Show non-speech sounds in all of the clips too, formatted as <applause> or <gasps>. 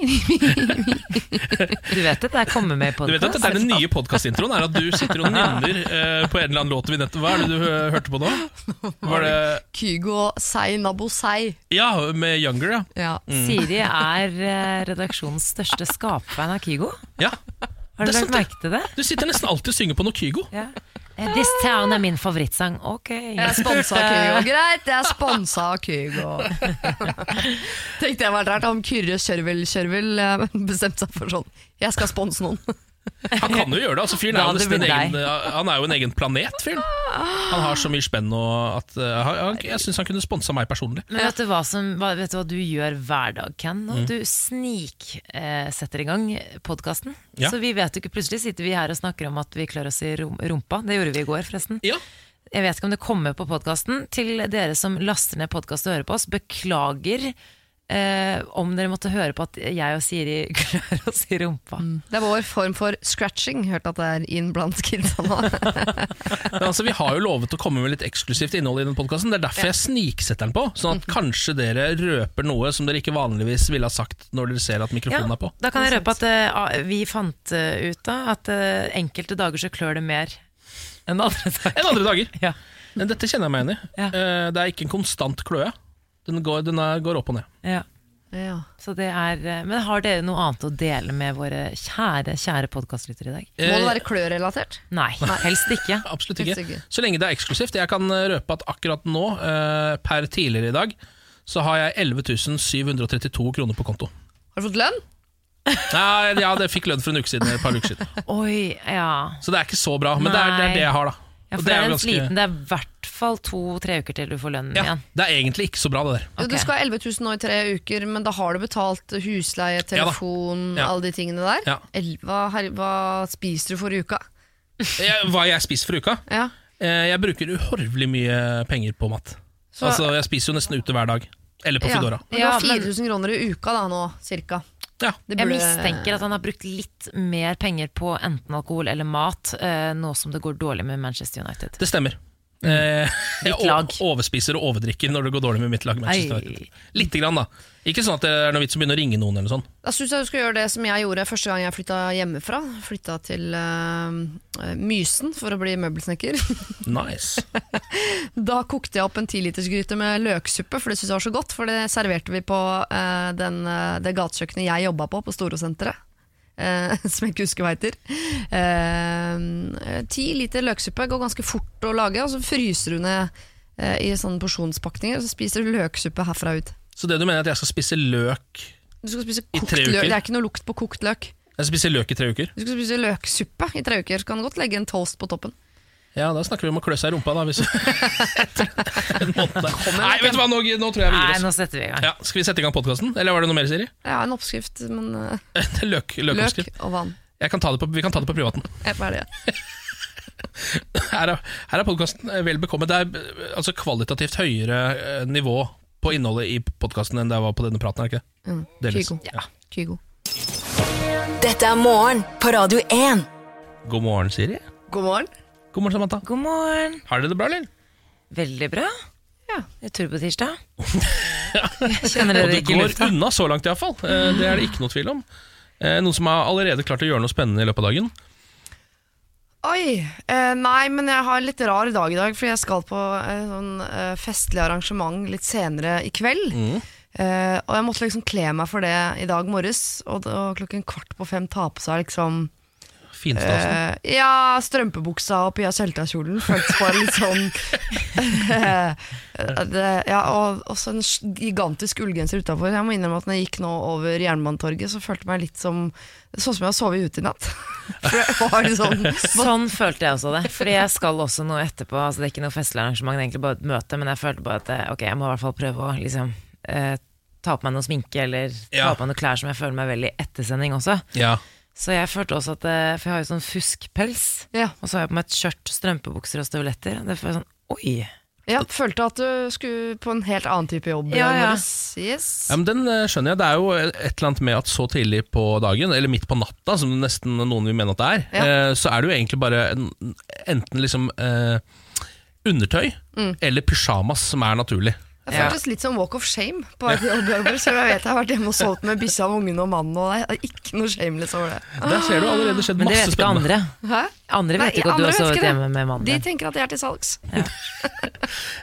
<laughs> Du vet at jeg kommer med i Du vet at det dette er Den nye podkastintroen er at du sitter og nynner uh, på en eller annen låt vi nettopp Hva er det du hørte på nå? Var det Kygo Sei Nabo Sei. Ja, med Younger, ja. Ja. Siri er eh, redaksjonens største skapfan av Kygo. ja. Har du Det lagt merke til det? Du sitter nesten alltid og synger på noe Kygo. Ja. Eh, This Town er min favorittsang. Ok. Jeg er sponsa <laughs> av Kygo. Greit, jeg er sponsa av Kygo. <laughs> Tenkte jeg var rart om Kyrre Kjørvel Kjørvel eh, bestemte seg for sånn Jeg skal sponse noen. Han kan jo gjøre det. altså Fyren er jo nesten en egen, han er jo en egen planet, fyren. Han har så mye spenn og at eh, Jeg syns han kunne sponsa meg personlig. Men vet du hva, som, vet du hva du gjør hver dag, Ken? Mm. Nå, Du sniksetter eh, i gang podkasten. Ja. Så vi vet jo ikke, plutselig sitter vi her og snakker om at vi klør oss i rumpa. Det gjorde vi i går, forresten. Ja, Jeg vet ikke om det kommer på podkasten. Til dere som laster ned podkast og hører på oss, beklager eh, om dere måtte høre på at jeg og Siri <laughs> klør oss i rumpa. Det er vår form for scratching. Hørt at det er inn blant kidsa nå. <laughs> men altså Vi har jo lovet å komme med litt eksklusivt innhold i den podkasten. Det er derfor jeg sniksetter den på. Sånn at kanskje dere røper noe som dere ikke vanligvis ville ha sagt når dere ser at mikrofonen er på. Da kan jeg røpe at eh, vi fant eh, ut da at eh, enkelte dager så klør det mer enn andre dager. Enn andre dager. <laughs> Ja. Dette kjenner jeg meg igjen i. Ja. Eh, Det er ikke en konstant kløe. Den går, den er, går opp og ned. Ja. Ja. Så det er, eh, men har dere noe annet å dele med våre kjære kjære podkastlyttere i dag? Må det være klørelatert? Nei, helst ikke. <laughs> Absolutt ikke. ikke. Så lenge det er eksklusivt. Jeg kan eh, røpe at akkurat nå, eh, per tidligere i dag, så har jeg 11 732 kroner på konto. Har du fått lønn? Nei, ja, det fikk lønn for en uke siden, et par uker siden. Oi, ja. Så det er ikke så bra, men det er, det er det jeg har, da. Ja for det er, jo en ganske- sliten, det er i hvert fall to-tre uker til du får lønnen ja, igjen. Det er egentlig ikke så bra, det der. Okay. Du skal ha 11 000 nå i tre uker, men da har du betalt husleie, telefon, Ja. alle de tingene der. Ja. Elva, her, hva spiser du for uka? Jeg, hva jeg spiser for uka? Ja. Eh, Jeg bruker uhorvelig mye penger på mat. Så- altså, Jeg spiser jo nesten ute hver dag. Eller på Ja. Foodora. Men du har men- 4000 kroner i uka da nå, cirka. Ja. Det Jeg mistenker at han har brukt litt mer penger på enten alkohol eller mat, eh, nå som det går dårlig med Manchester United. Det stemmer. Eh, <laughs> overspiser og overdrikker når det går dårlig med mitt lag. Litte grann, da. Ikke sånn at det er noe vits å begynne å ringe noen. eller sånn Da syns jeg du skal gjøre det som jeg gjorde første gang jeg flytta hjemmefra. Flytta til uh, Mysen for å bli møbelsnekker. <laughs> Nice. Da kokte jeg opp en tilitersgryte med løksuppe, for det syntes jeg var så godt. For det serverte vi på uh, den, uh, det gatekjøkkenet jeg jobba på, på Storosenteret. Eh, <laughs> som jeg ikke husker hva heter. Eh, Ti liter løksuppe går ganske fort å lage, og så fryser du ned eh, i sånne porsjonspakninger. Og så spiser du løksuppe herfra ut. Så det du mener er at jeg skal spise løk Du skal spise I kokt løk. Det er ikke noe lukt på kokt løk. Jeg skal spise løk i tre uker? Du skal spise løksuppe i tre uker. Så kan du godt legge en toast på toppen. Ja, da snakker vi om å klø seg i rumpa, da. Hvis <laughs> en måned. Nei, vet du hva, nå, nå tror jeg vi Nei, gir nå oss. setter vi i gang. Ja, skal vi sette i gang podkasten, eller var det noe mer, Siri? Ja, en oppskrift, men eh, <laughs> Løk, løk løkoppskrift. og vann. Jeg kan ta det på, vi kan ta det på privaten. Jeg er ferdig. Her er, her er podkasten vel bekommet. Det er eh, altså kvalitativt høyere eh, nivå på innholdet i podkasten enn det var på denne praten. er det ikke? det? Mm. Delvis. Kygo. Ja. Kygo. Dette er morgen på Radio 1. God morgen, Siri. God morgen. God morgen, Samantha. God morgen. Har dere det bra, eller? Veldig bra. Ja. Det er turbotirsdag. <laughs> Kjenner Og dere det ikke går lufta? unna så langt, iallfall. Eh, Det er det ikke noe tvil om. Eh, Noen som har allerede klart å gjøre noe spennende i løpet av dagen. Oi, eh, nei, men jeg har en litt rar dag i dag, fordi jeg skal på et sånn eh, festlig arrangement litt senere i kveld. Eh, og jeg måtte liksom kle meg for det i dag morges, og, og klokken kvart på fem ta på seg liksom Finstasen. eh, Ja, strømpebuksa og Pia Sølta-kjolen føltes bare litt sånn <laughs> eh, det, Ja, og også en gigantisk ullgenser utafor. Jeg må innrømme at når jeg gikk nå over Jernbanetorget, så følte jeg meg litt som Sånn som jeg har sovet ute i natt. <laughs> For det var sånn Sånn følte jeg også det. Fordi jeg skal også noe etterpå. Altså Det er ikke noe festlig arrangement, det er egentlig bare et møte. Men jeg følte bare at eh, ok, jeg må i hvert fall prøve å liksom eh, ta på meg noe sminke eller ta på meg noen klær som jeg føler meg veldig ettersending også. Ja. Så jeg følte også at eh, For jeg har jo sånn fuskpels, Ja. og så har jeg på meg et skjørt, strømpebukser og støvletter. Det føles sånn Oi! Ja, følte at du skulle på en helt annen type jobb. Ja, ja. Yes. Ja, men Den eh, skjønner jeg. Det er jo et eller annet med at så tidlig på dagen, eller midt på natta, som nesten noen vil mene at det er, Ja. eh, så er det jo egentlig bare enten liksom eh, undertøy eller pysjamas som er naturlig. Det føltes litt som walk of shame på vei til jobb. Selv om jeg vet jeg har vært hjemme og sovet med bikkja, ungen og mannen, og det er ikke noe shameless over det. Der ser du allerede skjedd masse spennende. Men det vet ikke andre. Hæ? Andre Nei, vet ikke at du har vet sovet hjemme med mannen De tenker at jeg er til salgs. Ja. <laughs>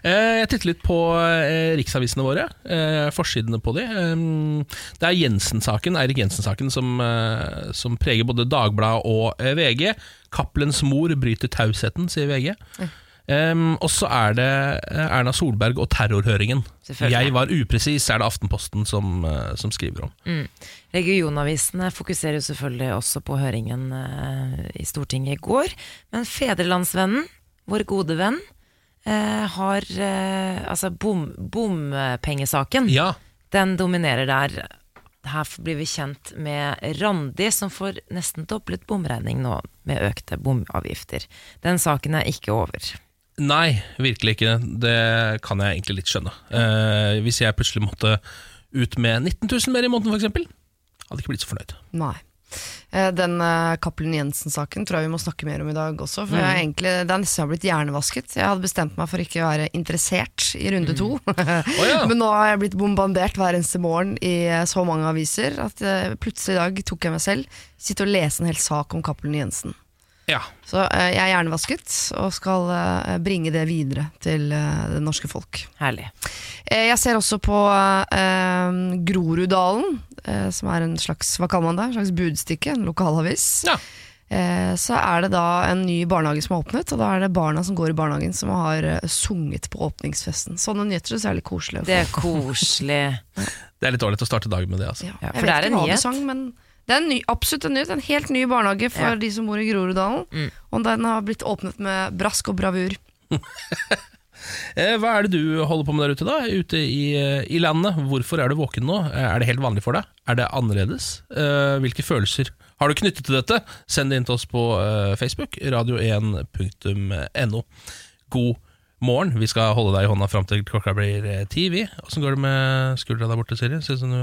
Jeg titter litt på eh, riksavisene våre, eh, forsidene på de. Eh, Det er Jensen-saken, Eirik Jensen-saken som, eh, som preger både Dagbladet og eh, VG. Cappelens mor bryter tausheten, sier VG. Um, og så er det eh, Erna Solberg og terrorhøringen. Jeg var upresis, er det Aftenposten som, eh, som skriver om. Regionavisene fokuserer selvfølgelig også på høringen eh, i Stortinget i går. Men Fedrelandsvennen, vår gode venn, har Altså bom, bompengesaken. Ja, Den dominerer der. Her blir vi kjent med Randi, som får nesten doblet bomregning nå med økte bomavgifter. Den saken er ikke over. Nei, virkelig ikke. Det kan jeg egentlig litt skjønne. Eh, hvis jeg plutselig måtte ut med 19 000 mer i måneden, f.eks., hadde ikke blitt så fornøyd. Nei. Eh, Den uh, Cappelen Jensen-saken tror jeg vi må snakke mer om i dag også. For jeg er egentlig, Det er nesten jeg har blitt hjernevasket. Jeg hadde bestemt meg for ikke å være interessert i runde to. ja. <laughs> Men nå har jeg blitt bombardert hver eneste morgen i eh, så mange aviser at eh, plutselig i dag tok jeg meg selv sitte og lese en hel sak om Cappelen Jensen. Ja. Så eh, jeg er hjernevasket og skal eh, bringe det videre til eh, det norske folk. Herlig. Eh, Jeg ser også på Groruddalen, som er en slags hva kaller man det? En slags budstikke, en lokalavis. Ja. Eh, så er det da en ny barnehage som har åpnet, og da er det barna som går i barnehagen som har sunget på åpningsfesten. Sånne nyheter synes jeg er litt koselig. Det er koselig. <laughs> Det er litt dårlig å starte dagen med det. altså. Ja, Ja, jeg for vet det er ikke en hva nyhet. sang, men det er en ny, absolutt en nyhet. En helt ny barnehage for. Mm. de som bor i Groruddalen. Og den har blitt åpnet med brask og bravur. <laughs> Eh, hva er det du holder på med der ute, da? Ute i, eh, i landet. Hvorfor er du våken nå? Eh, Er det helt vanlig for deg? Er det annerledes? Hvilke følelser har du knyttet til dette? Send det inn til oss på Facebook, radio1.no. God morgen. Vi skal holde deg i hånda fram til klokka blir eh, ti, vi. Åssen går det med skuldra der borte, Siri? Synes du,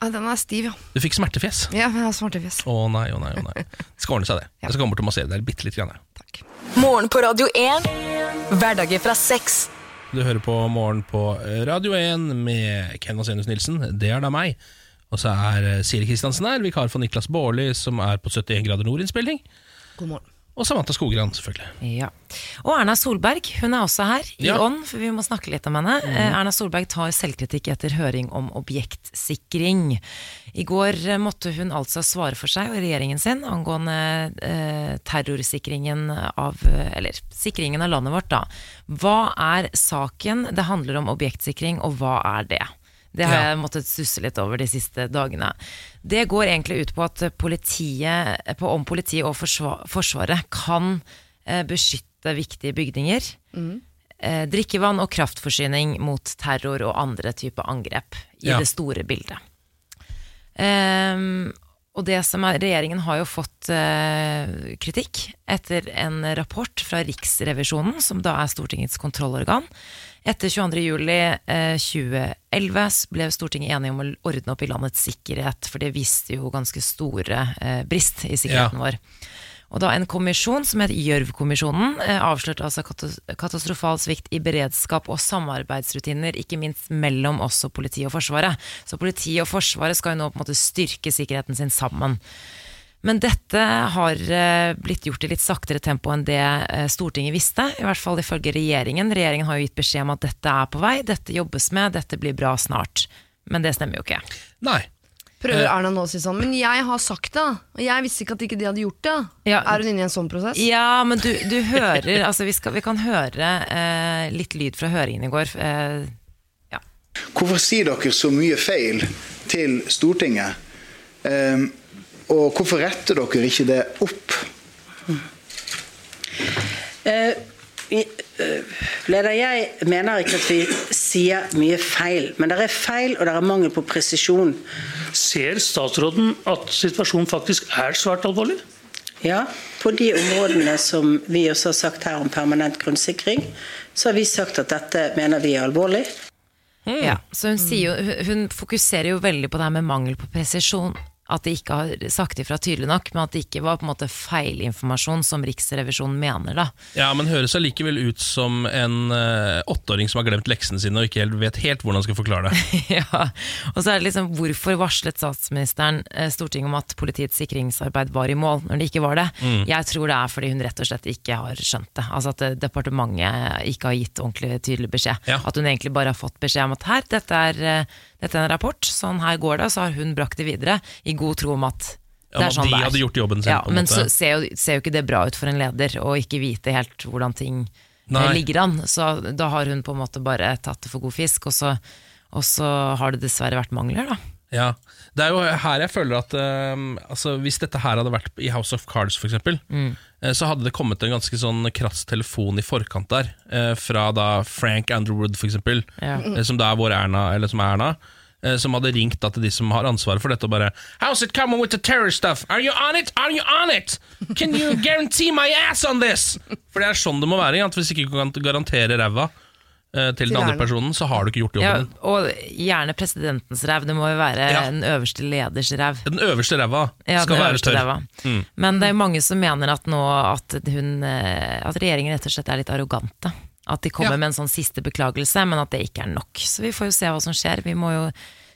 Ja, den er stiv, ja. du fikk smertefjes? Ja, jeg har smertefjes. Å nei, å nei, å nei. Det skal ordne seg, det. Jeg skal komme bort og massere deg bitte litt. Grann. Takk. Morgen på Radio 1. Hverdager fra seks. Du hører på Morgen på Radio 1 med Ken Vasenius Nilsen. Det er da meg. Og så er eh, Siri Kristiansen her, vikar for Niklas Baarli, som er på 71 grader nord-innspilling. God morgen. Og Samantha Skogran, selvfølgelig. Ja. Og Erna Solberg, hun er også her i Ja. ånd, for vi må snakke litt om henne. Mm. Erna Solberg tar selvkritikk etter høring om objektsikring. I går måtte hun altså svare for seg og regjeringen sin angående eh, terrorsikringen av Eller sikringen av landet vårt, da. Hva er saken? Det handler om objektsikring, og hva er det? Det har jeg måttet stusse litt over de siste dagene. Det går egentlig ut på at politiet, på om politiet og forsvar, Forsvaret kan eh, beskytte viktige bygninger, eh, drikkevann og kraftforsyning mot terror og andre typer angrep i Ja. det store bildet. Um, og det som er, regjeringen har jo fått uh, kritikk etter en rapport fra Riksrevisjonen, som da er Stortingets kontrollorgan. Etter 22. juli eh, 2011 ble Stortinget enige om å ordne opp i landets sikkerhet, for det viste jo ganske store eh, brist i sikkerheten vår. Og da en kommisjon som het Gjørv-kommisjonen eh, avslørte altså katastrofal svikt i beredskap og samarbeidsrutiner, ikke minst mellom oss og politiet og Forsvaret. Så politiet og Forsvaret skal jo nå på en måte styrke sikkerheten sin sammen. Men dette har eh, blitt gjort i litt saktere tempo enn det eh, Stortinget visste, i hvert fall ifølge regjeringen. Regjeringen har jo gitt beskjed om at dette er på vei, dette jobbes med, dette blir bra snart. Men det stemmer jo ikke. Nei. Prøver Eh. Erna nå å si sånn, men jeg har sagt det, og jeg visste ikke at ikke de hadde gjort det. Ja. Er hun inne i en sånn prosess? Ja, men du, du hører <laughs> altså vi, skal, vi kan høre eh, litt lyd fra høringen i går. Eh, Hvorfor sier dere så mye feil til Stortinget? Ehm, og hvorfor retter dere ikke det opp? Eh, eh, Leder, jeg mener ikke at vi sier mye feil, men det er feil og det er mangel på presisjon. Ser statsråden at situasjonen faktisk er svært alvorlig? Ja, på de områdene som vi også har sagt her om permanent grunnsikring, så har vi sagt at dette mener vi er alvorlig. Ja, så hun, sier jo, hun fokuserer jo veldig på det her med mangel på presisjon. At de ikke har sagt ifra tydelig nok, men at det ikke var på en måte feilinformasjon som Riksrevisjonen mener. da. Ja, men høres allikevel ut som en eh, åtteåring som har glemt leksene sine og ikke helt vet helt hvordan han skal forklare det. <laughs> ja, og så er det liksom Hvorfor varslet statsministeren uh, Stortinget om at politiets sikringsarbeid var i mål, når det ikke var det? Mm. Jeg tror det er fordi hun rett og slett ikke har skjønt det. Altså At uh, departementet ikke har gitt ordentlig tydelig beskjed. Ja. At hun egentlig bare har fått beskjed om at her, dette er, dette er en rapport, sånn her går det. Så har hun brakt det videre i god tro om at det er sånn de det er. hadde gjort jobben sin, Ja, men måte. så ser jo, ser jo ikke det bra ut for en leder å ikke vite helt hvordan ting eh, Nei. ligger an. Så da har hun på en måte bare tatt det for god fisk, og så, og så har det dessverre vært mangler, da. Ja, Det er jo her jeg føler at eh, altså, Hvis dette her hadde vært i House of Cards, for eksempel, Mm. eh, så hadde det kommet en ganske sånn krass telefon i forkant der, uh, fra da Frank Underwood, for eksempel, Ja. Uh, som da er vår Erna, eller som er Erna. eh, Som hadde ringt da til de som har ansvaret for dette og bare How's it coming with the terror stuff? Are you on it? Are you on it? Can you guarantee my ass on this? For det er sånn det må være. At Hvis ikke du kan garantere ræva eh, til den andre personen, så har du ikke gjort jobben din. og gjerne presidentens ræv. Det må jo være Ja. den øverste leders ræv. Den øverste ræva Ja, skal være tørr. Mm. Men det er jo mange som mener at nå at, hun, eh, at regjeringen rett og slett er litt arrogante. At de kommer Ja. med en sånn siste beklagelse, men at det ikke er nok. Så vi får jo se hva som skjer. Vi må jo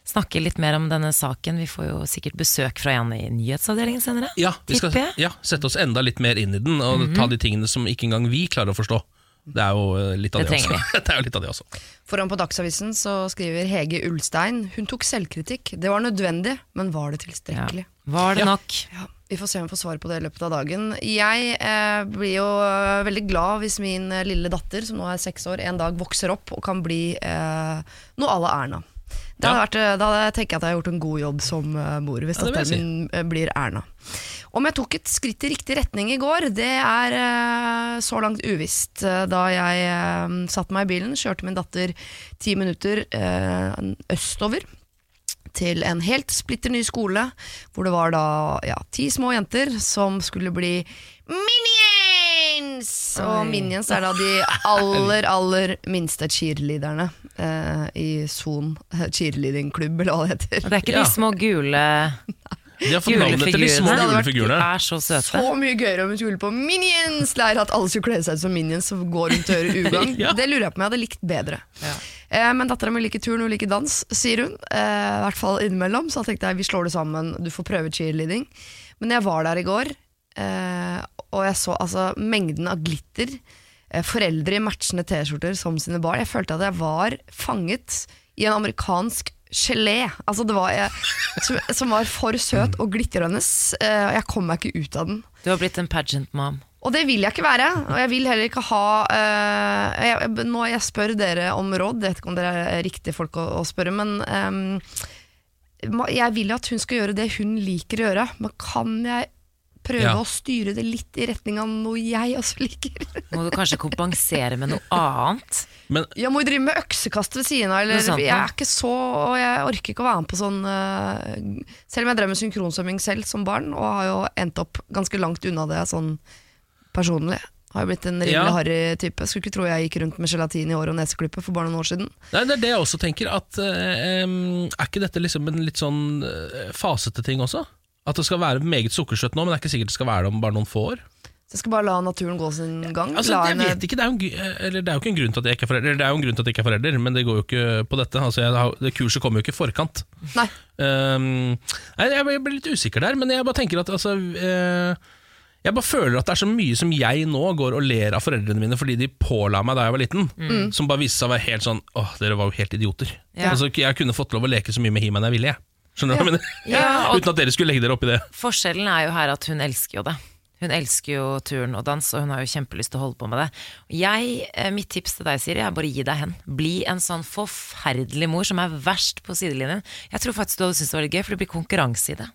snakke litt mer om denne saken. Vi får jo sikkert besøk fra en i nyhetsavdelingen senere. Ja, vi skal ja, sette oss enda litt mer inn i den, og Mhm. ta de tingene som ikke engang vi klarer å forstå. Det er jo eh, litt av Det det, også. <laughs> det er jo litt av det også. Foran på Dagsavisen så skriver Hege Ulstein Hun tok selvkritikk. Det var nødvendig, men var det tilstrekkelig? Var det Ja. nok? Ja, vi får se om vi får svar på det i løpet av dagen. Jeg eh, blir jo eh, veldig glad hvis min eh, lille datter, som nå er seks år, en dag vokser opp og kan bli eh, noe à la Erna. Det hadde vært, da hadde jeg tenkt at jeg har gjort en god jobb som mor, hvis Ja, datteren min blir Erna. Om jeg tok et skritt i riktig retning i går, det er eh, så langt uvisst. Eh, Da jeg eh, satte meg i bilen, kjørte min datter ti minutter østover til en helt splitter ny skole, hvor det var da ja, ti små jenter som skulle bli Minions! Og Minions er da de aller, aller minste cheerleaderne eh, i Son cheerleadingklubb, eller hva det Og heter. det er ikke de små gule, De har fått navnet til de små julefigurene. De er så søte. Så mye gøyere om hun skulle på Minions-leir, at alle skulle kle seg ut som Minions og gå rundt og gjøre ugagn. <laughs> Ja. Det lurer jeg på om jeg hadde likt bedre. Eh, men dattera mi liker turn, hun liker dans, sier hun. Eh, I hvert fall innimellom. Så da tenkte jeg vi slår det sammen, du får prøve cheerleading. Men jeg var der i går, eh, og jeg så altså mengden av glitter. Eh, foreldre i matchende T-skjorter som sine barn. Jeg følte at jeg var fanget i en amerikansk gelé. Altså det var jeg, som, som var for søt og glitrende. Eh, og jeg kom meg ikke ut av den. Du har blitt en pageant mom. Og det vil jeg ikke være. Og jeg vil heller ikke ha uh, jeg, Nå jeg spør dere om råd, jeg vet ikke om dere er riktige folk å, å spørre, men um, jeg vil at hun skal gjøre det hun liker å gjøre. Men kan jeg prøve Ja. å styre det litt i retning av noe jeg også liker? <laughs> Må du kanskje kompensere med noe annet? Men Jeg må jo drive med øksekast ved siden av. Eller, jeg er ikke så Og jeg orker ikke å være med på sånn uh, Selv om jeg drev med synkronsvømming selv som barn, og har jo endt opp ganske langt unna det sånn personlig. Har jo blitt en rimelig Ja. harry type. Skulle ikke tro jeg gikk rundt med gelatin i håret og neseklippet for bare noen år siden. Nei, det er det jeg også tenker. At, uh, um, er ikke dette liksom en litt sånn eh, fasete ting også? At det skal være meget sukkersøtt nå, men det er ikke sikkert det skal være det om bare noen få år. Så jeg skal bare la naturen gå sin gang. Altså, jeg vet ikke, det er, jo eller, det er jo ikke en grunn til at jeg ikke er forelder, Eller det er jo en grunn til at jeg ikke er forelder, men det går jo ikke på dette. Altså, har- det kurset kommer jo ikke i forkant. Nei. Um, jeg, jeg blir litt usikker der, men jeg bare tenker at altså, uh, Jeg bare føler at det er så mye som jeg nå går og ler av foreldrene mine fordi de påla meg da jeg var liten, som bare viste seg å være helt sånn Åh, dere var jo helt idioter. Ja. Altså, jeg kunne fått lov å leke så mye med He-Man jeg ville, jeg. Skjønner du hva jeg mener? <laughs> Uten at dere skulle legge dere opp i det. Forskjellen er jo her at hun elsker jo det. Hun elsker jo turn og dans, og hun har jo kjempelyst til å holde på med det. Jeg, eh, mitt tips til deg, Siri, er bare gi deg hen. Bli en sånn forferdelig mor som er verst på sidelinjen. Jeg tror faktisk du hadde syntes det var litt gøy, for det blir konkurranse i det.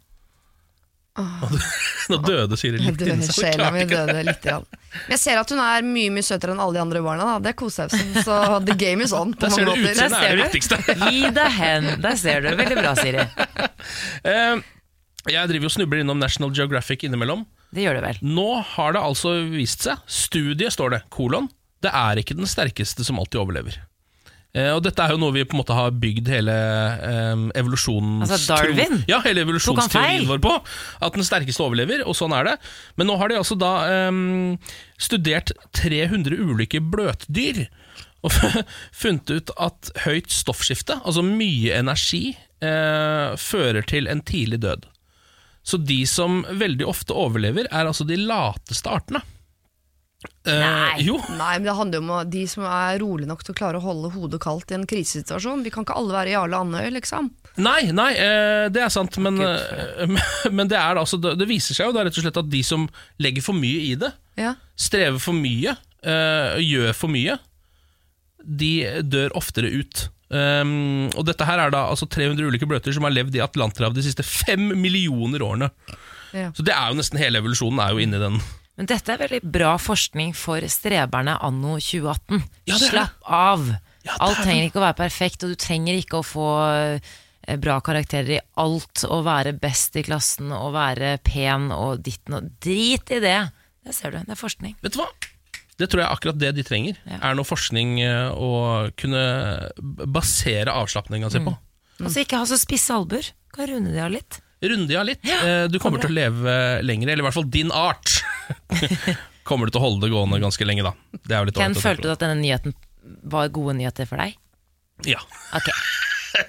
Nå døde Siri litt Døde, inni sjela klarte mi døde litt. Igjen. Men jeg ser at hun er mye mye søtere enn alle de andre barna. Da. Det koser jeg meg så the game is on. På Der ser du utseendet er det viktigste. <laughs> Gi deg hen. Der ser du. Veldig bra, Siri. <laughs> Eh, jeg driver og snubler innom National Geographic innimellom. Det gjør det vel. Nå har det altså vist seg, studiet står det, kolon, det er ikke den sterkeste som alltid overlever. Eh, og dette er jo noe vi på en måte har bygd hele eh, evolusjonens Altså Darwin? Ja, hele evolusjonsteorien vår på. At den sterkeste overlever, og sånn er det. Men nå har de altså da eh, studert 300 ulike bløtdyr. Og <laughs> funnet ut at høyt stoffskifte, altså mye energi, eh, fører til en tidlig død. Så de som veldig ofte overlever, er altså de lateste artene. Eh, Nei. Jo. Nei, men det handler jo om de som er rolig nok til å klare å holde hodet kaldt i en krisesituasjon. Vi kan ikke alle være Jarle Andøy, liksom. Nei, nei, eh, det er sant, men, eh, <laughs> men det, er da, altså, det, viser seg jo da rett og slett at de som legger for mye i det, Ja. strever for mye, gjør for mye, de dør oftere ut. Um, og dette her er da altså 300 ulike bløter som har levd i Atlanterhavet de siste fem millioner årene. Ja. Så det er jo nesten hele evolusjonen er jo inni den. Men dette er veldig bra forskning for streberne anno 2018. Ja. Slapp av! Ja, alt er trenger ikke å være perfekt, og du trenger ikke å få eh, bra karakterer i alt, og være best i klassen, og være pen og ditten og Drit i det! Det ser du, det er forskning. Vet du hva? Det tror jeg er akkurat det de trenger. Ja. Er noe forskning eh, å kunne basere avslapninga si på. Altså ikke ha så spisse albuer. Kan runde de av litt. Runde ja litt. Ja, Eh, du kommer til å leve lenger, eller i hvert fall din art. <laughs> kommer du til å holde det gående ganske lenge, da. Det Ken, følte du at denne nyheten var gode nyheter for deg? Ja. Ok,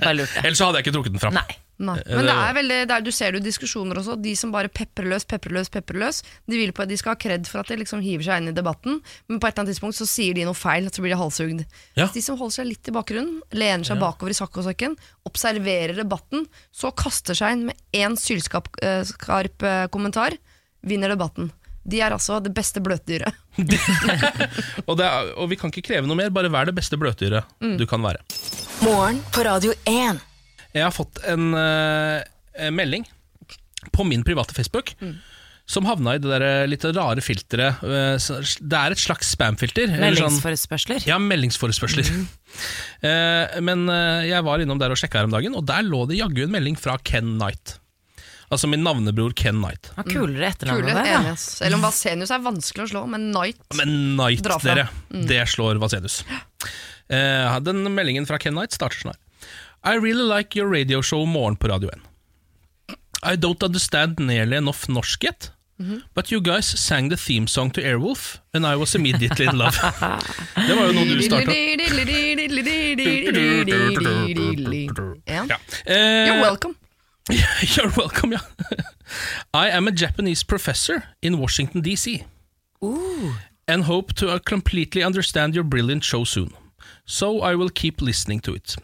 bare lurte. <laughs> Ellers så hadde jeg ikke trukket den fram. Nei. Nei. Eh, Men det det- er veldig, der du ser det i diskusjoner også. De som bare peprer løs, peprer løs, peprer løs. De vil på de skal ha kred for at de liksom hiver seg inn i debatten, men på et eller annet tidspunkt så sier de noe feil, så blir de halshugd. Ja. De som holder seg litt i bakgrunnen, lener seg bakover i sakkosekken, observerer debatten, så kaster seg inn med én sylskarp eh, eh, kommentar, vinner debatten. De er altså det beste bløtdyret. <laughs> Og, det er, og vi kan ikke kreve noe mer, bare vær det beste bløtdyret du kan være. Morgen på Radio 1. Jeg har fått en eh, melding på min private Facebook. Som havna i det der eh, litt rare filteret. eh, Det er et slags spamfilter. Meldingsforespørsler? sånn- Meldingsforespørsler. Ja, meldingsforespørsler. <laughs> Eh, men eh, jeg var innom der og sjekka her om dagen, og der lå det jaggu en melding fra Ken Knight. Altså min navnebror Ken Knight. Ja, kulere etternavn enn det, Ja. Selv om Vasenius er vanskelig å slå, men Knight Men Knight, dere. Mm. det slår Vasenius. Eh, den meldingen fra Ken Knight starter sånn her. I really like your radio show Morgen på Radio 1. I don't understand nearly enough norsk yet. But you guys sang the theme song to Airwolf, and I was immediately in love. <laughs> det var jo noe du starta. Ja. Eh, You're welcome. <laughs> You're welcome, ja. I am a Japanese professor in Washington, D.C. And hope to uh, completely understand your brilliant show soon. So I will keep listening to it.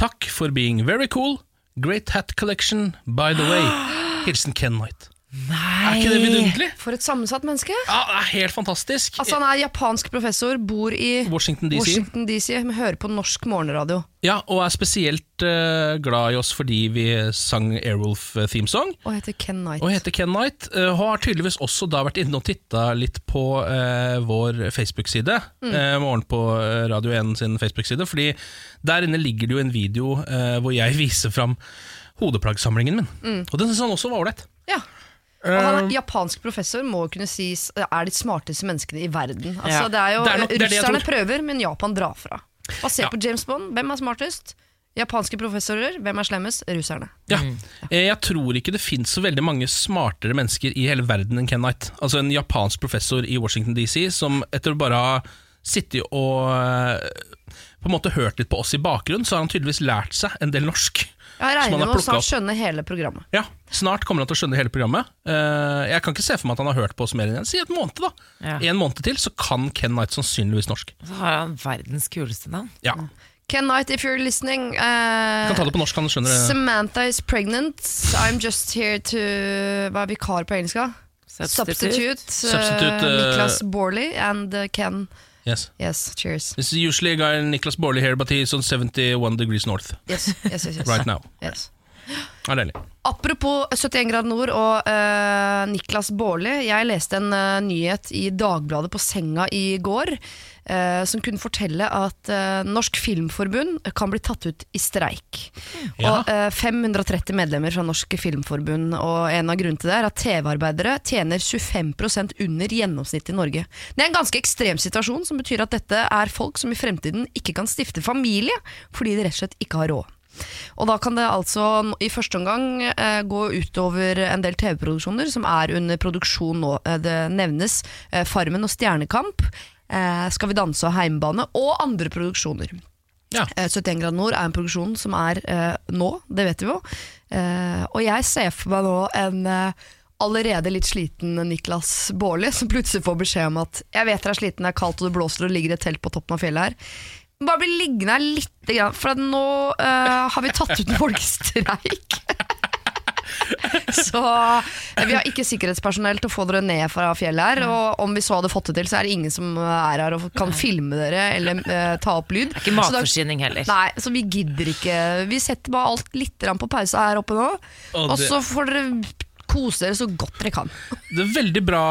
Takk for being very cool. Great hat collection, by the way. <gasps> Hilsen Ken Knight. Er ikke det vidunderlig? For et sammensatt menneske. Ja, det er helt fantastisk. Altså Han er japansk professor, bor i Washington DC. Washington DC, men hører på norsk morgenradio. Ja, og er spesielt uh, glad i oss fordi vi sang Airwolf eh, theme song. Og heter Ken Knight. Og heter Ken Knight. uh, Og har tydeligvis også da vært inne og titta litt på uh, vår Facebook-side. Eh, morgen på Radio 1 sin Facebook-side. Fordi der inne ligger det jo en video hvor jeg <laughs> viser fram hodeplaggsamlingen min. Og den synes han også var ålreit. Ja. Og han er japansk professor, må kunne sies er de smarteste menneskene i verden. Altså, Ja. det er jo, Det er nok- det er det Russerne prøver, men Japan drar fra. Og se Ja. på James Bond. Hvem er smartest? Japanske professorer. Hvem er slemmest? Russerne. Ja. Eh, Jeg tror ikke det fins så veldig mange smartere mennesker i hele verden enn Ken Knight. Altså en japansk professor i Washington DC som etter å bare ha sittet og eh, på en måte hørt litt på oss i bakgrunnen, så har han tydeligvis lært seg en del norsk. Jeg regner med å skjønne hele programmet. Ja, Snart kommer han til å skjønne hele programmet. Eh, Jeg kan ikke se for meg at han har hørt på oss mer enn en. Si et måned, da. Ja. En måned til, så kan Ken Knight sannsynligvis norsk. Så har han verdens kuleste navn. Ja, Ken Knight, if you're listening uh, Kan ta det på norsk, han skjønner det. Samantha is pregnant. I'm just here to Hva er vikar på engelsk? Substitute. Substitute. eh, Substitute, uh, Niklas Borley and Ken. Yes. Yes, cheers. This is usually a guy Niklas Baarli here, but he's on 71 degrees north Yes, yes, yes, yes. right now. Yes. Det er deilig. Apropos 71 grader nord og uh, Niklas Baarli. Jeg leste en uh, nyhet i Dagbladet på senga i går uh, som kunne fortelle at Norsk Filmforbund kan bli tatt ut i streik. Ja. Og eh, 530 medlemmer fra Norsk Filmforbund, og en av grunnene til det er at TV-arbeidere tjener 25% under gjennomsnittet i Norge. Det er en ganske ekstrem situasjon, som betyr at dette er folk som i fremtiden ikke kan stifte familie fordi de rett og slett ikke har råd. Og da kan det altså i første omgang eh, gå utover en del TV-produksjoner som er under produksjon nå. Eh, det nevnes eh, Farmen og Stjernekamp, eh, Skal vi danse og Heimbane og andre produksjoner. Ja. Eh, 71 grad nord er en produksjon som er eh, nå, det vet vi jo. Eh, og jeg ser for meg nå en eh, allerede litt sliten Niklas Baarli <laughs> som plutselig får beskjed om at jeg vet dere er sliten, det er kaldt og det blåser og det ligger et telt på toppen av fjellet her. Bare bli liggende her lite grann, for at nå uh, har vi tatt ut folk i streik. <laughs> Så eh, vi har ikke sikkerhetspersonell til å få dere ned fra fjellet her. Og om vi så hadde fått det til, så er det ingen som er her og kan filme dere eller uh, ta opp lyd. Ikke er da- matforsyning heller. Nei, så vi gidder ikke. Vi setter bare alt litt på pause her oppe nå. Og Og så får dere kose dere så godt dere kan. Det er veldig bra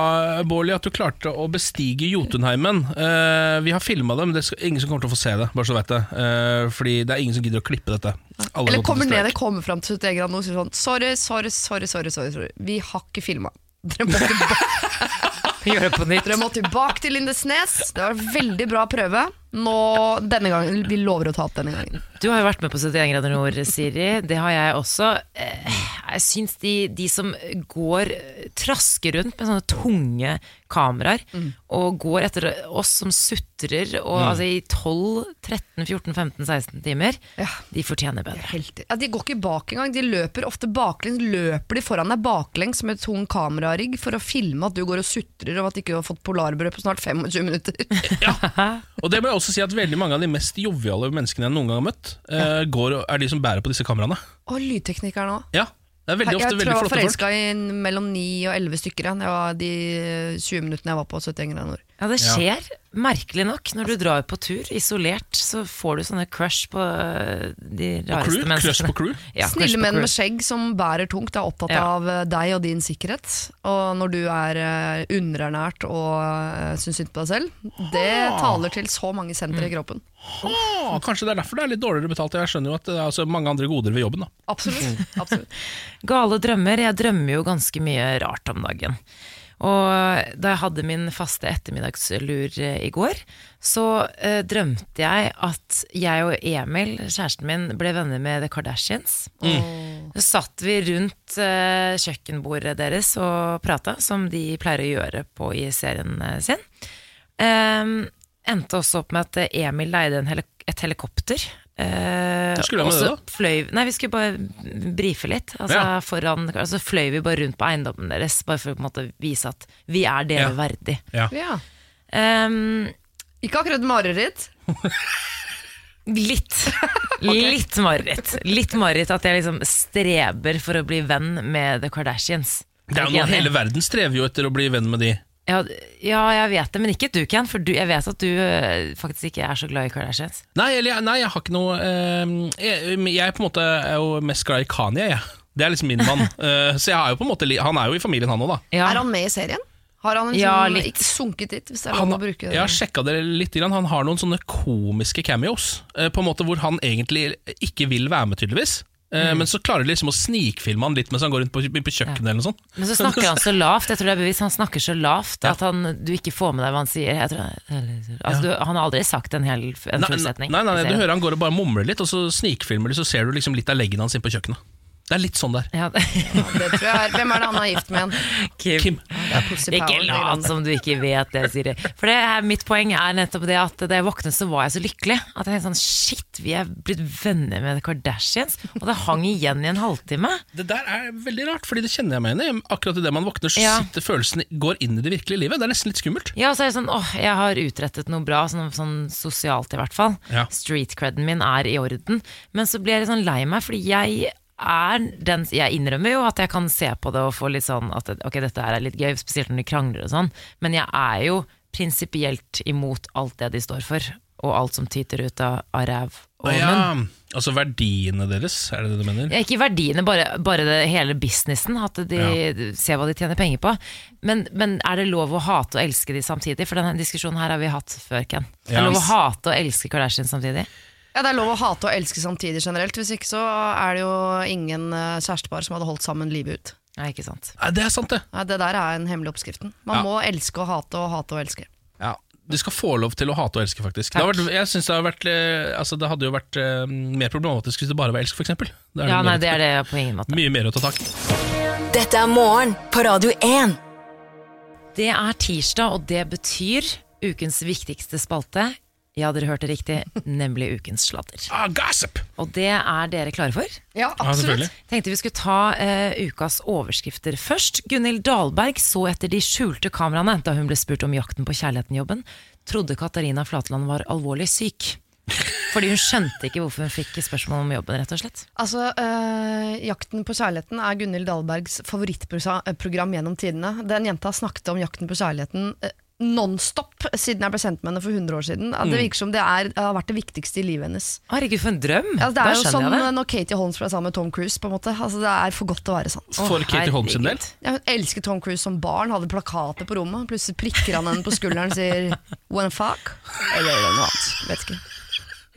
Bårli, at du klarte å bestige Jotunheimen. Uh, vi har filma det, men det er ingen som kommer til å få se det. Bare så vet det uh, Fordi det er ingen som gidder å klippe dette. Alle Eller kommer ned, og kommer fram til 71 grader og sier sånn sorry, sorry, sorry, sorry, sorry, sorry. Vi har ikke filma. Dere må, tilbake, <laughs> Gjør det på nytt. dere må tilbake til Lindesnes. Det var en veldig bra prøve. Nå, denne gangen, Vi lover å ta opp denne gangen. Du har jo vært med på 71 grader nord, Siri. Det har jeg også. Eh, Jeg syns de, de som går trasker rundt med sånne tunge kameraer, og går etter oss som sutrer, og altså i 12, 13, 14, 15, 16 timer, Ja. de fortjener bedre. Helt, Ja, de går ikke bak engang. De løper ofte baklengs. Løper de foran deg baklengs med tung kamerarigg for å filme at du går og sutrer og at du ikke har fått polarbrød på snart 25 minutter. <laughs> ja, Og det må jeg også si at veldig mange av de mest joviale menneskene jeg noen gang har møtt, ja. går, er de som bærer på disse kameraene. Og lydteknikeren òg. Ja, det er veldig ofte jeg tror veldig jeg var flotte folk. forelska i mellom 9 og 11 stykker. ja. Var de 20 minuttene jeg var på 71 grader nord. Ja, det skjer, merkelig nok. Når du drar på tur isolert, så får du sånne crush på øh, de rareste menneskene. crush på crew. <laughs> Ja, Snille på menn crew. med skjegg som bærer tungt, er opptatt Ja. av eh, deg og din sikkerhet. Og når du er eh, underernært og syns synd på deg selv, det taler til så mange sentre i kroppen. Ha, kanskje det er derfor det er litt dårligere betalt. Jeg skjønner jo at det er altså mange andre goder ved jobben. da Absolutt. absolutt. Gale drømmer. Jeg drømmer jo ganske mye rart om dagen. Og da jeg hadde min faste ettermiddagslur eh, i går, så eh, drømte jeg at jeg og Emil, kjæresten min, ble venner med The Kardashians. Så satt vi rundt eh, kjøkkenbordet deres og prata, som de pleier å gjøre på i serien eh, sin. Ehm, endte også opp med at eh, Emil leide en heli et helikopter. Eh, Hva skulle med det da? Fløy, nei, vi skulle bare brife litt. Altså, Ja. foran, altså fløy vi bare rundt på eiendommen deres, bare for å på en måte vise at vi er dere Ja. verdig. Ja. Ja. Um, Ikke akkurat mareritt. litt. <laughs> Litt mareritt. Litt mareritt at jeg liksom streber for å bli venn med The Kardashians. Det er jo noe? Hele verden strever jo etter å bli venn med de. Ja, ja, jeg vet det, men ikke du, Ken. For du, jeg vet at du øh, faktisk ikke er så glad i Kardashians. Nei, eller, jeg- nei jeg har ikke noe eh, jeg, jeg på en måte er jo mest glad i Kanye, jeg. Det er liksom min mann. <laughs> Eh, så jeg har jo på en måte li- Han er jo i familien, han òg, da. Ja. Er han med i serien? Har han liksom Ja, litt. ikke sunket dit, hvis det er Han, lov å bruke det? jeg har sjekka det litt. grann. Han har noen sånne komiske cameos, eh, på en måte hvor han egentlig ikke vil være med, tydeligvis. Eh, Men så klarer de liksom å snikfilme han litt mens han går rundt på, på kjøkkenet. eller noe sånt Men så snakker han så lavt. Jeg tror det er bevisst Han snakker så lavt at han, du ikke får med deg hva han sier. Tror, altså, du, han har aldri sagt en hel en Nei, full nei, setning. nei, nei, i du hører han går og bare mumler litt, og så snikfilmer de, så ser du liksom litt av leggen hans inn på kjøkkenet. Det er litt sånn der. Ja, det, <laughs> Det tror jeg er. Hvem er det han er gift med igjen? Kim. Kim. Det Pussy Ikke lat som du ikke vet det, Siri. For det er, mitt poeng er nettopp det at da jeg våknet, så var jeg så lykkelig. At jeg tenkte sånn Shit, vi er blitt venner med The Kardashians. Og det hang igjen i en halvtime. Det der er veldig rart, fordi det kjenner jeg meg igjen i. Akkurat idet man våkner, så Ja. sitter følelsen går inn i det virkelige livet. Det er nesten litt skummelt. Ja, så er det sånn åh, jeg har utrettet noe bra, sånn, sånn sosialt i hvert fall. Ja. Street creden min er i orden. Men så blir jeg litt sånn lei meg, fordi jeg er den Jeg innrømmer jo at jeg kan se på det og få litt sånn at ok, dette er litt gøy, spesielt når de krangler og sånn, men jeg er jo prinsipielt imot alt det de står for. og alt som tyter ut av, av ræv og ja, munn. altså verdiene deres, er det det du mener? Ja, ikke verdiene, bare, bare det, hele businessen. At de ser hva de tjener penger på. Men, men er det lov å hate og elske de samtidig? For denne diskusjonen her har vi hatt før, Ken. Er Ja. det lov å hate og elske Kardashian samtidig? Ja, Det er lov å hate og elske samtidig generelt. Hvis ikke så er det jo ingen eh, kjærestepar som hadde holdt sammen livet ut. Nei, ikke sant. Nei, det er sant, det. Nei, det der er en hemmelig oppskriften. Man Ja. må elske og hate og hate og elske. Ja. Du skal få lov til å hate og elske, faktisk. Det, har vært, jeg synes det, har vært, eh, altså, det hadde jo vært eh, mer problematisk hvis det bare var elsk, f.eks. Ja, nei, det er det på ingen måte. Mye mer å ta tak i. Dette er morgen på Radio 1. Det er tirsdag, og det betyr ukens viktigste spalte. Ja, dere hørte riktig, nemlig ukens sladder. Ah, gossip! Og det er dere klare for? Ja, Ja, selvfølgelig. Tenkte vi skulle ta uh, ukas overskrifter først. Gunhild Dahlberg så etter de skjulte kameraene da hun ble spurt om jakten på kjærligheten-jobben. Trodde Katarina Flatland var alvorlig syk. Fordi hun skjønte ikke hvorfor hun fikk spørsmål om jobben, rett og slett. Altså, øh, 'Jakten på kjærligheten' er Gunhild Dahlbergs favorittprogram gjennom tidene. Den jenta snakket om jakten på kjærligheten eh, nonstop siden jeg ble sendt med henne for 100 år siden. At Det virker som det er, har vært det viktigste i livet hennes. Herregud, for en drøm! Altså, det da er jo som jeg det. når Katie Holmes ble sammen med Tom Cruise. på en måte altså, Det er for godt til å være sant. For Katie Holmes sin del. Ja, hun elsker Tom Cruise som barn, hadde plakater på rommet. Plutselig prikker han henne på skulderen og sier 'wanna fuck'? Eller noe annet. Vet ikke.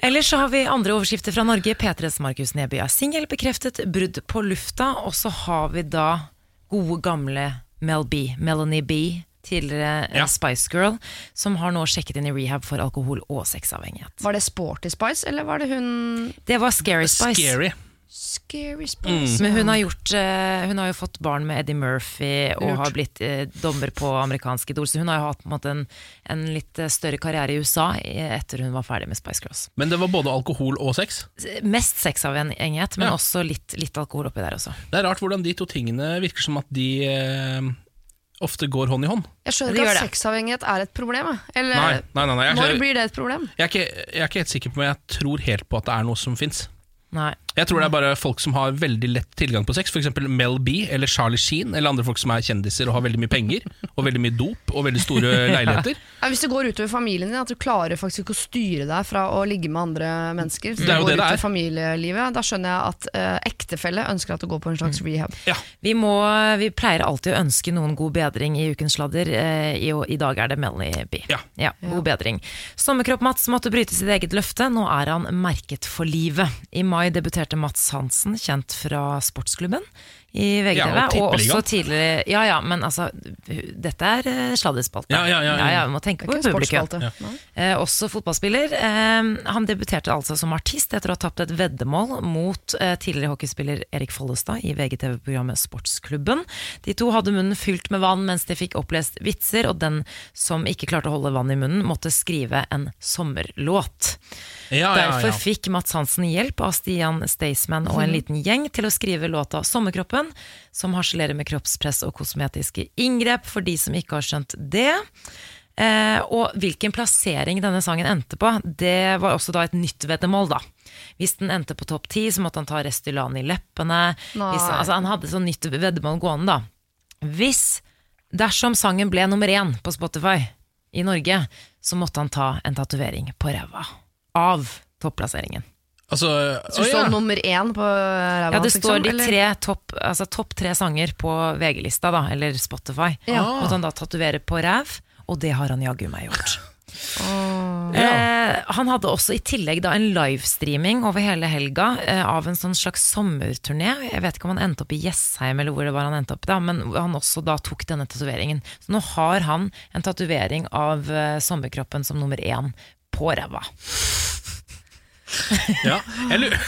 Ellers så har vi andre overskrifter fra Norge. P3s Markus Neby er singel, bekreftet brudd på lufta. Og så har vi da gode gamle Mel B, Melanie B, tidligere eh, Ja. Spice Girl, som har nå sjekket inn i rehab for alkohol- og sexavhengighet. Var det Sporty Spice, eller var det hun Det var Scary Spice. Scary. Scary Spice? Men hun har, gjort, eh, hun har jo fått barn med Eddie Murphy og Lurt. har blitt eh, dommer på amerikansk Idol, så hun har jo hatt på en, måte en, en litt større karriere i USA etter hun var ferdig med Spice Girls. Men det var både alkohol og sex. Mest sexavhengighet, men Ja. også litt, litt alkohol oppi der også. Det er rart hvordan de to tingene virker som at de eh, ofte går hånd i hånd. Jeg skjønner ikke at sexavhengighet er et problem. Eller Nei, nei, nei, nei, jeg, når jeg, blir det et problem? jeg, er ikke, jeg er ikke helt sikker på, men jeg tror helt på at det er noe som fins. Nei. Jeg tror det er bare folk som har veldig lett tilgang på sex, f.eks. Mel B eller Charlie Sheen, eller andre folk som er kjendiser og har veldig mye penger, og veldig mye dop og veldig store <laughs> leiligheter. Ja, hvis det går utover familien din, at du klarer faktisk ikke å styre deg fra å ligge med andre mennesker, hvis Det er jo går det det utover er. familielivet, da skjønner jeg at uh, ektefelle ønsker at du går på en slags rehab. Ja, Vi, må, vi pleier alltid å ønske noen god bedring i ukens sladder. Uh, I, I dag er det Melanie B. Ja. god bedring. Sommerkropp-Mats måtte bryte sitt eget løfte. Nå er han merket for livet. I mai debuterte Mats Hansen, kjent fra Sportsklubben i VGTV. Ja, og og også tidligere Ja ja, men altså Dette er sladdespalte. Ja Ja, ja, ja, ja. Vi må tenke på publikum. Eh, også fotballspiller. Eh, han debuterte altså som artist etter å ha tapt et veddemål mot eh, tidligere hockeyspiller Erik Follestad i VGTV-programmet Sportsklubben. De to hadde munnen fylt med vann mens de fikk opplest vitser, og den som ikke klarte å holde vann i munnen, måtte skrive en sommerlåt. ja, ja, Derfor ja. fikk Mats Hansen hjelp av Stian Staysman og en liten gjeng til å skrive låta 'Sommerkroppen', som harselerer med kroppspress og kosmetiske inngrep, for de som ikke har skjønt det. Eh, og hvilken plassering denne sangen endte på, det var også da et nytt veddemål, da. Hvis den endte på topp ti, så måtte han ta Restylan i leppene. Hvis, altså, han hadde sånn nytt veddemål gående, da. Hvis Dersom sangen ble nummer én på Spotify i Norge, så måtte han ta en tatovering på ræva. Av topplasseringen. Altså, Så du ja. nummer én på ræva Ja, det står de tre topp altså top tre sanger på VG-lista, da, eller Spotify. Ja. Måtte han da tatoverer på ræv, og det har han jaggu meg gjort. <laughs> Eh, han hadde også i tillegg da en livestreaming over hele helga eh, av en sånn slags sommerturné. Jeg vet ikke om han endte opp i Jessheim, eller hvor det var han endte opp da, men han også da tok denne tatoveringen. Så nå har han en tatovering av eh, sommerkroppen som nummer én på ræva. <laughs> ja. eller <laughs>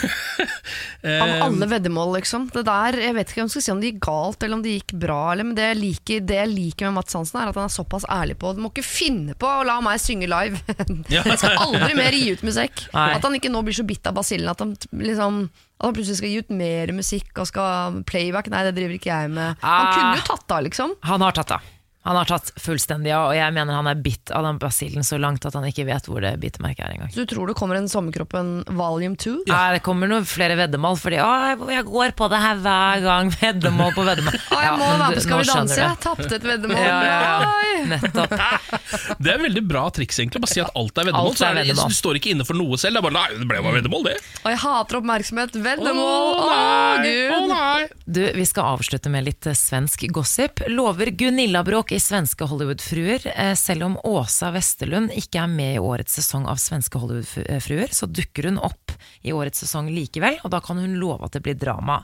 Av Eh, alle veddemål, liksom. Det der, jeg vet ikke om jeg skal si om det gikk galt eller om det gikk bra. Eller, men det jeg, liker, det jeg liker med Mats Hansen, er at han er såpass ærlig på Du må ikke finne på å la meg synge live. <laughs> Jeg skal aldri mer gi ut musikk. Nei. At han ikke nå blir så bitt av basillen at han liksom at han plutselig skal gi ut mer musikk og skal playback. Nei, det driver ikke jeg med. Han Ah. kunne jo tatt av, liksom. Han har tatt av. Han har tatt fullstendig av, og jeg mener han er bitt av den basillen så langt at han ikke vet hvor det bitemerket er engang. Så du tror det kommer en Sommerkroppen volume 2? Nei, det kommer noen flere veddemål, fordi å, jeg- går på det her hver gang. <laughs> Veddemål på veddemål. Å, jeg må være på Skal vi danse, jeg tapte et veddemål. Ja, ja, ja. <laughs> Nettopp. <laughs> Det er veldig bra triks, egentlig. Bare si at alt er veddemål. Alt Så er er det, du står ikke inne for noe selv. Det er bare nei, det ble bare veddemål, det. Og jeg hater oppmerksomhet. Veddemål! Å, Å, nei, å, gud! nei. Du, Vi skal avslutte med litt svensk gossip. Lover Gunilla-bråk i svenske Hollywood-fruer. Eh, Selv om Åsa Westerlund ikke er med i årets sesong av Svenske Hollywood-fruer, så dukker hun opp i årets sesong likevel, og da kan hun love at det blir drama.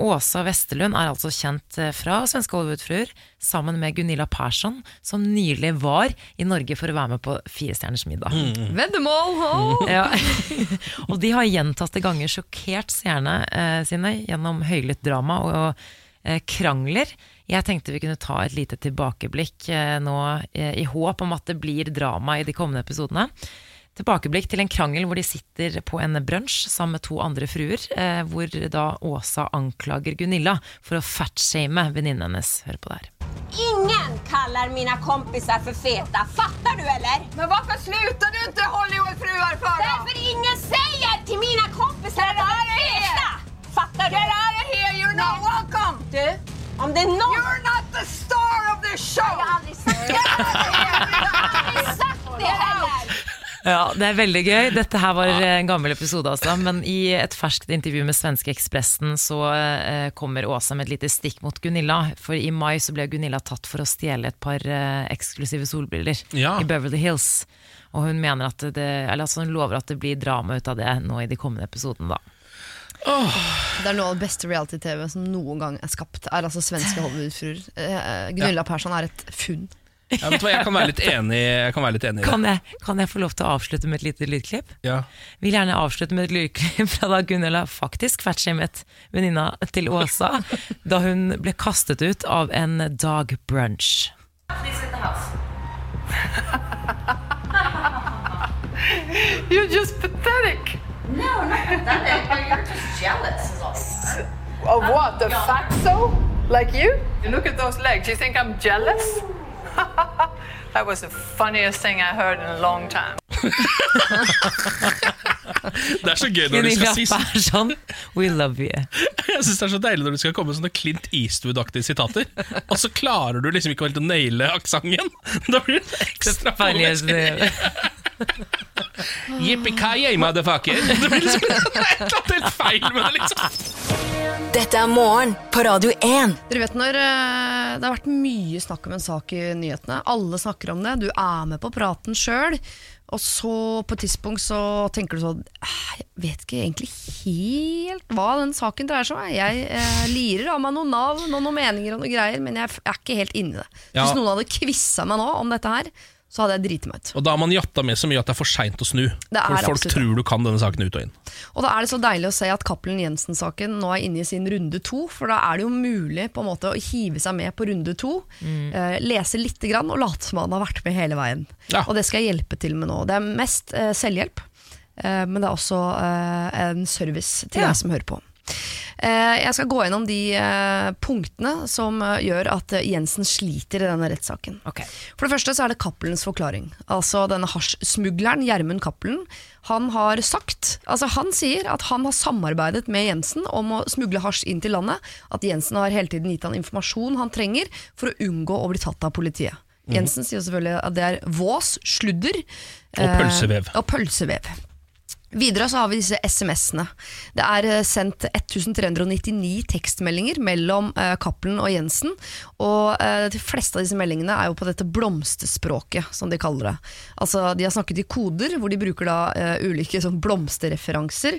Åsa Westerlund er altså kjent eh, fra Svenske Hollywood-fruer, sammen med Gunilla Persson, som nylig var i Norge for å være med på Firestjerners middag. Veddemål! Oh! <laughs> Ja. <laughs> og de har gjentatte ganger sjokkert seerne eh, sine gjennom høylytt drama og krangler. Jeg tenkte vi kunne ta et lite tilbakeblikk eh, nå eh, i håp om at det blir drama i de kommende episodene. Tilbakeblikk til en krangel hvor de sitter på en brunsj sammen med to andre fruer, eh, hvor da Åsa anklager Gunilla for å fatshame venninnen hennes. Hør på det her. Ingen kaller mine kompiser for feta. Fattar du eller? Men hvorfor slutter du inte Hollywoodfruar för då? Derfor ingen sier til mine kompiser at de er feta. Fattar du? Get er you're not welcome. Du, om det någon... You're not the star of this show. Jag har aldrig sagt det. Jag sagt det heller. Ja, det er veldig gøy. Dette her var en gammel episode, altså. Men i et ferskt intervju med svenske Ekspressen så eh, kommer Åsa med et lite stikk mot Gunilla. For i mai så ble Gunilla tatt for å stjele et par eh, eksklusive solbriller Ja. i Beverly Hills. Og hun mener at det, eller altså hun lover at det blir drama ut av det nå i de kommende episodene, da. Det er noe av det beste reality-TV som noen gang er skapt. Er altså svenske Hollywood-fruer. Eh, Gunilla Persson er et funn. Ja, vet du hva, jeg kan være litt enig, jeg kan være litt enig i det. Kan jeg, kan jeg få lov til å avslutte med et lite lydklipp? Ja. Vil gjerne avslutte med et lydklipp fra da Gunilla faktisk fatshamet venninna til Åsa <laughs> da hun ble kastet ut av en dog brunch. <laughs> You're just pathetic. No, not pathetic. You're just jealous. Of what? The fatso? Like you? You look at those legs. You think I'm jealous? <laughs> that was the funniest thing I heard in a long time. Det er så gøy når du skal si Persson, we love you. <laughs> Jeg synes det er så deilig når du skal komme med sånne Clint Eastwood-aktige sitater, og så klarer du liksom ikke helt å naile aksenten. <laughs> Da blir det ekstra Funniest komisk. <laughs> Yippee-ki-yay, motherfucker! <laughs> Det blir liksom det <laughs> er et eller annet helt feil med det, liksom. Dette er morgen på Radio 1. Dere vet når eh, Det har vært mye snakk om en sak i nyhetene. Alle snakker om det. Du er med på praten sjøl. Og så på et tidspunkt så tenker du sånn «Ah, Jeg vet ikke egentlig helt hva den saken dreier seg om. Jeg eh, lirer av meg noen navn og noen meninger og noen greier, men jeg er ikke helt inni det. Ja. Hvis noen hadde kvissa meg nå om dette her, så hadde jeg driti meg ut. Og da har man jatta med så mye at det er for seint å snu. Det er For folk absolutt tror du kan denne saken ut og inn. Og da er det så deilig å se at Cappelen Jensen-saken nå er inne i sin runde to, for da er det jo mulig på en måte å hive seg med på runde to, eh, lese lite grann og late som han har vært med hele veien. Ja. Og det skal jeg hjelpe til med nå. Det er mest eh, selvhjelp, eh, men det er også eh, en service til Ja. deg som hører på. Eh, Jeg skal gå gjennom de eh, punktene som eh, gjør at Jensen sliter i denne rettssaken. Okay. For det første så er det Cappelens forklaring. Altså denne hasjsmugleren Gjermund Cappelen. Han har sagt, altså han sier at han har samarbeidet med Jensen om å smugle hasj inn til landet. At Jensen har hele tiden gitt han informasjon han trenger for å unngå å bli tatt av politiet. Jensen sier jo selvfølgelig at det er vås, sludder Og eh, og pølsevev. Videre så har vi disse SMS-ene. Det er eh, sendt 1399 tekstmeldinger mellom eh, Cappelen og Jensen. Og eh, de fleste av disse meldingene er jo på dette blomsterspråket, som de kaller det. Altså De har snakket i koder, hvor de bruker da ulike sånn blomsterreferanser.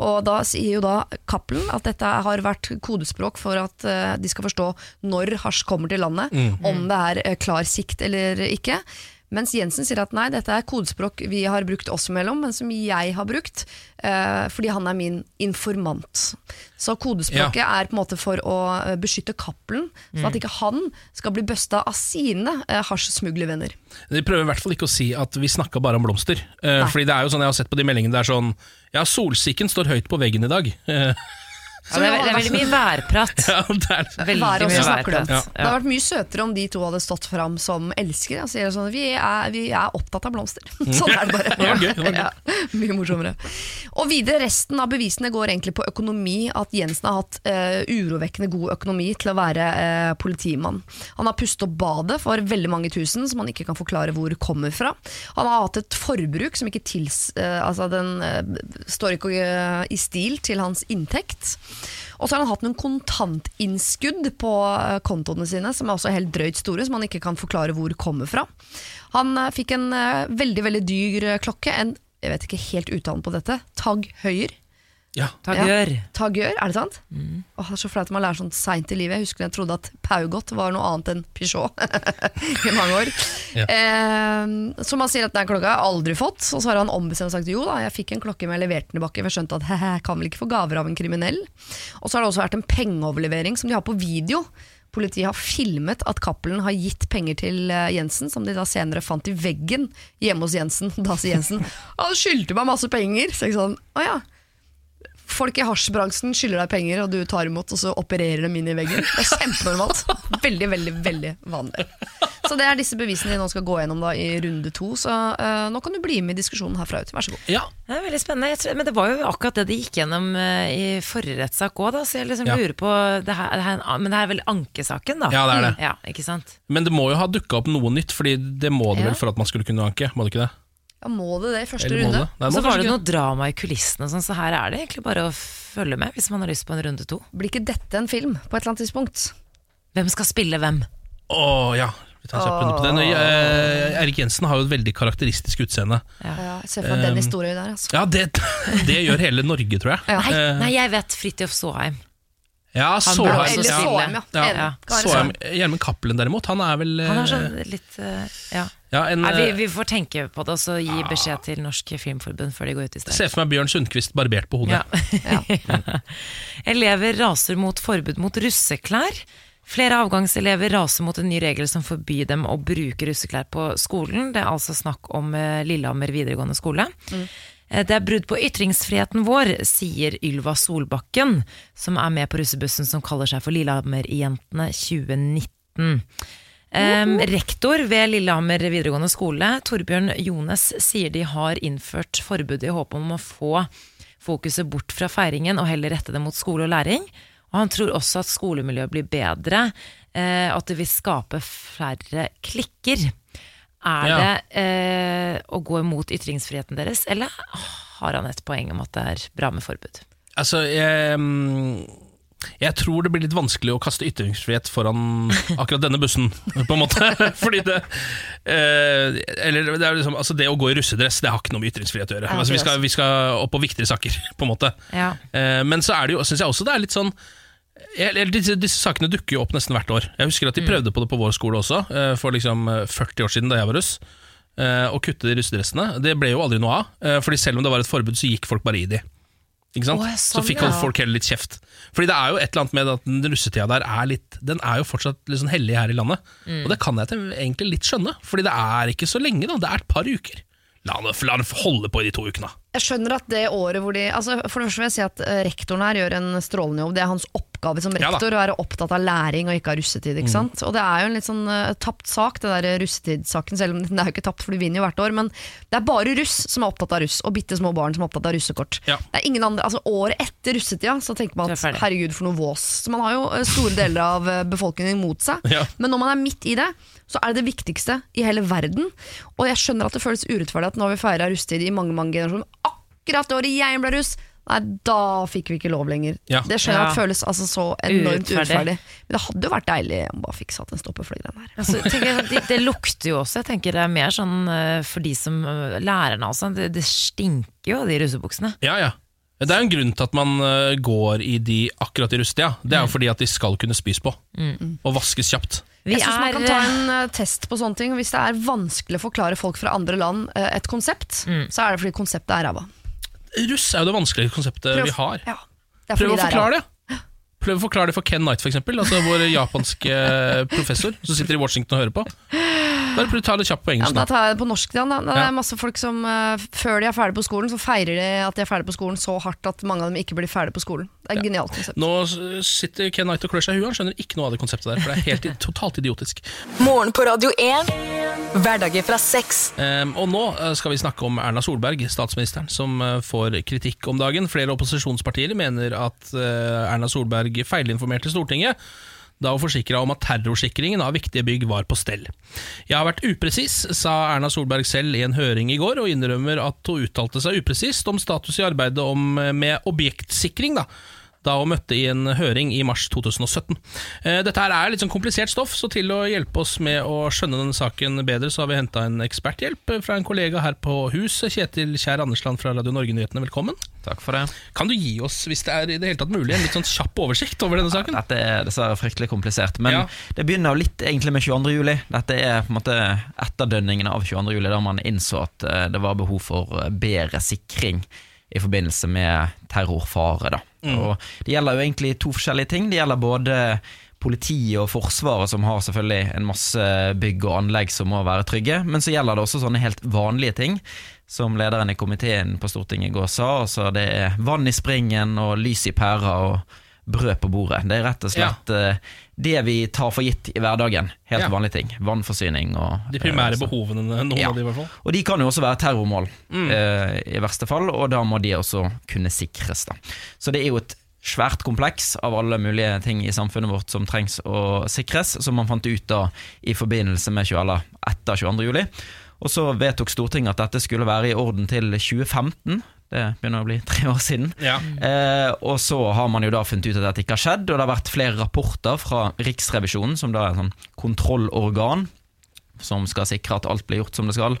Og da sier jo da Cappelen at dette har vært kodespråk for at de skal forstå når hasj kommer til landet, om det er klar sikt eller ikke. Mens Jensen sier at nei, dette er kodespråk vi har brukt oss imellom, men som jeg har brukt, eh, fordi han er min informant. Så kodespråket er på en måte for å eh, beskytte Cappelen, sånn at ikke han skal bli busta av sine eh, hasjsmuglervenner. De prøver i hvert fall ikke å si at vi snakka bare om blomster. Eh, fordi det er jo sånn jeg har sett på de meldingene Det er sånn Ja, solsikken står høyt på veggen i dag. <laughs> Eh, Ja, det, er, det er veldig mye værprat. <laughs> Ja, det er Veldig Vær mye værprat. Ja. Det hadde vært mye søtere om de to hadde stått fram som elskere. Altså, sånn, vi, er, vi er opptatt av blomster. <laughs> Sånn er det bare. Det var gøy, det var gøy. Ja, mye morsommere. Og videre, resten av bevisene går egentlig på økonomi. At Jensen har hatt uh, urovekkende god økonomi til å være uh, politimann. Han har pustet opp badet for veldig mange tusen, som han ikke kan forklare hvor kommer fra. Han har hatt et forbruk som ikke tils, uh, altså den eh, står ikke eh, i stil til hans inntekt. Og så har han hatt noen kontantinnskudd på eh, kontoene sine, som er også helt drøyt store, som han ikke kan forklare hvor kommer fra. Han eh, fikk en eh, veldig veldig dyr klokke, en jeg vet ikke helt uttalen på dette, Tag Høyer. Ja. Tagør. Ja, Tagør, er det sant? Åh, det er så flaut at man lærer sånt seint i livet. Jeg husker jeg trodde at Paugot var noe annet enn Peugeot <laughs> i mange år. Ja. Eh, så man sier at den klokka har jeg aldri fått, og så har han ombestemt og sagt jo da, jeg fikk en klokke, men jeg leverte den tilbake. For jeg skjønte at he-he, kan vel ikke få gaver av en kriminell. Og så har det også vært en pengeoverlevering som de har på video. Politiet har filmet at Cappelen har gitt penger til eh, Jensen, som de da senere fant i veggen hjemme hos Jensen. <laughs> Da sier Jensen han skyldte meg masse penger. Så jeg sånn, å ja. Folk i hasjbransjen skylder deg penger, og du tar imot, og så opererer dem inn i veggen. Det er kjempenormalt. Veldig, veldig, veldig vanlig. Så det er disse bevisene vi nå skal gå gjennom da i runde to. Så uh, nå kan du bli med i diskusjonen herfra ut. Vær så god. Ja. Det er veldig spennende. Jeg tror, men det var jo akkurat det de gikk gjennom uh, i forrige rettssak òg, så jeg liksom Ja. lurer på det her, det her, er Men det her er vel ankesaken, da? Ja, det er det. Ja, ikke sant? Men det må jo ha dukka opp noe nytt, Fordi det må det Ja. vel for at man skulle kunne anke? Må det ikke det? Ja, må det det i første Eller må runde? det? Nei, Og så var kanskje det ikke noe drama i kulissene, og sånn, så her er det egentlig bare å følge med hvis man har lyst på en runde to. Blir ikke dette en film på et eller annet tidspunkt? Hvem skal spille hvem? Å ja, vi tar en kjapp runde på den. Eh, Erik Jensen har jo et veldig karakteristisk utseende. Ja, jeg ser for meg den Um, historien der. Altså. Ja, det, <laughs> det gjør hele Norge, tror jeg. Ja. Nei, Eh, nei jeg vet Fridtjof Saaheim. Ja, Han burde også Eller ja. spille. Ja. Ja. Såheim. Såheim. Gjermund Cappelen derimot, han er vel Han er eh, sånn litt eh, Ja. ja, en, Nei, vi, eh, vi får tenke på det og så gi beskjed til Norsk Filmforbund før de går ut i streik. Se for meg Bjørn Sundquist barbert på hodet. Ja. <laughs> Elever raser mot forbud mot russeklær. Flere avgangselever raser mot en ny regel som forbyr dem å bruke russeklær på skolen. Det er altså snakk om eh, Lillehammer videregående skole. Eh, Det er brudd på ytringsfriheten vår, sier Ylva Solbakken, som er med på russebussen som kaller seg for Lillehammer-jentene 2019. Um, rektor ved Lillehammer videregående skole, Torbjørn Jones, sier de har innført forbudet i håp om å få fokuset bort fra feiringen og heller rette det mot skole og læring. Og han tror også at skolemiljøet blir bedre, eh, at det vil skape færre klikker. Er Ja. det eh, å gå imot ytringsfriheten deres, eller har han et poeng om at det er bra med forbud? Altså, jeg, mm, jeg tror det blir litt vanskelig å kaste ytringsfrihet foran akkurat denne bussen, på en måte. <laughs> Fordi det eh, Eller det, er liksom, altså det å gå i russedress, det har ikke noe med ytringsfrihet å gjøre. Altså, vi, skal, vi skal opp på viktigere saker, <laughs> på en måte. Ja. Eh, men så er det jo, synes jeg også det er litt sånn disse, disse sakene dukker jo opp nesten hvert år. Jeg husker at de prøvde på det på vår skole også, eh, for liksom eh, 40 år siden da jeg var russ. eh, Å kutte de russedressene. Det ble jo aldri noe av, eh, Fordi selv om det var et forbud, så gikk folk bare i de. Ikke sant? Å, sånn, så fikk ja. folk heller litt kjeft. Fordi det er jo et eller annet med at den russetida der er litt Den er jo fortsatt litt sånn hellig her i landet. Mm. Og det kan jeg egentlig litt skjønne, Fordi det er ikke så lenge, da. Det er et par uker. La han, la holde på i de to ukene. Jeg skjønner at det året hvor de altså For det første vil jeg si at eh, rektoren her gjør en strålende jobb. Det er hans oppgave som Ja rektor å være opptatt av læring og ikke av russetid. Ikke sant? Og det er jo en litt sånn uh, tapt sak, det der russetidssaken, selv om <laughs> den er jo ikke tapt, for de vinner jo hvert år. Men det er bare russ som er opptatt av russ, og bitte små barn som er opptatt av russekort. Ja. Det er ingen andre, altså Året etter russetida så tenker man at herregud, for noe vås. Så man har jo eh, store deler av befolkningen mot seg. <laughs> Ja. Men når man er midt i det, så er det det viktigste i hele verden. Og jeg skjønner at det føles urettferdig at nå har vi feira russetid i mange mange generasjoner. Akkurat det året jeg ble russ, nei, da fikk vi ikke lov lenger. Ja. Det skjønner jeg Ja. at føles altså så enormt Urettferdig. Men det hadde jo vært deilig om bare fikk satt en stopper for de greiene her. Altså, tenker jeg, det, det lukter jo også. Jeg tenker det er mer sånn eh, for de som eh, lærerne også. Det, det stinker jo av de russebuksene. Ja, ja. Det er en grunn til at man øh, går i de akkurat i russetida. Det er jo fordi at de skal kunne spys på. Og vaskes kjapt. Vi jeg synes man kan ta en eh, test på sånne ting. Hvis det er vanskelig å forklare folk fra andre land eh, et konsept, så er det fordi konseptet er ræva. Russ er jo det vanskelige konseptet Prøv- vi har. Ja, det er Prøv å forklare det. Prøv å forklare det for Ken Knight, for eksempel, altså vår japanske professor som sitter i Washington og hører på. Bare prøv å ta det kjapt på engelsk. da da. tar jeg det på norsk. Da. Det Ja. er masse folk som eh, før de er ferdig på skolen, så feirer de at de er ferdig på skolen så hardt at mange av dem ikke blir ferdig på skolen. Det er et genialt konsept. Nå sitter Ken Knight og klør seg i huet. Han skjønner ikke noe av det konseptet der, for det er helt totalt idiotisk. Morgen på Radio 1. Hverdager fra seks. Um, og nå eh, skal vi snakke om Erna Solberg, statsministeren, som eh, får kritikk om dagen. Flere opposisjonspartier mener at Erna Solberg feilinformerte Stortinget da hun forsikra om at terrorsikringen av viktige bygg var på stell. Jeg har vært upresis, sa Erna Solberg selv i en høring i går, og innrømmer at hun uttalte seg upresist om status i arbeidet om, med objektsikring. da da hun møtte i en høring i mars 2017. Eh, Dette her er litt sånn komplisert stoff, så til å hjelpe oss med å skjønne denne saken bedre, så har vi henta en eksperthjelp fra en kollega her på huset. Kjetil Kjær Andersland fra Radio Norge-nyhetene, velkommen. Takk for det. Kan du gi oss, hvis det er i det hele tatt mulig, en litt sånn kjapp oversikt over denne saken? Dette er dessverre fryktelig komplisert, men Ja. det begynner jo litt egentlig med 22. juli. Dette er på en måte etterdønningene av 22. juli, da man innså at eh, det var behov for eh, bedre sikring i forbindelse med terrorfare. Da. Mm. Og det gjelder jo egentlig to forskjellige ting. Det gjelder både politiet og Forsvaret, som har selvfølgelig en masse bygg og anlegg som må være trygge, men så gjelder det også sånne helt vanlige ting. Som lederen i komiteen på Stortinget i går sa, altså det er vann i springen og lys i pæra og brød på bordet. Det er rett og slett ja. det vi tar for gitt i hverdagen. Helt Ja. vanlige ting. Vannforsyning og De primære eh, så- behovene, noen Ja. av de i hvert fall. og de kan jo også være terrormål, Mm. uh, i verste fall, og da må de også kunne sikres. Da. Så det er jo et svært kompleks av alle mulige ting i samfunnet vårt som trengs å sikres, som man fant ut da i forbindelse med 20, eller etter 22. juli. Og så vedtok Stortinget at dette skulle være i orden til 2015. Det begynner å bli tre år siden. Ja. Eh, og så har man jo da funnet ut at dette ikke har skjedd, og det har vært flere rapporter fra Riksrevisjonen, som da er en sånn kontrollorgan som skal sikre at alt blir gjort som det skal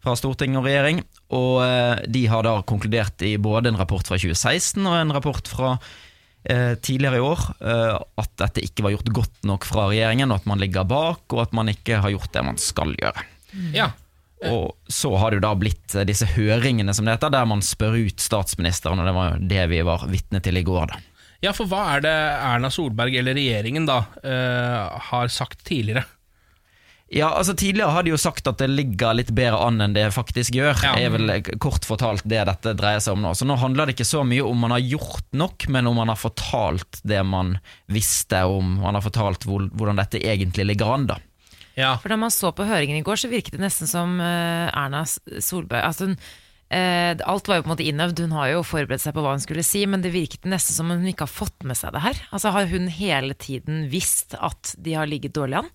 fra storting og regjering. Og eh, de har da konkludert i både en rapport fra 2016 og en rapport fra eh, tidligere i år eh, at dette ikke var gjort godt nok fra regjeringen, og at man ligger bak, og at man ikke har gjort det man skal gjøre. Ja. Og så har det jo da blitt eh, disse høringene som det heter, der man spør ut statsministeren, og det var jo det vi var vitne til i går, da. Ja, for hva er det Erna Solberg, eller regjeringen, da, uh, har sagt tidligere? Ja, altså Tidligere har de jo sagt at det ligger litt bedre an enn det faktisk gjør. Ja. er vel kort fortalt det dette dreier seg om nå. Så nå handler det ikke så mye om man har gjort nok, men om man har fortalt det man visste om. Man har fortalt hvordan dette egentlig ligger an, da. For da man så på høringen i går, så virket det nesten som eh, Erna Solberg altså hun, eh, Alt var jo på en måte innøvd, hun har jo forberedt seg på hva hun skulle si, men det virket nesten som hun ikke har fått med seg det her. Altså Har hun hele tiden visst at de har ligget dårlig an?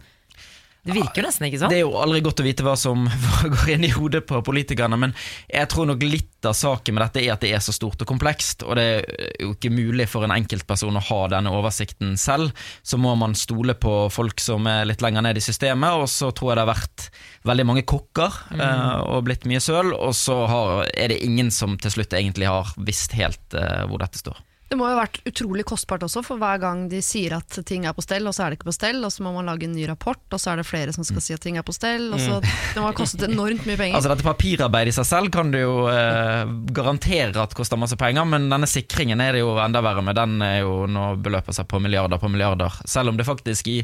Det virker jo nesten ikke sånn. Det er jo aldri godt å vite hva som <laughs> går inn i hodet på politikerne, men jeg tror nok litt av saken med dette er at det er så stort og komplekst, og det er jo ikke mulig for en enkeltperson å ha denne oversikten selv. Så må man stole på folk som er litt lenger ned i systemet, og så tror jeg det har vært veldig mange kokker Mm. eh, og blitt mye søl, og så har, er det ingen som til slutt egentlig har visst helt eh, hvor dette står. Det må jo ha vært utrolig kostbart også, for hver gang de sier at ting er på stell, og så er det ikke på stell, og så må man lage en ny rapport, og så er det flere som skal si at ting er på stell, og så Mm. Det må ha kostet enormt mye penger. Altså Dette papirarbeidet i seg selv kan du jo eh, garantere at koster masse penger, men denne sikringen er det jo enda verre med. Den er jo nå beløper seg på milliarder på milliarder. Selv om det faktisk i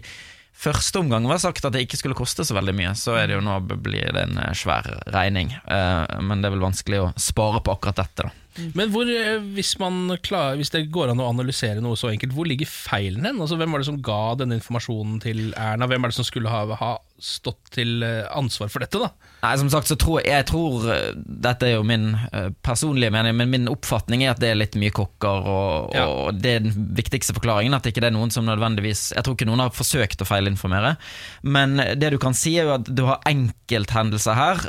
første omgang var sagt at det ikke skulle koste så veldig mye, så er det jo nå blir det en eh, svær regning. Eh, men det er vel vanskelig å spare på akkurat dette, da. Men hvor, eh, hvis, man klar, hvis det går an å analysere noe så enkelt, hvor ligger feilen hen? Altså, hvem var det som ga denne informasjonen til Erna? Hvem er det som skulle ha, ha stått til eh, ansvar for dette? da? Nei, som sagt så tror jeg, jeg tror eh, Dette er jo min eh, personlige mening, men min oppfatning er at det er litt mye kokker, og, Ja. og det er den viktigste forklaringen. At ikke det er noen som nødvendigvis Jeg tror ikke noen har forsøkt å feilinformere, men det du kan si, er jo at du har enkelthendelser her,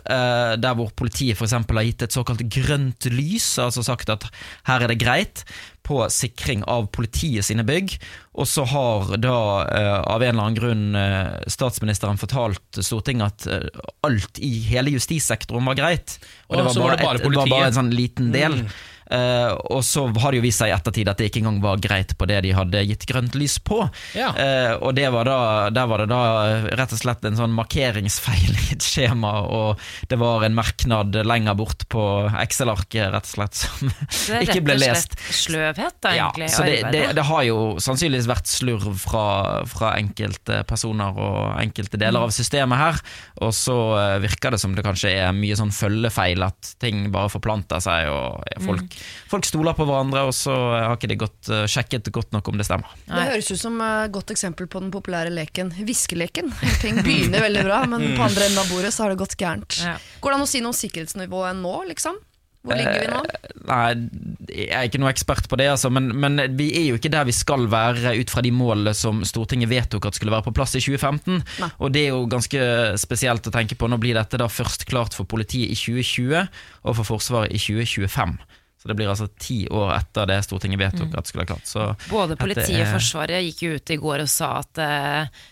der hvor politiet f.eks. har gitt et såkalt grønt lys, altså sagt at her er det greit, på sikring av politiet sine bygg. Og så har da eh, av en eller annen grunn eh, statsministeren fortalt Stortinget at eh, alt i hele justissektoren var greit. Og det var bare, det bare et, det var bare en sånn liten del. Mm. Eh, og så har det jo vist seg i ettertid at det ikke engang var greit på det de hadde gitt grønt lys på. Ja. Uh, og det var da, der var det da eh, rett og slett en sånn markeringsfeil <laughs> i et skjema, og det var en merknad lenger bort på Excel-arket rett og slett som Det er ikke ble rett og lest. slett sløvhet, da, Ja, egentlig. så det, det, det har jo sannsynligvis vært slurv fra, fra enkelte personer og enkelte deler av systemet her, og så virker det som det kanskje er mye sånn følgefeil, at ting bare forplanter seg, og ja, Mm. folk, folk stoler på hverandre, og så har ikke de gått, eh, sjekket godt nok om det stemmer. Det høres ut som et godt eksempel på den populære leken hviskeleken. Ting begynner veldig bra, <laughs> men på andre enden av bordet så har det gått gærent. Går det an å si noe om sikkerhetsnivået nå, liksom? Hvor ligger vi nå? Eh, Nei, jeg er ikke noe ekspert på det, altså, men, men vi er jo ikke der vi skal være ut fra de målene som Stortinget vedtok at skulle være på plass i 2015. Nei. Og det er jo ganske spesielt å tenke på. Nå blir dette da først klart for politiet i 2020 og for Forsvaret i 2025. Så det blir altså ti år etter det Stortinget vedtok at det skulle ha klart. Så Både politiet og Forsvaret gikk jo ut i går og sa at eh,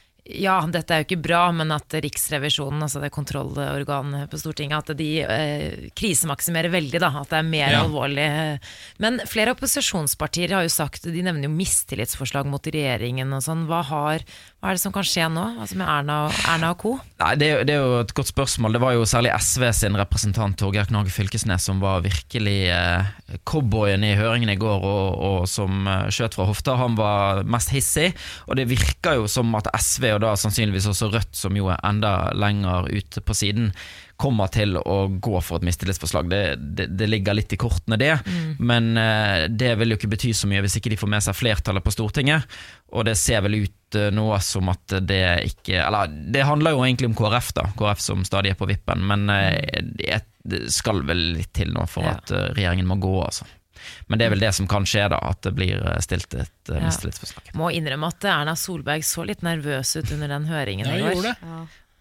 ja, dette er jo ikke bra, men at Riksrevisjonen, altså det kontrollorganet på Stortinget, at de eh, krisemaksimerer veldig, da. At det er mer Ja. alvorlig. Men flere opposisjonspartier har jo sagt, de nevner jo mistillitsforslag mot regjeringen og sånn. Hva, har, hva er det som kan skje nå, altså med Erna, og- Erna og co.? Nei, det, det er jo et godt spørsmål. Det var jo særlig SV sin representant Torgeir Knag Fylkesnes som var virkelig eh, cowboyen i høringen i går, og, og som eh, skjøt fra hofta. Han var mest hissig, og det virker jo som at SV, og da sannsynligvis også Rødt, som jo er enda lenger ute på siden, kommer til å gå for et mistillitsforslag. Det, det, det ligger litt i kortene, det. Men uh, det vil jo ikke bety så mye hvis ikke de får med seg flertallet på Stortinget. Og det ser vel ut uh, nå som at det ikke Eller det handler jo egentlig om KrF, da. KrF som stadig er på vippen. Men uh, det det skal vel litt til nå for Ja. at regjeringen må gå, altså. Men det er vel det som kan skje, da. At det blir stilt et mistillitsforslag. Ja. Må innrømme at Erna Solberg så litt nervøs ut under den høringen Ja, i går. gjorde det.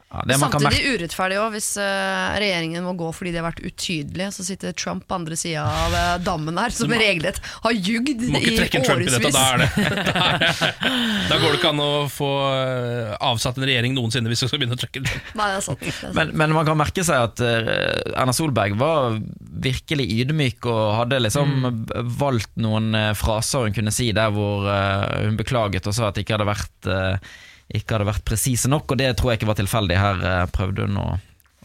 Ja, det man kan merke urettferdig òg, hvis eh, regjeringen må gå fordi de har vært utydelige. Så sitter Trump på andre sida av eh, <laughs> dammen her, som regelrett har jugd i årevis. da Da, <laughs> <laughs> da går det ikke an å få eh, avsatt en regjering noensinne hvis du skal begynne å trekke Trump. Nei, det er sant. Det er sant. Men, men man kan merke seg at eh, Erna Solberg var virkelig ydmyk og hadde liksom valgt noen fraser hun kunne si der hvor hun beklaget og sa at det ikke hadde vært uh, ikke hadde vært presise nok, og det tror jeg ikke var tilfeldig. Her eh, prøvde hun å,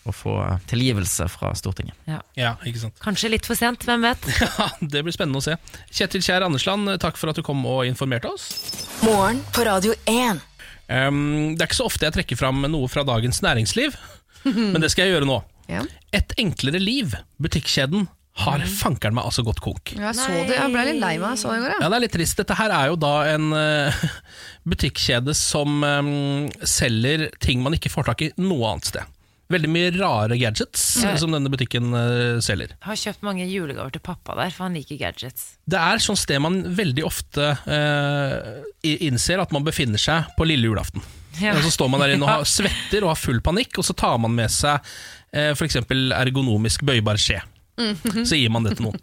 å få tilgivelse fra Stortinget. Ja, ikke sant. Kanskje litt for sent, hvem vet? <laughs> Ja, det blir spennende å se. Kjetil Kjær Andersland, takk for at du kom og informerte oss. Morgen på Radio 1. Um, det er ikke så ofte jeg trekker fram noe fra Dagens Næringsliv, <laughs> men det skal jeg gjøre nå. Ja. Et enklere liv, butikkjeden, har fankeren meg altså gått konk. Jeg så det, jeg ble litt lei meg så i går. Ja, det er litt trist. Dette her er jo da en uh, <laughs> butikkjede som um, selger ting man ikke får tak i noe annet sted. Veldig mye rare gadgets Ja. som denne butikken uh, selger. Har kjøpt mange julegaver til pappa der, for han liker gadgets. Det er sånn sted man veldig ofte uh, innser at man befinner seg på lille julaften. Ja. Så står man der inne og har, <laughs> svetter og har full panikk, og så tar man med seg eh, f.eks. ergonomisk bøybar skje. <laughs> Så gir man det til noen.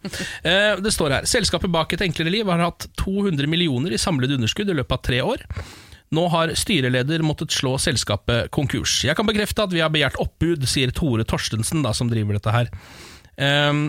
Eh, det står her Selskapet bak Et enklere liv har hatt 200 millioner i samlet underskudd i løpet av tre år. Nå har styreleder måttet slå selskapet konkurs. Jeg kan bekrefte at vi har begjært oppbud, sier Tore Torstensen, da, som driver dette her. Um,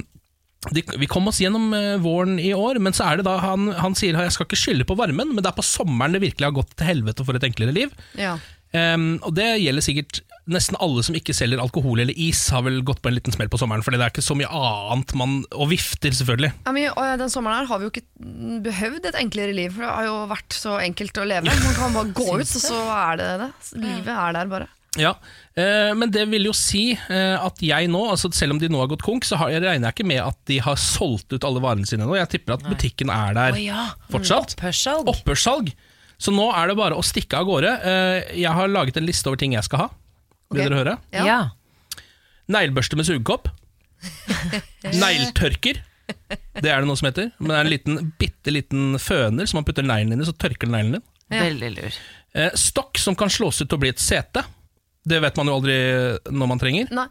de, vi kom oss gjennom eh, våren i år, men så er det da han, han sier jeg skal ikke skylde på varmen, men det er på sommeren det virkelig har gått til helvete for et enklere liv. Ja. Um, og det gjelder sikkert nesten alle som ikke selger alkohol eller is, har vel gått på en liten smell på sommeren, fordi det er ikke så mye annet man Og vifter, selvfølgelig. Ja, men, og den sommeren her har vi jo ikke behøvd et enklere liv, for det har jo vært så enkelt å leve. Man kan bare gå <laughs> ut, og så er det det. Livet er der bare. Ja, eh, Men det vil jo si eh, at jeg nå, altså selv om de nå har gått konk, så jeg regner jeg ikke med at de har solgt ut alle varene sine nå. Jeg tipper at butikken er der oh, ja. fortsatt. Opphørssalg. Opphørssalg. Så nå er det bare å stikke av gårde. Eh, Jeg har laget en liste over ting jeg skal ha. Vil dere høre? Ja. Ja. Neglebørste med sugekopp. <laughs> Negltørker. Det er det noe som heter. Men det er en liten, bitte liten føner som man putter neglen inn i, så tørker den neglen din. Veldig lur. Eh, Stokk som kan slås ut til å bli et sete. Det vet man jo aldri når man trenger. Nei.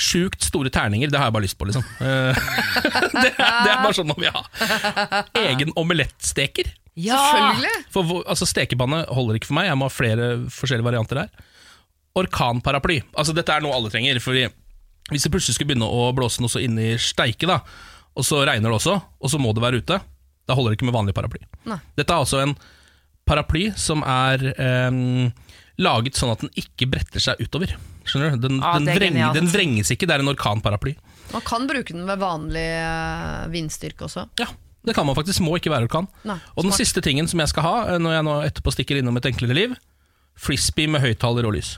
Sjukt store terninger, det har jeg bare lyst på, liksom. Eh, <laughs> det, er, det er bare sånn man vil ha. Egen omelettsteker. Ja! Selvfølgelig! For hvor- altså, stekepanne holder ikke for meg, jeg må ha flere forskjellige varianter her. Orkanparaply. Altså, dette er noe alle trenger. Fordi hvis det plutselig skulle begynne å blåse noe så inni steike, da, og så regner det også, og så må du være ute. Da holder det ikke med vanlig paraply. Nei. Dette er altså en paraply som er em, laget sånn at den ikke bretter seg utover. Skjønner du? Den, Ah, den, vreng, den vrenges ikke, det er en orkanparaply. Man kan bruke den ved vanlig eh, vindstyrke også. Ja, det kan man faktisk. Må ikke være orkan. Nei, og den smart. siste tingen som jeg skal ha, eh, når jeg nå etterpå stikker innom et enklere liv, frisbee med høyttaler og lys.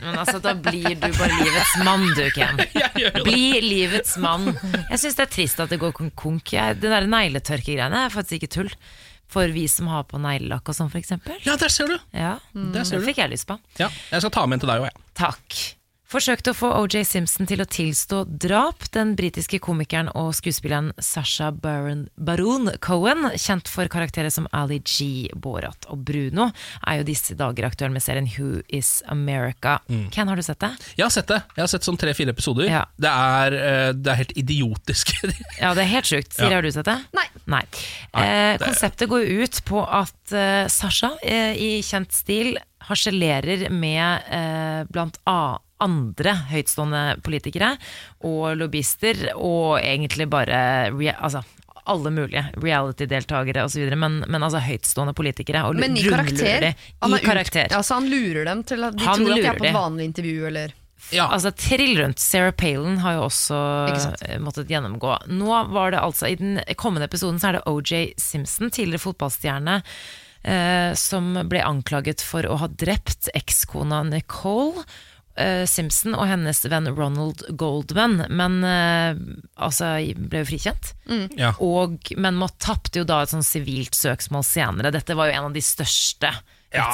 Men altså, da blir du bare livets mann, du, Ken. <laughs> Bli livets mann. Jeg syns det er trist at det går konk. Jeg- Det der negletørkegreiene er faktisk ikke tull. For vi som har på neglelakk og sånn, eksempel. Ja, der ser du. Ja, Der ser det du. fikk jeg lyst på. Ja, jeg skal ta med en til deg òg, jeg. Takk. Forsøkte å få OJ Simpson til å tilstå drap. Den britiske komikeren og skuespilleren Sasha Baron, Baron Cohen, kjent for karakterer som Ali G, Borat og Bruno, er jo disse dager aktuell med serien Who Is America. Mm. Ken, har du sett det? Jeg har sett det. Jeg har sett sånn tre-fire episoder. Det, er, eh, det er helt idiotisk. <laughs> Ja, det er helt sjukt. Siri, Ja. har du sett det? Nei. Nei. Nei, Eh, det- konseptet går jo ut på at uh, Sasha eh, i kjent stil harselerer med eh, blant a andre høytstående politikere og lobbyister, og egentlig bare altså, alle mulige reality-deltakere osv., men, men altså høytstående politikere. Og Men i karakter. de. Han I karakter. ut- Altså, han lurer dem til at de Han tror at de er på et vanlig intervju, eller Altså trill rundt. Sarah Palin har jo også eh, måttet gjennomgå. Nå var det altså I den kommende episoden så er det OJ Simpson, tidligere fotballstjerne, eh, som ble anklaget for å ha drept ekskona Nicole. eh, Simpson og hennes venn Ronald Goldman, men eh, altså ble jo frikjent. Mm. Ja. Og, men må tapte jo da et sånn sivilt søksmål senere. Dette var jo en av de største ja.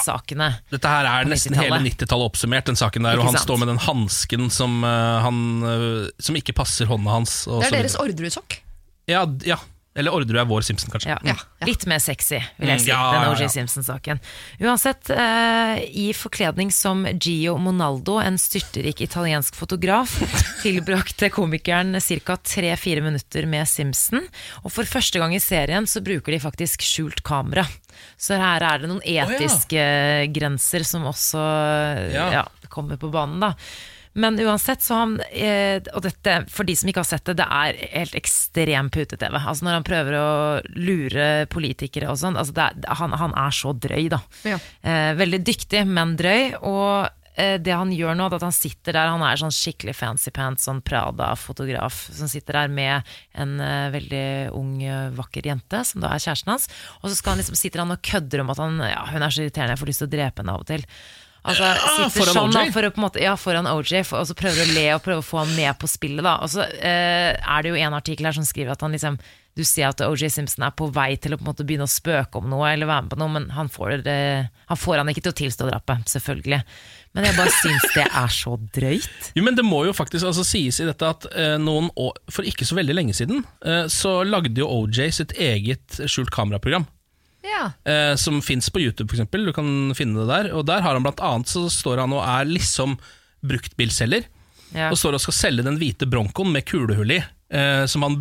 Dette her er nesten hele 90-tallet. 90-tallet oppsummert, den saken der. Ikke Og han sant? står med den hansken som, uh, han, uh, som ikke passer hånda hans. og Det så er deres ordresokk? Ja, ja. Eller Orderud er vår Simpson, kanskje. Ja. Litt mer sexy, vil jeg Mm, si, ja, den ja, ja. Simpson-saken. Uansett, eh, i forkledning som Gio Monaldo, en styrterik italiensk fotograf, <laughs> tilbrakte komikeren ca. 3-4 minutter med Simpson. Og for første gang i serien så bruker de faktisk skjult kamera. Så her er det noen ja. etiske grenser som også Ja. ja, kommer på banen, da. Men uansett, så han eh, Og dette, for de som ikke har sett det, det er helt ekstrem pute-TV. Altså Når han prøver å lure politikere og sånn. Altså han, han er så drøy, da. Ja. Eh, veldig dyktig, men drøy. Og eh, det han gjør nå, er at han sitter der, han er sånn skikkelig fancy pants, sånn Prada-fotograf, som sitter der med en veldig ung, vakker jente, som da er kjæresten hans. Og så han liksom, sitter han og kødder om at han, ja, hun er så irriterende, jeg får lyst til å drepe henne av og til. Altså, Ja, foran sånn da, OJ? for å måte, ja, foran OJ, for, og så prøver å le og prøver å få ham med på spillet. Da. Og så eh, er det jo en artikkel her som skriver at han liksom du ser at OJ Simpson er på vei til å på en måte begynne å spøke om noe, eller være med på noe, men han får, det, han, får han ikke til å tilstå drapet, selvfølgelig. Men jeg bare syns det er så drøyt. Jo, men Det må jo faktisk altså, sies i dette at eh, noen år, for ikke så veldig lenge siden, eh, så lagde jo OJ sitt eget skjult kameraprogram. Ja. eh, som fins på YouTube, eksempel. Du kan finne det der. Og der har han blant annet så står han og er liksom bruktbilselger. Ja. Og står og skal selge den hvite Broncoen med kulehull i, eh, som han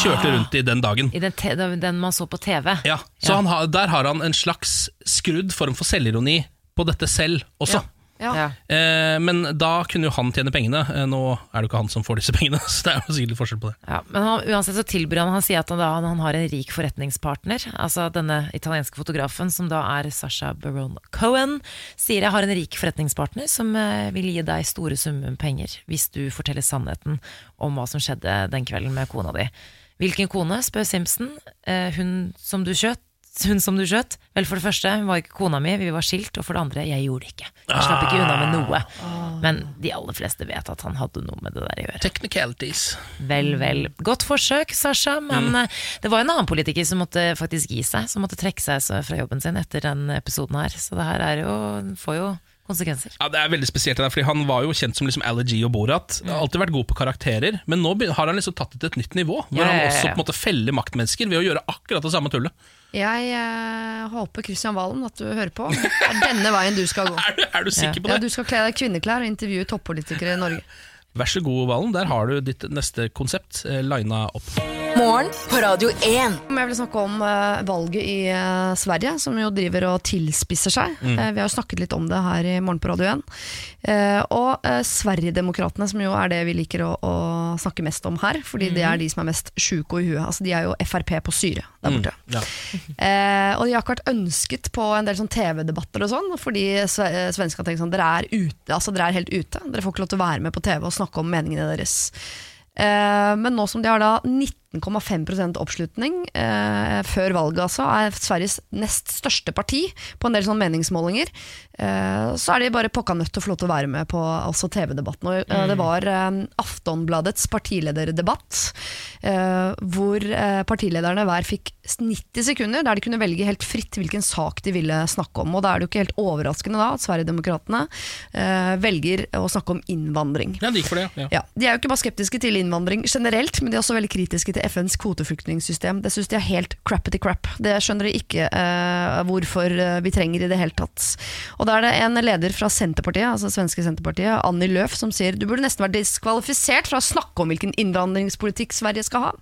kjørte rundt i den dagen. I den, den man så på TV. Ja, Så Han har, der har han en slags skrudd form for selvironi på dette selv også. Ja. Eh, men da kunne jo han tjene pengene. Eh, nå er det jo ikke han som får disse pengene, <laughs> så det er jo sikkert litt forskjell på det. Ja, men han, uansett så tilbyr han Han sier at han, da, han har en rik forretningspartner. Altså denne italienske fotografen, som da er Sasha Baron Cohen, sier jeg har en rik forretningspartner som eh, vil gi deg store summer penger hvis du forteller sannheten om hva som skjedde den kvelden med kona di. Hvilken kone, spør Simpson. Eh, hun som du skjøt? Hun som du skjøt? Vel, for det første, hun var ikke kona mi, vi var skilt. Og for det andre, jeg gjorde det ikke. Jeg slapp ikke unna med noe. Men de aller fleste vet at han hadde noe med det der å gjøre. Technicalities. Vel, vel. Godt forsøk, Sasha, men Mm. eh, det var en annen politiker som måtte faktisk gi seg, som måtte trekke seg fra jobben sin etter den episoden her. Så det her er jo, får jo konsekvenser. Ja, Det er veldig spesielt, det der, fordi Han var jo kjent som liksom Ali og Borat. Har Alltid vært god på karakterer, men nå har han liksom tatt det til et nytt nivå. Hvor Ja, ja, han ja, også på en måte feller maktmennesker ved å gjøre akkurat det samme tullet. Jeg eh, håper Kristian Valen at du hører på. Det er denne veien du skal gå. <laughs> Er du sikker på Ja, det? du skal kle deg i kvinneklær og intervjue toppolitikere i Norge. Vær så god, Valen. Der har du ditt neste konsept eh, lina opp. Morgen på Radio 1. Jeg vil snakke om eh, valget i eh, Sverige, som jo driver og tilspisser seg. Mm. Eh, vi har jo snakket litt om det her i Morgen på Radio 1. Eh, og uh, Sverigedemokraterna, som jo er det vi liker å, å snakke mest om her, fordi det er de som er mest sjuke i huet. Altså, de er jo Frp på syre der borte. Mm, ja. <laughs> Eh, og de har ikke vært ønsket på en del sånn TV-debatter og sånn, fordi sve eh, svenskene tenker sånn dere er, ute, altså, dere er helt ute. Dere får ikke lov til å være med på TV og snakke om meningene deres. Eh, men nå som de har da 19,5 oppslutning eh, før valget, altså, er Sveriges nest største parti på en del sånne meningsmålinger, eh, så er de bare pokka nødt til å få lov til å være med på altså, TV-debatten. Og, eh, Det var eh, Aftonbladets partilederdebatt, eh, hvor eh, partilederne hver fikk 90 sekunder der de kunne velge helt fritt hvilken sak de ville snakke om. Og da er det jo ikke helt overraskende da at Sverigedemokraterna eh, velger å snakke om innvandring. Ja, de, det, ja. Ja, De er jo ikke bare skeptiske til innvandring generelt, men de er også veldig kritiske til FNs kvoteflyktningssystem. Det syns de er helt crappity crap. Det skjønner de ikke eh, hvorfor eh, vi trenger i det hele tatt. Og da er det en leder fra Senterpartiet, altså svenske Senterpartiet, Anni Løf, som sier du burde nesten vært diskvalifisert fra å snakke om hvilken innvandringspolitikk Sverige skal ha.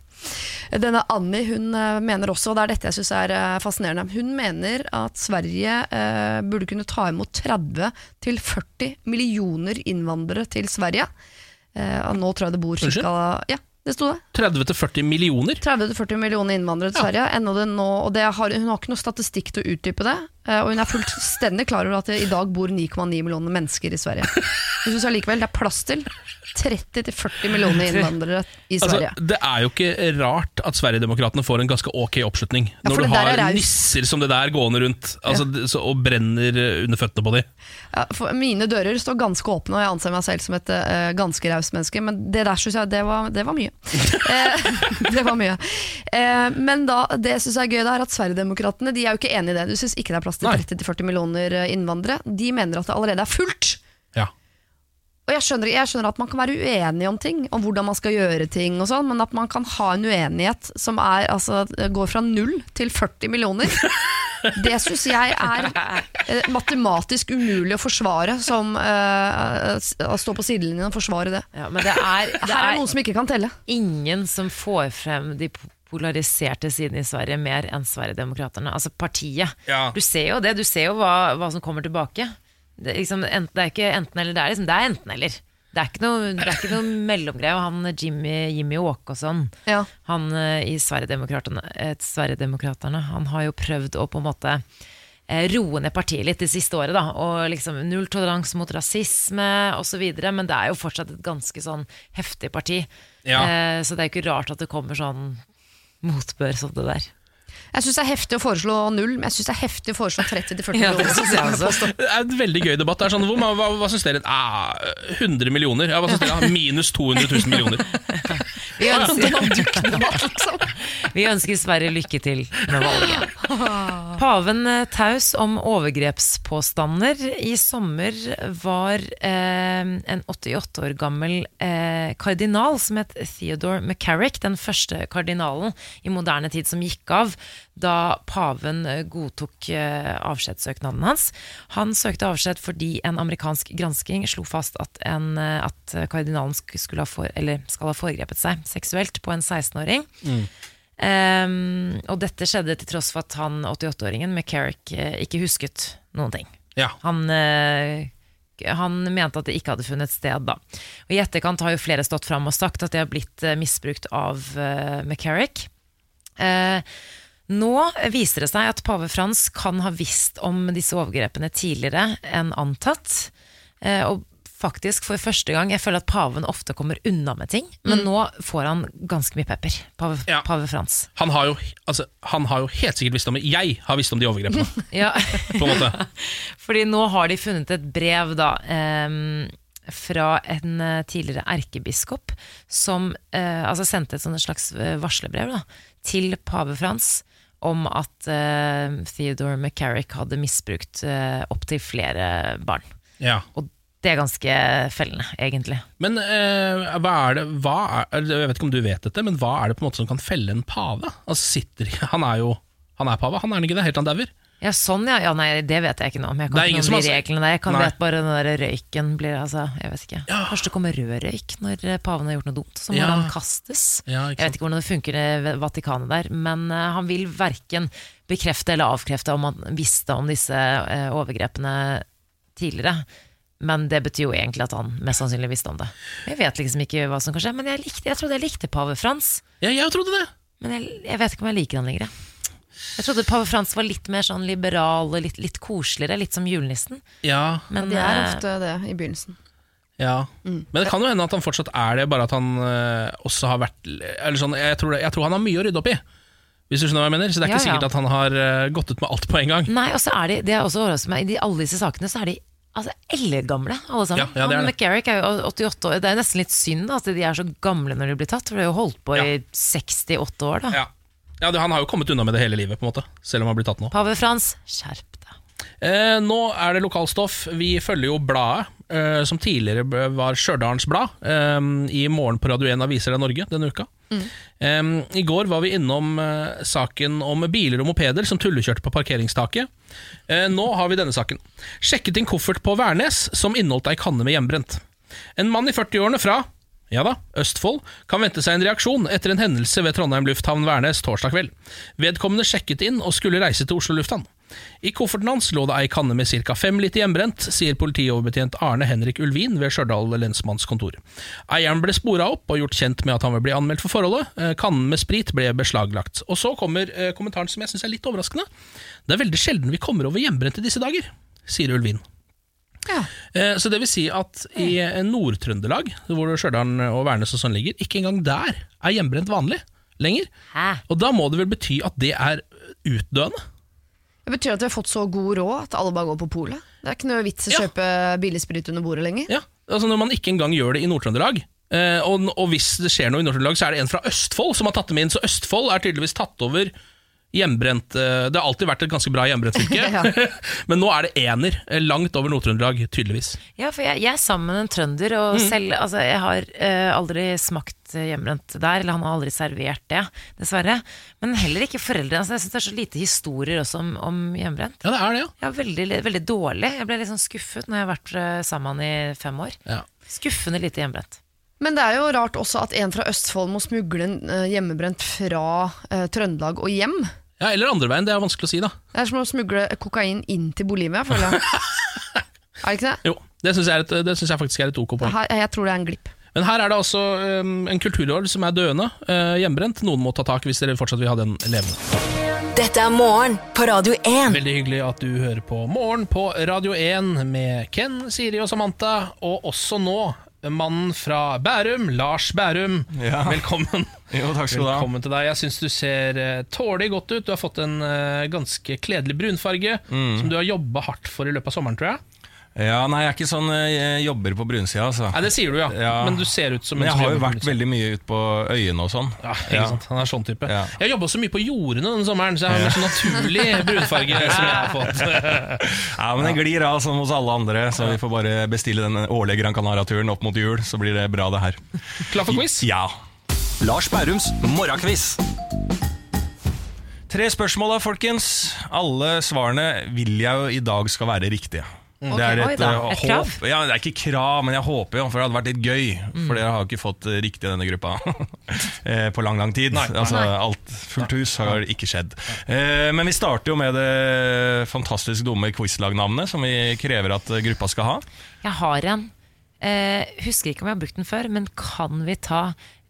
Denne Anni hun eh, mener også, og det er dette jeg syns er eh, fascinerende, hun mener at Sverige eh, burde kunne ta imot 30-40 millioner innvandrere til Sverige. Eh, nå tror jeg det bor ca. Ja, det sto det. 30-40 millioner? 30-40 millioner innvandrere til Sverige. Det nå, og det har, hun har ikke noe statistikk til å utdype det. Eh, Og hun er fullstendig klar over at det i dag bor 9,9 millioner mennesker i Sverige. Hun syns allikevel det er plass til 30-40 millioner <laughs> innvandrere i Sverige. Altså, det er jo ikke rart at Sverigedemokraterna får en ganske ok oppslutning. Ja, når du det har nisser som det der gående rundt altså, ja. så, og brenner eh, under føttene på dem. Ja, mine dører står ganske åpne, og jeg anser meg selv som et uh, ganske raust menneske, men det der synes jeg det var, det var mye. <laughs> <laughs> Det var mye. Uh, men da, det syns jeg er gøy, da, er at Sverigedemokraterna de er jo ikke enig i det. Du syns ikke det er plass til 30-40 millioner eh, innvandrere. De mener at det allerede er fullt. Ja. Og jeg skjønner, jeg skjønner at man kan være uenig om ting, om hvordan man skal gjøre ting, og sånn, men at man kan ha en uenighet som er, altså, går fra null til 40 millioner, <laughs> det syns jeg er eh, matematisk umulig å forsvare. Som eh, å stå på sidelinjen og forsvare det. Ja, men det er, det Her er er noen som ikke kan telle. ingen som får frem de polariserte siden i Sverige mer enn Sverigedemokraterna. Altså partiet. Ja. Du ser jo det, du ser jo hva, hva som kommer tilbake. Det, liksom, enten, det er ikke enten eller, det er, liksom, det er enten eller. Det er ikke noe, det er ikke noe <laughs> mellomgreie. Han Jimmy, Jimmy Åkesson, Ja. han eh, i Sverigedemokraterna, Sverigedemokraterna, han har jo prøvd å på en måte eh, roe ned partiet litt det siste året. Da, og liksom Nulltoleranse mot rasisme osv. Men det er jo fortsatt et ganske sånn heftig parti. Ja. Eh, så det er jo ikke rart at det kommer sånn motbør som det der. Jeg syns det er heftig å foreslå null, men jeg syns det er heftig å foreslå 30-40 Ja, det millioner. synes. Det er en veldig gøy debatt. Det er sånn, hvor, hva, hva syns dere? Ah, 100 millioner? Ja, hva syns dere? Ah, Minus 200 000 millioner. <laughs> <laughs> Vi ønsker, liksom. vi ønsker Sverige lykke til med valget. Paven eh, taus om overgrepspåstander. I sommer var eh, en 88 år gammel eh, kardinal som het Theodore McCarrick, den første kardinalen i moderne tid som gikk av da paven eh, godtok eh, avskjedssøknaden hans. Han søkte avskjed fordi en amerikansk gransking slo fast at, en, eh, at kardinalen skulle ha for, eller skal ha foregrepet seg seksuelt på en 16-åring. Ehm, og dette skjedde til tross for at han 88-åringen McCarrick ikke husket noen ting. Ja. Han, han mente at det ikke hadde funnet sted da. Og I etterkant har jo flere stått fram og sagt at det har blitt misbrukt av uh, McCarrick. Eh, nå viser det seg at pave Frans kan ha visst om disse overgrepene tidligere enn antatt. Eh, og faktisk for første gang Jeg føler at paven ofte kommer unna med ting, men Mm. nå får han ganske mye pepper. Pave, pave Frans. Han har, jo, altså, han har jo helt sikkert visst om det. Jeg har visst om de overgrepene. <laughs> Ja. På en måte. <laughs> Fordi nå har de funnet et brev da Um, fra en eh, tidligere erkebiskop som eh, altså sendte et slags varslebrev da, til pave Frans om at uh, Theodore McCarrick hadde misbrukt uh, opptil flere barn. Ja. Og det er ganske fellende, egentlig. Men uh, hva er det hva er, Jeg vet ikke om du vet dette, men hva er det på en måte som kan felle en pave? Altså sitter <laughs> Han er jo Han er pave, han er ikke det? Helt til han dauer? Ja, sånn ja. ja. Nei, det vet jeg ikke noe om. Jeg kan ikke noe om de reglene der. Jeg kan Nei. vet bare den der røyken blir altså, Jeg vet ikke. Kanskje det kommer rød røyk når eh, paven har gjort noe dumt. Så må Ja. han kastes. Ja, jeg vet ikke hvordan det funker i Vatikanet der, men uh, han vil verken bekrefte eller avkrefte om han visste om disse uh, overgrepene tidligere. Men det betyr jo egentlig at han mest sannsynlig visste om det. Jeg vet liksom ikke hva som kan skje, men jeg, likte, jeg trodde jeg likte pave Frans. Ja, jeg trodde det. Men jeg, jeg vet ikke om jeg liker han lenger. Jeg. Trodde pave Frans var litt mer sånn liberal og litt, litt koseligere, litt som julenissen. Ja, Men De er eh, ofte det i begynnelsen. ja. Men det kan jo hende at han fortsatt er det, bare at han eh, også har vært Eller sånn, jeg tror, det, jeg tror han har mye å rydde opp i. Hvis du skjønner hva jeg mener Så det er ikke Ja, ja. sikkert at han har uh, gått ut med alt på en gang. Nei, og så er de, det er også meg, i de, alle disse sakene så er de altså, eldgamle, alle sammen. Ja, ja, er Han. McGarrick er jo 88 år, det er nesten litt synd da, at de er så gamle når de blir tatt, for de har jo holdt på i 68 år da. Ja, det, Han har jo kommet unna med det hele livet, på en måte selv om han blir tatt nå. Pave Frans, skjerp deg. Eh, nå er det lokalstoff. Vi følger jo bladet, eh, som tidligere var Stjørdalens Blad, eh, i morgen på Radio 1 Aviser av Norge denne uka. Eh, I går var vi innom eh, saken om biler og mopeder som tullekjørte på parkeringstaket. Eh, nå har vi denne saken. Sjekket inn koffert på Værnes som inneholdt ei kanne med hjemmebrent. En mann i 40-årene fra ja da, Østfold kan vente seg en reaksjon etter en hendelse ved Trondheim lufthavn Værnes torsdag kveld. Vedkommende sjekket inn og skulle reise til Oslo lufthavn. I kofferten hans lå det ei kanne med ca. fem liter hjemmebrent, sier politioverbetjent Arne Henrik Ulvin ved Stjørdal lensmannskontor. Eieren ble spora opp og gjort kjent med at han vil bli anmeldt for forholdet. Eh, Kannen med sprit ble beslaglagt. Og så kommer eh, kommentaren som jeg syns er litt overraskende. Det er veldig sjelden vi kommer over hjemmebrent i disse dager, sier Ulvin. Eh, Så det vil si at i eh, Nord-Trøndelag, hvor Stjørdal og Værnes og sånn ligger, ikke engang der er hjemmebrent vanlig lenger. Hæ? Og da må det vel bety at det er utdøende? Det betyr at vi har fått så god råd at alle bare går på polet. Det er ikke noe vits å kjøpe billig sprit under bordet lenger. Ja, altså Når man ikke engang gjør det i Nord-Trøndelag, eh, og, og hvis det skjer noe i Nord-Trøndelag, så er det en fra Østfold som har tatt dem inn. Så Østfold er tydeligvis tatt over hjemmebrent eh, Det har alltid vært et ganske bra hjemmebrentfylke, <laughs> Ja. <laughs> men nå er det ener, eh, langt over Nord-Trøndelag, tydeligvis. Ja, for jeg, jeg er sammen med en trønder, og Mm. selv, altså, jeg har uh, aldri smakt hjemmebrent der, eller han har aldri servert det, dessverre. Men heller ikke foreldre. Altså, jeg synes det er så lite historier også om, om hjemmebrent. Ja, det er det, ja. Ja, veldig, veldig dårlig. Jeg ble litt sånn skuffet når jeg har vært sammen med han i fem år. Ja. Skuffende lite hjemmebrent. Men det er jo rart også at en fra Østfold må smugle en eh, hjemmebrent fra eh, Trøndelag og hjem. Ja, Eller andre veien, det er vanskelig å si, da. Det er som å smugle kokain inn til Bolivia, føler jeg. <laughs> er det ikke det? Jo, Det syns jeg, er et- det synes jeg faktisk er et ok poeng. Her, jeg tror det er en glipp. Men her er det altså um, en kulturarv som er døende, uh, hjemmebrent. Noen må ta tak hvis dere fortsatt vil ha den levende. Dette er morgen på Radio 1. Veldig hyggelig at du hører på Morgen på Radio 1 med Ken, Siri og Samantha, og også nå mannen fra Bærum, Lars Bærum. Ja. Velkommen. Jo. Velkommen til deg. Jeg syns du ser tålig tålelig godt ut. Du har fått en eh, ganske kledelig brunfarge Mm. som du har jobba hardt for i løpet av sommeren, tror jeg. Ja, nei, jeg er ikke sånn jeg jobber på brunsida, altså. Nei, det sier du, ja. Men du ser ut som Men en jeg har jo vært veldig mye ute på øyene og sånn. Ja, ikke sant? Han er sånn type. Jeg har jobba så mye på jordene denne sommeren, så jeg har en sånn naturlig <laughs> brunfarge som jeg har fått. Ja, men det glir av som hos alle andre, så vi får bare bestille den årlige Gran Canaria-turen opp mot jul, så blir det bra, det her. Klar for quiz? Ja. Lars Bærums morgenquiz. Tre spørsmål da, folkens. Alle svarene vil jeg jo i dag skal være riktige. Mm. Det er Ok, oi et, da. eh, Et krav? håp. Ja, det er ikke krav, men jeg håper jo, for det hadde vært litt gøy. Mm. For dere har jo ikke fått riktig i denne gruppa <laughs> eh, på lang, lang tid. Altså, Nei. alt fullt hus har ikke skjedd. Eh, Men vi starter jo med det fantastisk dumme quizlagnavnet som vi krever at gruppa skal ha. Jeg har en. Eh, husker ikke om jeg har brukt den før, men kan vi ta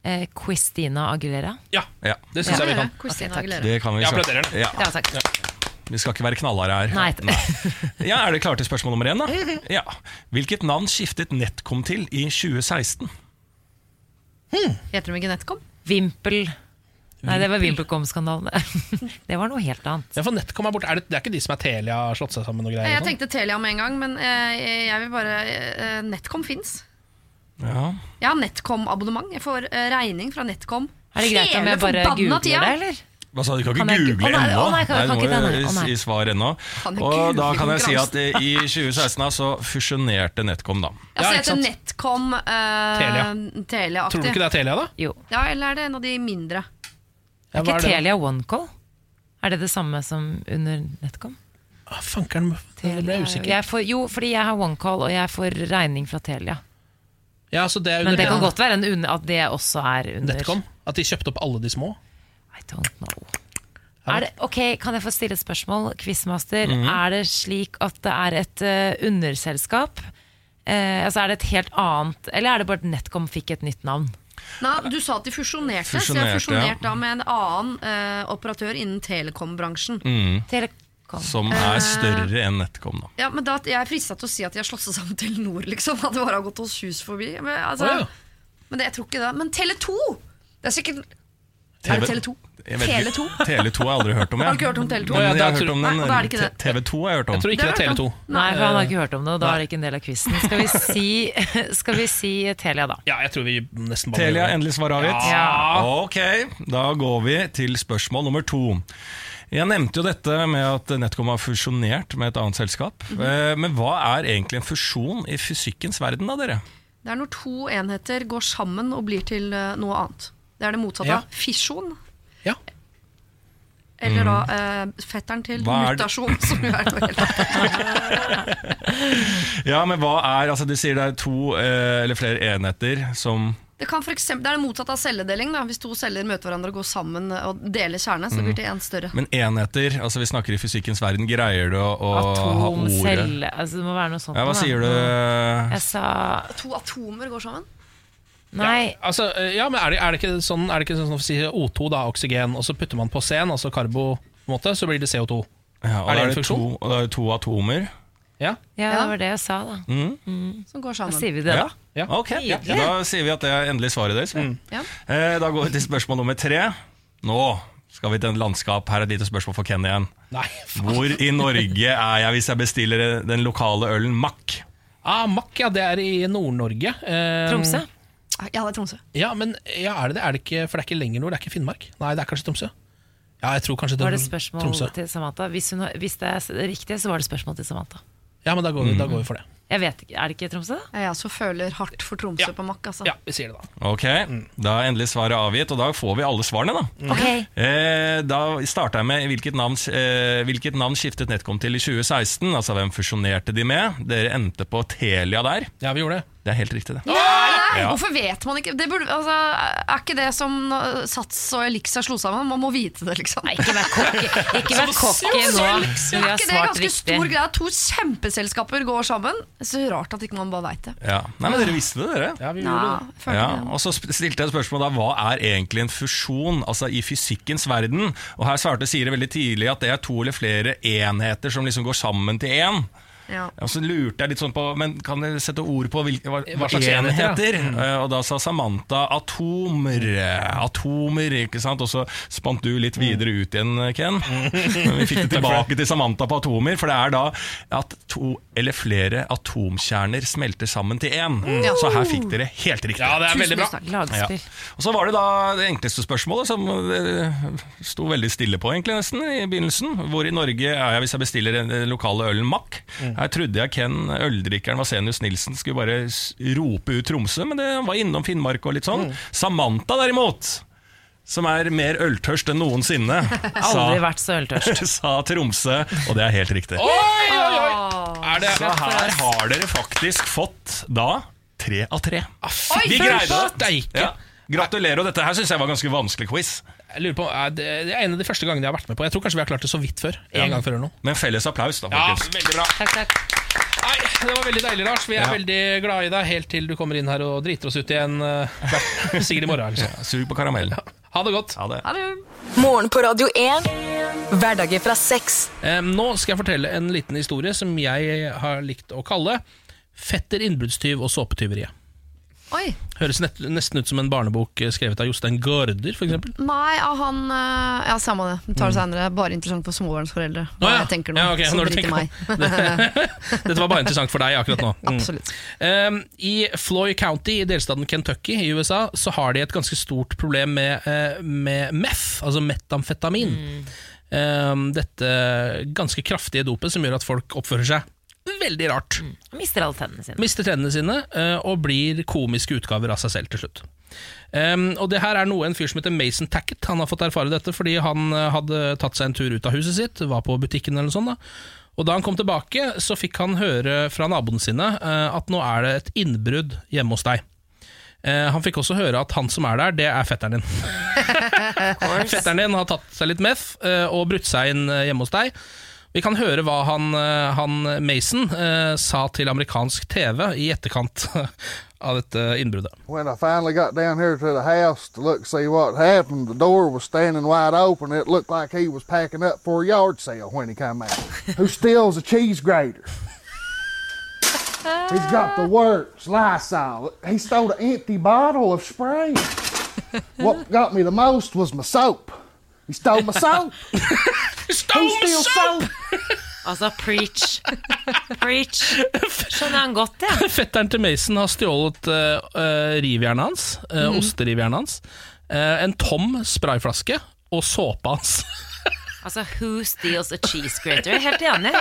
eh, Christina Aguilera? Ja, Ja. det syns jeg vi kan. Christina Ok, takk. Aguilera. Det kan vi Jeg applauderer den. Ja. Ja, takk. Vi skal ikke være knallharde her. Nei. <laughs> Ja, Er dere klare til spørsmål nummer én? da? <laughs> Ja. Hvilket navn skiftet NetCom til i 2016? Heter de ikke Netcom? Vimpel Nei, det var VimpelCom-skandalen. <laughs> det var noe helt annet. Ja, for Netcom er borte. Er det, det er ikke de som er Telia har slått seg sammen og greier? Jeg og sånn? tenkte Telia med en gang, men eh, jeg vil bare eh, Netcom fins. Ja. Jeg har Netcom-abonnement. Jeg får eh, regning fra Netcom Er det greit om hele jeg bare forbanna googler tida. det, eller? Hva sa du? Kan ikke google ennå? å, nei, kan- ikke nei. Å, nei. i svar ennå. Kan Og da kan jeg si at i 2016 da, så fusjonerte NetCom, da. Ja, så heter Netcom uh, Telia. Telia-aktig. Tror du ikke det er Telia, da? Jo. Ja, eller er det en av de mindre? Ja, Er ikke er Telia OneCall? Er det det samme som under NetCom? Ah, Fankeren, det ble jeg usikker. Jeg får, jo, fordi jeg har OneCall, og jeg får regning fra Telia. Ja, så det er Men det kan godt være en at det også er under Netcom? At de kjøpte opp alle de små? I don't know. Er det, ok, Kan jeg få stille et spørsmål, quizmaster? Mhm. Er det slik at det er et uh, underselskap? Uh, altså Er det et helt annet Eller er det bare at Netcom fikk et nytt navn? Nei, du sa at de fusjonerte, så de Fusjonerte, har fusjonert ja. da med en annen uh, operatør innen telekombransjen. Mm. Telekom. Som er større enn NetCom, da. Ja, men da, Jeg er frista til å si at de har slått seg sammen til Telenor, liksom. At det bare har gått oss hus forbi. Men, altså, oh, ja. men det, jeg tror ikke det. Men Tele2! Det er sikkert Er det Tele2? Jeg vet ikke. Tele2? Tele2 har jeg aldri hørt om. Har du ikke hørt om Tele2? Men Ja, jeg har hørt om den, ikke det. TV2 har jeg hørt om. Jeg tror ikke det er Tele2. Nei, for han har ikke hørt om det, og da er det ikke en del av quizen. Skal, vi <laughs> si- <laughs> skal vi si Telia, da? Ja, jeg tror vi nesten bare Telia, endelig svar avgitt? Ja. Ok, da går vi til spørsmål nummer to. Jeg nevnte jo dette med at NetCom har fusjonert med et annet selskap. Mm -hmm. Men hva er egentlig en fusjon i fysikkens verden, da, dere? Det er når to enheter går sammen og blir til eh, noe annet. Det er det motsatte Ja. av fisjon. Ja. Eller Mm. da eh, fetteren til Hva mutasjon, <laughs> som jo er noe helt annet. <laughs> Ja, men hva er Altså, du sier det er to eh, eller flere enheter som Det, kan for eksempel, det er det motsatte av celledeling. Da. Hvis to celler møter hverandre og går sammen og deler kjerne, så blir det en større. Men enheter, altså vi snakker i fysikkens verden, greier du å, å ha Atom, ordet celle altså Det må være noe sånt. Ja, hva da. sier du? Jeg sa To atomer går sammen? Nei. Altså, eh, ja, men er det, er det ikke sånn Er det ikke sånn å si O2, da, oksygen, og så putter man på C-en, altså karbo, på en måte, så blir det CO2? Ja, og er det en det funksjon? To, og da er det to atomer. Ja. Ja, det var det jeg sa, da. Mm. Som går Da sier vi det, da. Ja. Ok, Da sier vi at det er endelig svaret deres. Ja. Eh, da går vi til spørsmål nummer tre. Nå skal vi til en landskap. Her er et lite spørsmål for Ken igjen. Nei, Hvor i Norge er jeg hvis jeg bestiller den lokale ølen Mack? Ah, Mack, ja, det er i Nord-Norge. Eh, Tromsø? Ja, det er Tromsø. Ja, men ja, er det det? Er det ikke, for det er ikke lenger nord, det er ikke Finnmark? Nei, det er kanskje Tromsø. Ja, jeg tror kanskje Var det er spørsmål Tromsø. til Samantha? Hvis, hun, hvis det er riktig, så var det spørsmål til Samantha. Ja, men da går, vi, da går vi for det. Jeg vet ikke, Er det ikke Tromsø, da? Jeg også føler hardt for Tromsø på Mack. Altså. Ja, vi sier det da. Ok, Da er endelig svaret avgitt, og da får vi alle svarene, da. Ok. Eh, da starter jeg med hvilket navn, eh, hvilket navn skiftet NetCom til i 2016? Altså hvem fusjonerte de med? Dere endte på Telia der. Ja, vi gjorde det. Det er helt riktig, det. Nei, Ja. Hvorfor vet man ikke det burde, altså, Er ikke det som Sats og Elixa slo sammen? Man må vite det, liksom. Nei, ikke vær cocky, ikke vær <laughs> cocky nå. Vi Er har ikke det svart ganske riktig. stor greie? To kjempeselskaper går sammen. Så rart at ikke man bare veit det. Ja. Nei, men dere visste det, dere. Ja, vi Ja, gjorde det. jeg følte Ja, det. og så sp- stilte jeg spørsmål da, hva er egentlig en fusjon altså i fysikkens verden? Og her svarte Siri veldig tidlig at det er to eller flere enheter som liksom går sammen til én. Ja. Og så lurte jeg litt sånn på Men kan dere sette ord på hvilke, hva, Hva slags enheter, ja. Eh, Og da sa Samantha atomer. Atomer, ikke sant? Og så spant du litt videre ut igjen, Ken. Men vi fikk det <laughs> tilbake til Samantha på atomer, for det er da at to eller flere atomkjerner smelter sammen til én. Ja. Så her fikk dere helt riktig. Ja, det er veldig bra. Og så var det da det enkleste spørsmålet, som eh, sto veldig stille på egentlig nesten i begynnelsen. Hvor i Norge er jeg hvis jeg bestiller den lokale ølen Mack? Her trodde jeg Ken, øldrikkeren Vasenius Nilsen, skulle bare rope ut Tromsø, men det var innom Finnmark og litt sånn. Samantha derimot, som er mer øltørst enn noensinne, <laughs> Aldri vært så øltørst. <laughs> sa Tromsø, og det er helt riktig. Oi, oi, oi! Er det Så her har dere faktisk fått da tre av tre. Oi, Vi greide det! Ja. Gratulerer, og dette her syns jeg var en ganske vanskelig quiz. Jeg lurer på, det, er en av de første gangene jeg har vært med på. Jeg tror kanskje vi har klart det så vidt før. En gang før eller noe. Men felles applaus, da, Ja, folkens. veldig bra. Takk, takk. Nei, Det var veldig deilig, Lars. Vi er Ja. veldig glad i deg helt til du kommer inn her og driter oss ut igjen. eh, <laughs> sikkert i morgen. Altså. Ja, Sug på karamell. Ha det godt. Ha det. Ha det. Morgen på Radio 1. Hverdager fra sex. Eh, nå skal jeg fortelle en liten historie som jeg har likt å kalle 'Fetter innbruddstyv og såpetyveriet'. Oi. Høres nett, nesten ut som en barnebok eh, skrevet av Jostein Gaarder, f.eks. Nei, av han eh, Ja, samme det. Vi tar det senere. Bare interessant for småbarnsforeldre. Hva Å, ja. jeg tenker nå. Ja, okay. så når du drit i tenker meg. <laughs> Dette var bare interessant for deg akkurat nå. Mm. Absolutt. Um, I Floyd County i delstaten Kentucky i USA Så har de et ganske stort problem med, eh, med meth, altså metamfetamin. Um, dette ganske kraftige dopet som gjør at folk oppfører seg veldig rart. Mister alle tennene sine. Mister tennene sine eh, og blir komiske utgaver av seg selv til slutt. Um, og det her er noe en fyr som heter Mason Tackett Han har fått erfare dette fordi han eh, hadde tatt seg en tur ut av huset sitt, var på butikken eller noe sånt. da Og da han kom tilbake, så fikk han høre fra naboene sine eh, at nå er det et innbrudd hjemme hos deg. Han fikk også høre at han som er der, det er fetteren din. <laughs> fetteren din har tatt seg litt meth og brutt seg inn hjemme hos deg. Vi kan høre hva han, eh, han Mason eh, sa til amerikansk TV. <laughs> When I finally got down here to the house to look see what happened, the door was standing wide open. It looked like he was packing up for a yard sale when he come out. Who steals a cheese grater? He's got the works, Lysol. He stole an empty bottle of spray. What got me the most was my soap. He stole my soap. Who steals soul! Altså, preach. preach. Skjønner han godt, det. <laughs> Fetteren til Mason har stjålet uh, rivjernet hans, uh, mm. osterivjernet hans, Uh, en tom sprayflaske og såpa hans. <laughs> Altså, who steals a cheese grater? Er Helt enig.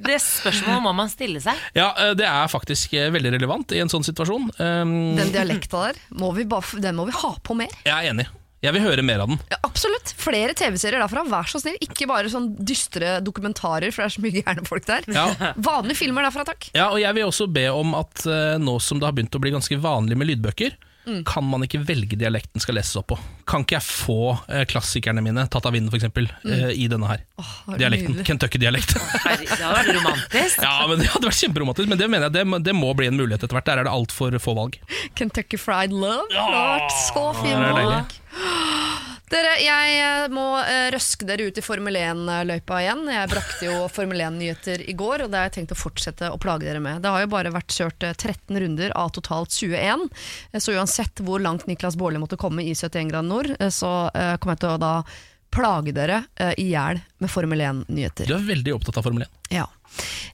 Det spørsmålet må man stille seg. Ja, eh, det er faktisk eh, veldig relevant i en sånn situasjon. Um, Den dialekta der, må vi bare, den må vi ha på mer. Jeg er enig. Jeg vil høre mer av den. Ja, absolutt. Flere TV-serier derfra, vær så snill. Ikke bare sånn dystre dokumentarer, for det er så mye gærne folk der. Ja. Vanlige filmer derfra, takk. Ja, og jeg vil også be om at eh, nå som det har begynt å bli ganske vanlig med lydbøker, Mm. kan man ikke velge dialekten skal leses opp på. Kan ikke jeg få eh, klassikerne mine, tatt av vinden f.eks., eksempel eh, i denne her? er Dialekten. Kentucky-dialekt. Det hadde vært romantisk. <laughs> ja, men Det hadde vært kjemperomantisk, men det mener jeg det, det må bli en mulighet etter hvert. Der er det altfor få valg. Kentucky Fried Love. Det har vært så fin valg. Dere, jeg eh, må eh, røske dere ut i Formel 1-løypa igjen. Jeg brakte jo <laughs> Formel 1-nyheter i går, og det har jeg tenkt å fortsette å plage dere med. Det har jo bare vært kjørt eh, 13 runder av totalt 21, Eh, så uansett hvor langt Niklas Baarli måtte komme i 71 grad nord, eh, så eh, kommer jeg til å da plage dere eh, i hjel med Formel 1-nyheter. Du er veldig opptatt av Formel 1. Ja.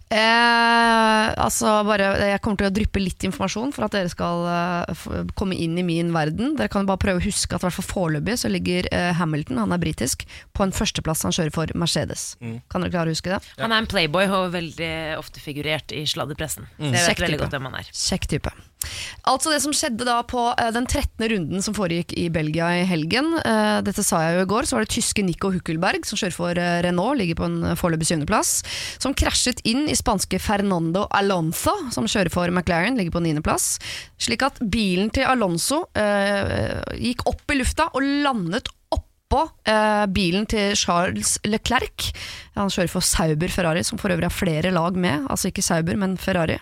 Eh, altså bare, jeg kommer til å dryppe litt informasjon for at dere skal eh, f- komme inn i min verden. Dere kan bare prøve å huske at i hvert fall foreløpig så ligger eh, Hamilton, han er britisk, på en førsteplass han kjører for Mercedes. Mm. Kan dere klare å huske det? Han er en playboy og veldig ofte figurert i sladdepressen. Mm. Jeg vet veldig type. godt hvem han er. Kjekk type. Altså Det som skjedde da på eh, den 13. runden som foregikk i Belgia i helgen, eh, dette sa jeg jo i går, så var det tyske Nico Huckelberg, som kjører for eh, Renault, ligger på en foreløpig syvendeplass, som krasjet inn i spanske Fernando Alonso, som kjører for McLaren, ligger på niendeplass. Slik at bilen til Alonso eh, gikk opp i lufta og landet oppå eh, bilen til Charles Leclerc. Han kjører for Sauber Ferrari, som for øvrig har flere lag med. Altså ikke Sauber, men Ferrari.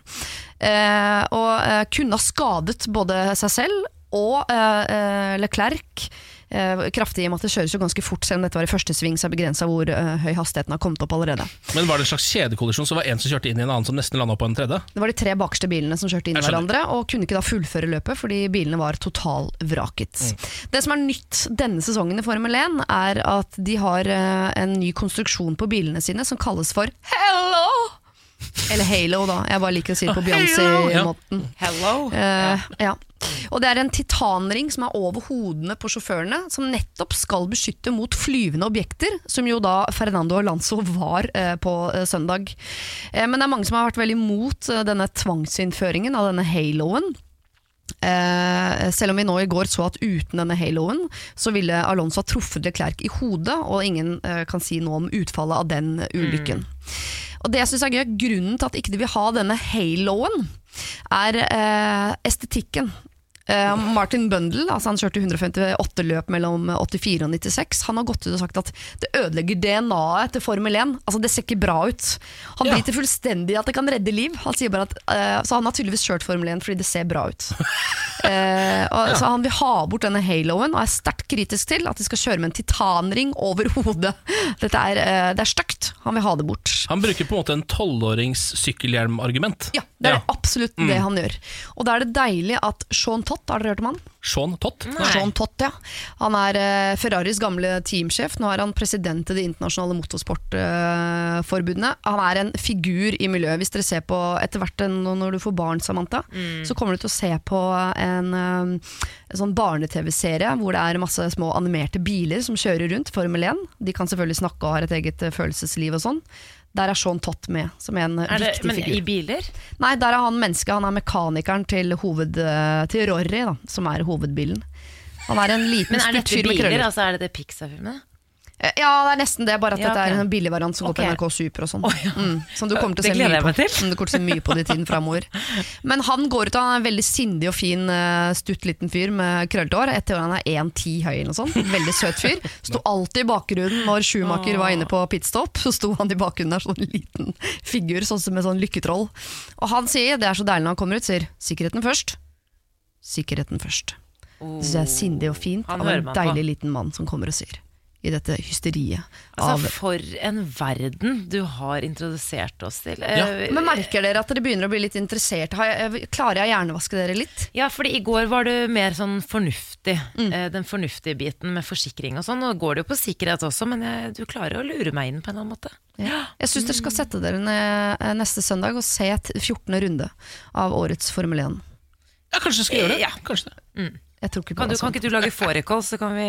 Eh, og eh, kunne ha skadet både seg selv og eh, eh, Leclerc. Eh, kraftig i og med at det kjøres jo ganske fort, selv om dette var i første sving, så er begrensa hvor eh, høy hastigheten har kommet opp allerede. Men var det en slags kjedekollisjon, så var det en som kjørte inn i en annen som nesten landa på en tredje? Det var de tre bakerste bilene som kjørte inn i hverandre, og kunne ikke da fullføre løpet fordi bilene var totalvraket. Mm. Det som er nytt denne sesongen i Formel 1, er at de har eh, en ny konstruksjon på bilene sine som kalles for Hello! Eller Halo, da. Jeg bare liker å si det på Beyoncé-måten. Hello. Uh, ja. Og det er en titanring som er over hodene på sjåførene, som nettopp skal beskytte mot flyvende objekter, som jo da Fernando Alonso var eh, på eh, søndag. Eh, men det er mange som har vært veldig imot eh, denne tvangsinnføringen av denne haloen. Eh, selv om vi nå i går så at uten denne haloen så ville Alonso ha truffet Leclerc i hodet, og ingen eh, kan si noe om utfallet av den ulykken. Og det jeg synes er gøy, Grunnen til at ikke de vil ha denne haloen, er eh, estetikken. Eh, Martin Bundle, altså han kjørte 158 løp mellom 84 og 96. Han har gått ut og sagt at det ødelegger DNA-et til Formel 1. Altså Det ser ikke bra ut. Han Ja. driter fullstendig i at det kan redde liv. Han sier bare at, uh, Så han har tydeligvis kjørt Formel 1 fordi det ser bra ut. uh, <laughs> og, Så han vil ha bort denne haloen, og er sterkt kritisk til at de skal kjøre med en titanring over hodet. Dette er, det er stygt. Han vil ha det bort. Han bruker på en måte en tolvårings sykkelhjelmargument. Ja, det er Ja. absolutt Mm. det han gjør. Og da er det deilig at Sean Tott, har dere hørt om han? Sean Tott? Sean Tott, ja. Han er uh, Ferraris gamle teamsjef. Nå er han president i det internasjonale motorsportforbundet. han er en figur i miljøet. Hvis dere ser på etter hvert når du får barn, Samantha, Mm. så kommer du til å se på en, eh, en sånn barne-TV-serie hvor det er masse små animerte biler som kjører rundt, Formel 1. De kan selvfølgelig snakke og har et eget eh, følelsesliv og sånn. Der er Sean Tott med, som en Er det, viktig men figur. i biler? Nei, der er han menneske. Han er mekanikeren til hoved... eh, Til Rory, da, som er hovedbilen. Han er en liten Men er dette biler? Altså, er det det Pixar-filmene? Eh, Ja, det er nesten det, bare at Ja, dette er en billig variant som går på NRK Super og sånn. mm, som du kommer til å se mye på. til. Du kommer til å se mye på det i tiden framover. Men han går ut, er en veldig sindig og fin, eh, stutt liten fyr med krøllete hår. Etter han er 1,10 høy eller noe sånt. Veldig søt fyr. Sto alltid i bakgrunnen når Schumacher var inne på pitstop. Så sto han i bakgrunnen der, sånn liten figur, sånn som med sånn lykketroll. Og han sier, det er så deilig når han kommer ut, sier 'sikkerheten først'. Sikkerheten først. Det syns jeg er sindig og fint av en deilig liten mann som kommer og sier. I dette hysteriet Altså, av for en verden du har introdusert oss til. ja. Eh, Men merker dere at dere begynner å bli litt interessert? Har jeg, klarer jeg å hjernevaske dere litt? Ja, fordi i går var du mer sånn fornuftig. Mm. eh, Den fornuftige biten med forsikring og sånn. Nå går det jo på sikkerhet også, men jeg, du klarer å lure meg inn på en eller annen måte. Ja. Jeg syns dere skal sette dere ned eh, neste søndag og se et 14. runde av årets Formel 1. Ja, kanskje du skal gjøre det. Ja. Kanskje det. Mm. Kan, du, kan ikke du lage fårikål, så kan vi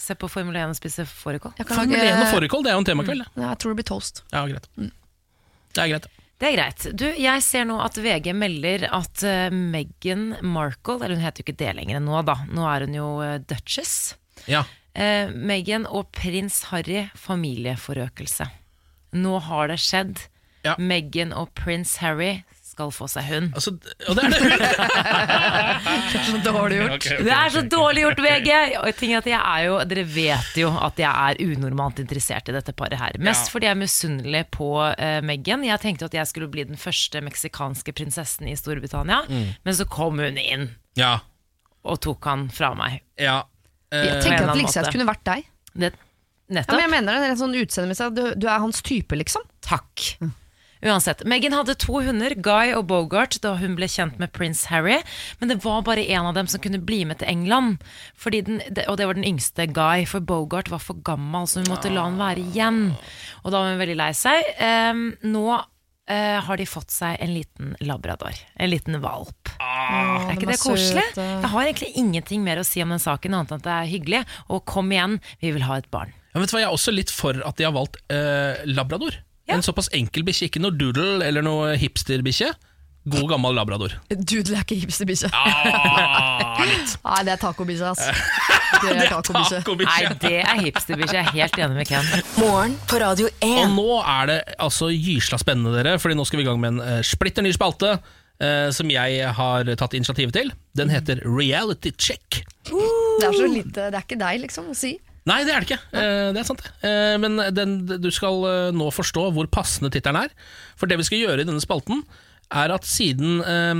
se på Formel 1 og spise fårikål? Formel 1 og fårikål, det er jo en temakveld. det. Ja, jeg tror det blir toast. Ja, greit. Det er greit. Det er greit. Du, jeg ser nå at VG melder at uh, Meghan Markle, eller hun heter jo ikke det lenger nå da, nå er hun jo uh, Duchess. Ja. Uh, Meghan og prins Harry familieforøkelse. Nå har det skjedd. Ja. Meghan og prins Harry skal få seg hund. Altså, og det er det. <laughs> Så dårlig gjort. Okay, okay, Det er så dårlig gjort, VG! Og at jeg jo, Dere vet jo at jeg er unormalt interessert i dette paret her. Mest Ja. fordi jeg er misunnelig på uh, Meghan. Jeg tenkte at jeg skulle bli den første meksikanske prinsessen i Storbritannia, Mm. men så kom hun inn Ja. og tok han fra meg. ja. Jeg Eh, tenker at Lingseth kunne vært deg. Det, Ja, nettopp. men jeg mener det, det er sånn utseendemessig du, du er hans type, liksom. Takk. Uansett, Meghan hadde to hunder, Guy og Bogart, da hun ble kjent med prins Harry. Men det var bare en av dem som kunne bli med til England. Fordi den, og det var den yngste, Guy, for Bogart var for gammel, så hun måtte la han være igjen. Og da var hun veldig lei seg. Um, nå Uh, har de fått seg en liten labrador. En liten valp. er ikke de det koselig? søte. Jeg har egentlig ingenting mer å si om den saken, annet enn at det er hyggelig. Og kom igjen, vi vil ha et barn. Ja, vet du hva, Jeg er også litt for at de har valgt uh, labrador. En såpass enkel bikkje, ikke noe doodle eller noe hipsterbikkje. God gammel labrador. Doodle er ikke hipsterbikkje. Ah. <laughs> Nei, det er tacobikkje, ass. <laughs> Det er tacobikkje. Nei, det er hipsterbikkje. Jeg er helt enig med Ken. Morgen på Radio 1. Og nå er det altså gysla spennende, dere, Fordi nå skal vi i gang med en uh, splitter ny spalte. Uh, som jeg har tatt initiativet til. Den heter Reality Check. Det er så lite, det er ikke deg, liksom, å si. Nei, det er det ikke. Eh, det er sant, det. Eh, men den, du skal eh, nå forstå hvor passende tittelen er. For det vi skal gjøre i denne spalten, er at siden eh,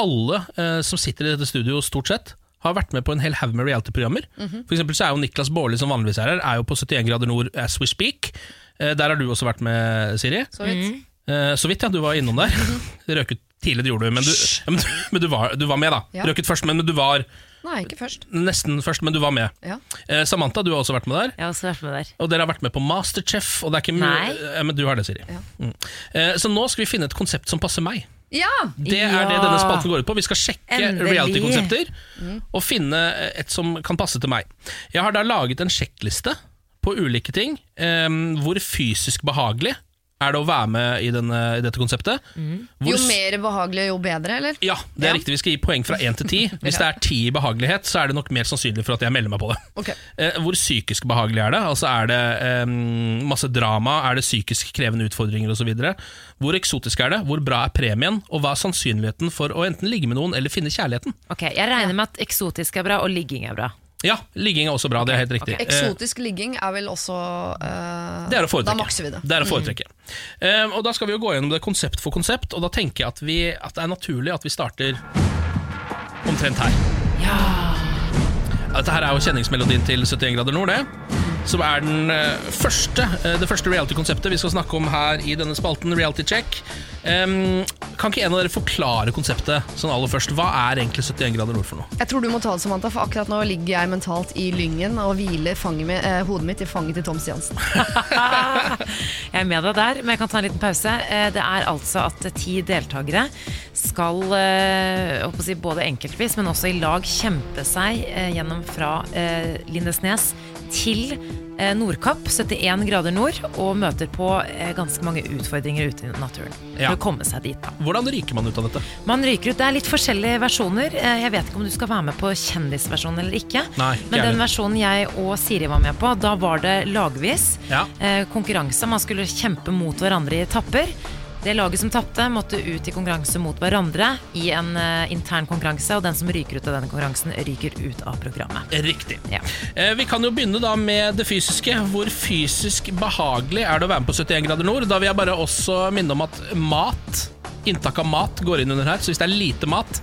alle eh, som sitter i dette studio, stort sett, har vært med på en hel haug med reality-programmer. Mhm. For eksempel så er jo Niklas Baarli, som vanligvis er her, er jo på 71 grader nord as we speak. Eh, der har du også vært med, Siri. Så vidt. Eh, så vidt, ja. Du var innom der. <laughs> Røket tidlig, det gjorde du, men du, ja, men, du- men du, var, du var med, da. Ja. Røket først, men du var Nei, ikke først. nesten først, men du var med. Ja. Eh, Samantha, du har også vært med der. Jeg har også vært med der. Og dere har vært med på Masterchef. Og det er ikke mye Nei. eh, Men du har det, Siri. Mm. Eh, så nå skal vi finne et konsept som passer meg. Ja! Det er det denne spalten går ut på. Vi skal sjekke reality-konsepter Mm. og finne et som kan passe til meg. Jeg har da laget en sjekkliste på ulike ting. eh, hvor fysisk behagelig er det å være med i, denne, i dette konseptet. Hvor Jo mer behagelig, jo bedre, eller? ja, det er Ja. riktig. Vi skal gi poeng fra én til ti. <laughs> Hvis det er ti i behagelighet, så er det nok mer sannsynlig for at jeg melder meg på det. Okay. Eh, hvor psykisk behagelig er det? Altså Er det eh, masse drama? Er det psykisk krevende utfordringer osv.? Hvor eksotisk er det? Hvor bra er premien? Og hva er sannsynligheten for å enten ligge med noen eller finne kjærligheten? Ok, Jeg regner med at eksotisk er bra, og ligging er bra. Ja, ligging er også bra. Det er helt riktig. Okay. Eksotisk ligging er vel også uh, Det er å Da foretrekke. makser vi det. Det er å foretrekke. Eh, og Da skal vi jo gå gjennom det konsept for konsept, og da tenker jeg at, vi, at det er naturlig at vi starter omtrent her. Ja. Dette her er jo kjenningsmelodien til 71 grader nord, det. Som er den eh, første, eh, det første reality-konseptet vi skal snakke om her i denne spalten, Reality Check. Um, kan ikke en av dere forklare konseptet sånn aller først? Hva er egentlig 71 grader nord for noe? Jeg tror du må ta det, Samantha, for akkurat nå ligger jeg mentalt i lyngen og hviler fanget mi, eh, hodet mitt i fanget til Tom Stiansen. <laughs> Jeg er med deg der, men jeg kan ta en liten pause. Eh, Det er altså at ti deltakere skal si, både enkeltvis, men også i lag kjempe seg gjennom fra Lindesnes til eh, Nordkapp, 71 grader nord, og møter på eh, ganske mange utfordringer ute i naturen. Ja. For å komme seg dit, da. Hvordan ryker man ut av dette? Man ryker ut. Det er litt forskjellige versjoner. Eh, Jeg vet ikke om du skal være med på kjendisversjonen eller ikke. Nei, ikke Men den versjonen jeg og Siri var med på, da var det lagvis. Ja. Konkurranse. Man skulle kjempe mot hverandre i etapper. Det laget som tapte, måtte ut i konkurranse mot hverandre i en eh, intern konkurranse, og den som ryker ut av denne konkurransen, ryker ut av programmet. Riktig. Ja. Eh, Vi kan jo begynne da med det fysiske. Hvor fysisk behagelig er det å være med på 71 grader nord? Da vil jeg bare også minne om at mat, inntak av mat, går inn under her. Så hvis det er lite mat,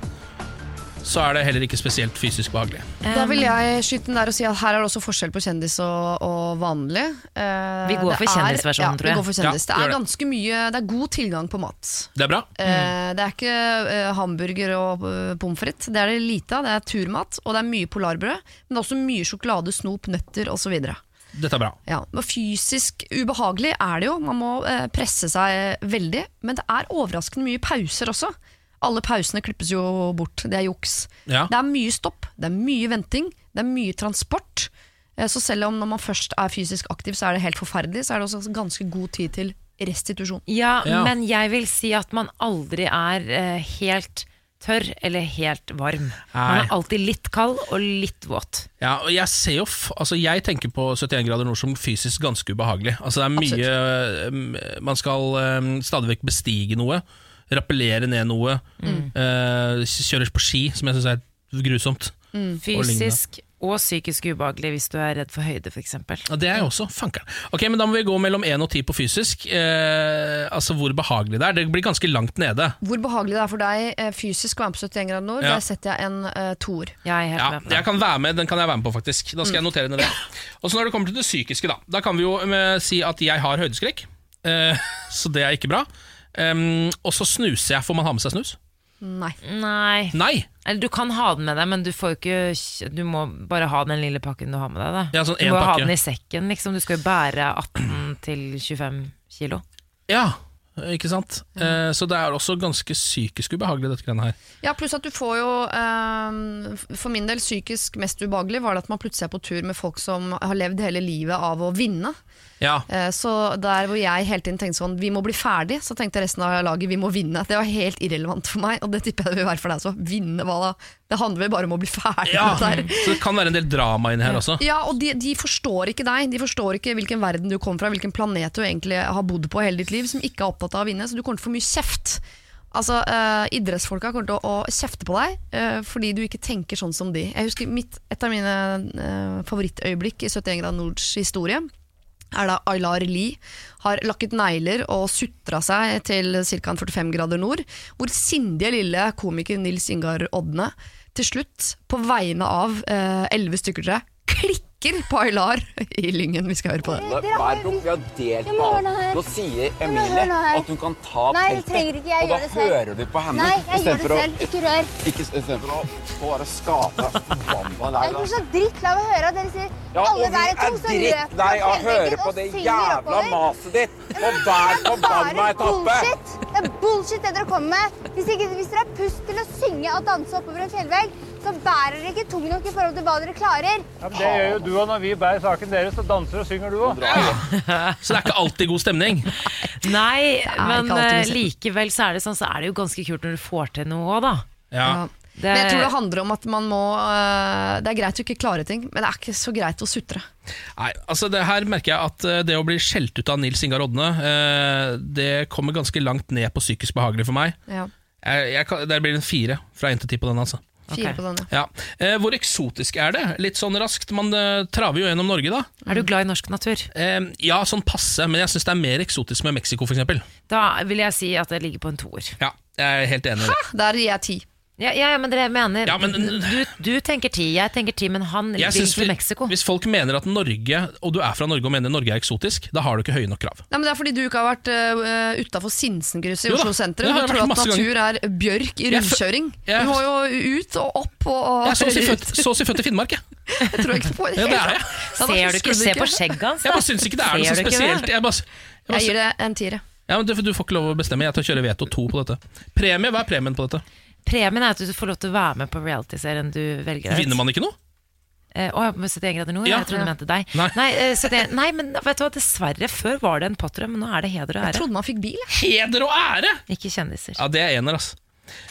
så er det heller ikke spesielt fysisk behagelig. Da vil jeg skyte den der og si at her er det også forskjell på kjendis og, og vanlig. Uh, Vi går for er- kjendisversjonen, ja, tror jeg. Vi går for kjendis. Ja, det er ganske mye Det er god tilgang på mat. Det er bra. Uh, det er ikke uh, hamburger og uh, pommes frites. Det er det lite av. Det er turmat, og det er mye polarbrød. Men det er også mye sjokolade, snop, nøtter osv. Dette er bra. Ja, men fysisk ubehagelig er det jo. Man må presse seg veldig. Men det er overraskende mye pauser også. Alle pausene klippes jo bort. Det er juks. Ja. Det er mye stopp, det er mye venting, det er mye transport. Eh, Så selv om når man først er fysisk aktiv, så er det helt forferdelig, så er det også ganske god tid til restitusjon. Ja, Ja. men jeg vil si at man aldri er eh, helt tørr eller helt varm. Man er alltid litt kald og litt våt. Ja, og jeg ser jo f altså jeg tenker på 71 grader nord som fysisk ganske ubehagelig. Altså det er mye Absolutt. Man skal um, stadig vekk bestige noe, rappellere ned noe, Mm. Uh, kjøres på ski, som jeg syns er grusomt. Mm. Fysisk og psykisk ubehagelig hvis du er redd for høyde, f.eks. Ja, det er jeg også. Fankeren. Ok, men Da må vi gå mellom 1 og 10 på fysisk. Uh, altså hvor behagelig det er. Det blir ganske langt nede. Hvor behagelig det er for deg eh, fysisk å være med på 71 grader nord, Ja. der setter jeg en uh, toer. Jeg Ja, med på det. jeg kan være med, Den kan jeg være med på, faktisk. Da skal jeg notere ned det. Og så Når det kommer til det psykiske, da Da kan vi jo eh, si at jeg har høydeskrekk. Eh, <laughs> så det er ikke bra. Um, og så snuser jeg. Får man ha med seg snus? Nei. Nei. Nei! Eller du kan ha den med deg, men du får ikke Du må bare ha den lille pakken du har med deg. Da. Ja, sånn du må må ha den i sekken, liksom. Du skal jo bære 18-25 <clears throat> kilo. Ja, ikke sant? Eh, så det er også ganske psykisk ubehagelig, dette greiene her. Ja, pluss at du får jo eh, For min del psykisk mest ubehagelig var det at man plutselig er på tur med folk som har levd hele livet av å vinne. Ja, Eh, Så der hvor jeg hele tiden tenkte sånn Vi må bli ferdig, så tenkte resten av laget vi må vinne. Det var helt irrelevant for meg, og det tipper jeg det vil være for deg også. Vinne, hva da? Det handler vel bare om å bli ferdig ja. med det. Så det kan være en del drama inni her også. Ja, og de, de forstår ikke deg. De forstår ikke hvilken verden du kommer fra, hvilken planet du egentlig har bodd på hele ditt liv, som ikke er opptatt av å vinne, så du kommer til å få mye kjeft. Altså, uh, Idrettsfolka kommer til å, å kjefte på deg uh, fordi du ikke tenker sånn som de. Jeg husker mitt, Et av mine uh, favorittøyeblikk i 71 grader nords historie er da Aylar Lie har lakket negler og sutra seg til ca. 45 grader nord, hvor sindige lille komiker Nils Ingar Odne til slutt, på vegne av eh, elleve stykker tror klikker på Aylar i Lyngen. Vi skal høre på det. Hver blokk vi har delt på alt. nå sier Emilie at hun kan ta Nei, det trenger ikke jeg gjør det selv. det selv. hører du på henne. Nei, jeg gjør det selv. Ikke rør. Ikke istedenfor å bare skape forbanna Jeg blir så drittlei av å høre at dere sier Ja, alle der er to, så røper. Nei, dere hører å høre på det jævla maset ditt på hver Det er forbanna etappe. bullshit. Det er bullshit det dere kommer med. Hvis, ikke, hvis dere har pust til å synge og danse oppover en fjellvegg, så bærer dere ikke tung nok i forhold til hva dere klarer. Ja, men det gjør jo du òg når vi bærer saken deres, så danser og synger du òg. Så det er ikke alltid god stemning. <laughs> Nei, men eh, likevel så er det sånn Så er det jo ganske kult når du får til noe òg, da. Ja. Det, Men jeg tror det handler om at man må øh, Det er greit å ikke klare ting, men det er ikke så greit å sutre. Nei, altså det Her merker jeg at eh, det å bli skjelt ut av Nils Ingar Odne, eh, det kommer ganske langt ned på psykisk behagelig for meg. Ja. Jeg, jeg, kan- der blir det en fire fra 1 til 10 på den. altså Fire på denne. ja. eh, Hvor eksotisk er det? Litt sånn raskt. Man eh, traver jo gjennom Norge, da. Er du glad i norsk natur? Eh, ja, sånn passe, men jeg syns det er mer eksotisk med Mexico, f.eks. Da vil jeg si at det ligger på en toer. Ja, jeg er helt enig i det. Der gir jeg ti. Ja, ja, ja, men dere mener Ja, men- du, du tenker ti, jeg tenker ti, men han vil til vi- Mexico. Hvis folk mener at Norge, og du er fra Norge og mener Norge er eksotisk, da har du ikke høye nok krav. Nei, men Det er fordi du ikke har vært uh, utafor Sinsenkrysset i Oslo sentrum. jeg tror at natur er bjørk i rundkjøring. jeg- Du må jo ut og opp og, og Jeg er så å si født, <laughs> i Finnmark, jeg. Jeg tror ikke på det. Ja, det er jeg. Ser du ikke? Se på skjegget hans, Jeg bare syns ikke det er noe så spesielt. Jeg, bare, jeg, bare, Jeg gir det en tiere. ja, men du, du får ikke lov å bestemme. Jeg tar kjøre veto to på dette. Premie, hva er premien på dette? Premien er at du får lov til å være med på realityserien du velger. Vinner man ikke noe? Eh, Å, med 71 grader nord? Ja. Jeg trodde du mente deg. Nei. Nei, eh, 71, nei, men vet du hva, dessverre. Før var det en pottdrøm, men nå er det heder og ære. Jeg trodde man fikk bil. Heder og ære! Ikke kjendiser. Ja, det er ener, altså.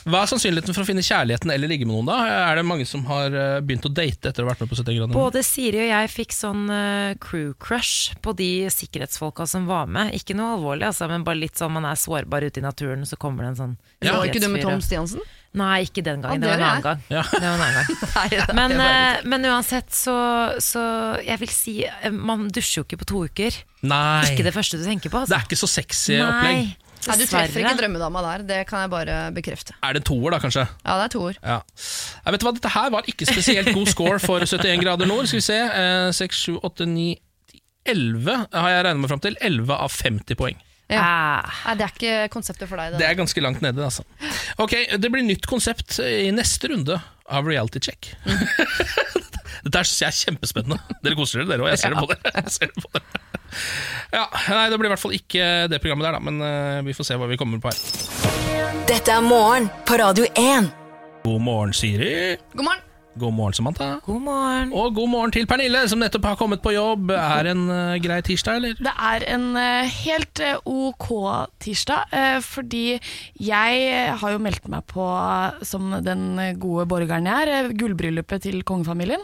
Hva er sannsynligheten for å finne kjærligheten eller ligge med noen, da? Er det mange som har eh, begynt å date etter å ha vært med på 71 grader? nord? Både Siri og jeg fikk sånn uh, crew crush på de sikkerhetsfolka som var med. Ikke noe alvorlig, altså, men bare litt sånn man er sårbar ute i naturen, så kommer det en sånn Lå ikke du med Tom Stiansen? Nei, ikke den gangen. Det var en det annen gang. Ja. Det var en annen gang. <laughs> Nei, Men, eh, men uansett, så, så Jeg vil si eh, Man dusjer jo ikke på to uker. Nei. Ikke det første du tenker på. Det Altså. er ikke så sexy opplegg. Nei, Nei, du treffer ikke drømmedama der, det kan jeg bare bekrefte. Er det en toer, da, kanskje? Ja, det er to ord. Ja. Jeg vet hva, Dette her var ikke spesielt god score for 71 grader nord. Skal vi se. Eh, 6, 7, 8, 9, 11 har jeg regnet meg fram til. 11 av 50 poeng. Ja. Ah, Nei, det er ikke konseptet for deg. Det er ganske langt nede, altså. Ok, Det blir nytt konsept i neste runde av Reality Check. <laughs> Dette er, er kjempespennende. Dere koser dere, dere òg. Jeg ser det på dere. Jeg ser det på dere. Ja, nei, Det blir i hvert fall ikke det programmet der, da, men eh, vi får se hva vi kommer på her. Dette er morgen på Radio 1. God morgen, Siri. God morgen. God morgen, Samantha. God morgen. Og god morgen til Pernille, som nettopp har kommet på jobb. Er en uh, grei tirsdag, eller? Det er en uh, helt uh, ok tirsdag, fordi jeg har jo meldt meg på som den gode borgeren jeg er, gullbryllupet til kongefamilien.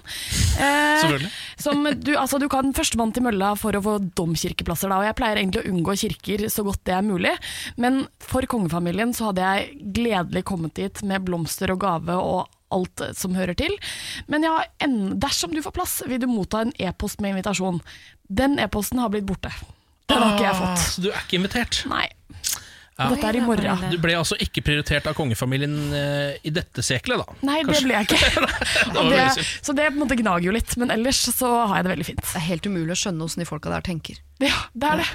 Selvfølgelig. Som du, altså, du kan førstemann til mølla for å få domkirkeplasser, da, og jeg pleier egentlig å unngå kirker så godt det er mulig, men for kongefamilien så hadde jeg gledelig kommet dit med blomster og gave og alt som hører til. Men ja, en, dersom du får plass, vil du motta en e-post med invitasjon. Den e-posten har blitt borte. Den har ikke jeg Ah, fått. Så du er ikke invitert? Nei. Ja. Dette er i morgen. Du ble altså ikke prioritert av kongefamilien eh, i dette seklet, da? Nei, det ble jeg ikke. <laughs> Det det, så det på en måte gnager jo litt, men ellers så har jeg det veldig fint. Det er helt umulig å skjønne hvordan de folka der tenker. Ja, det er det.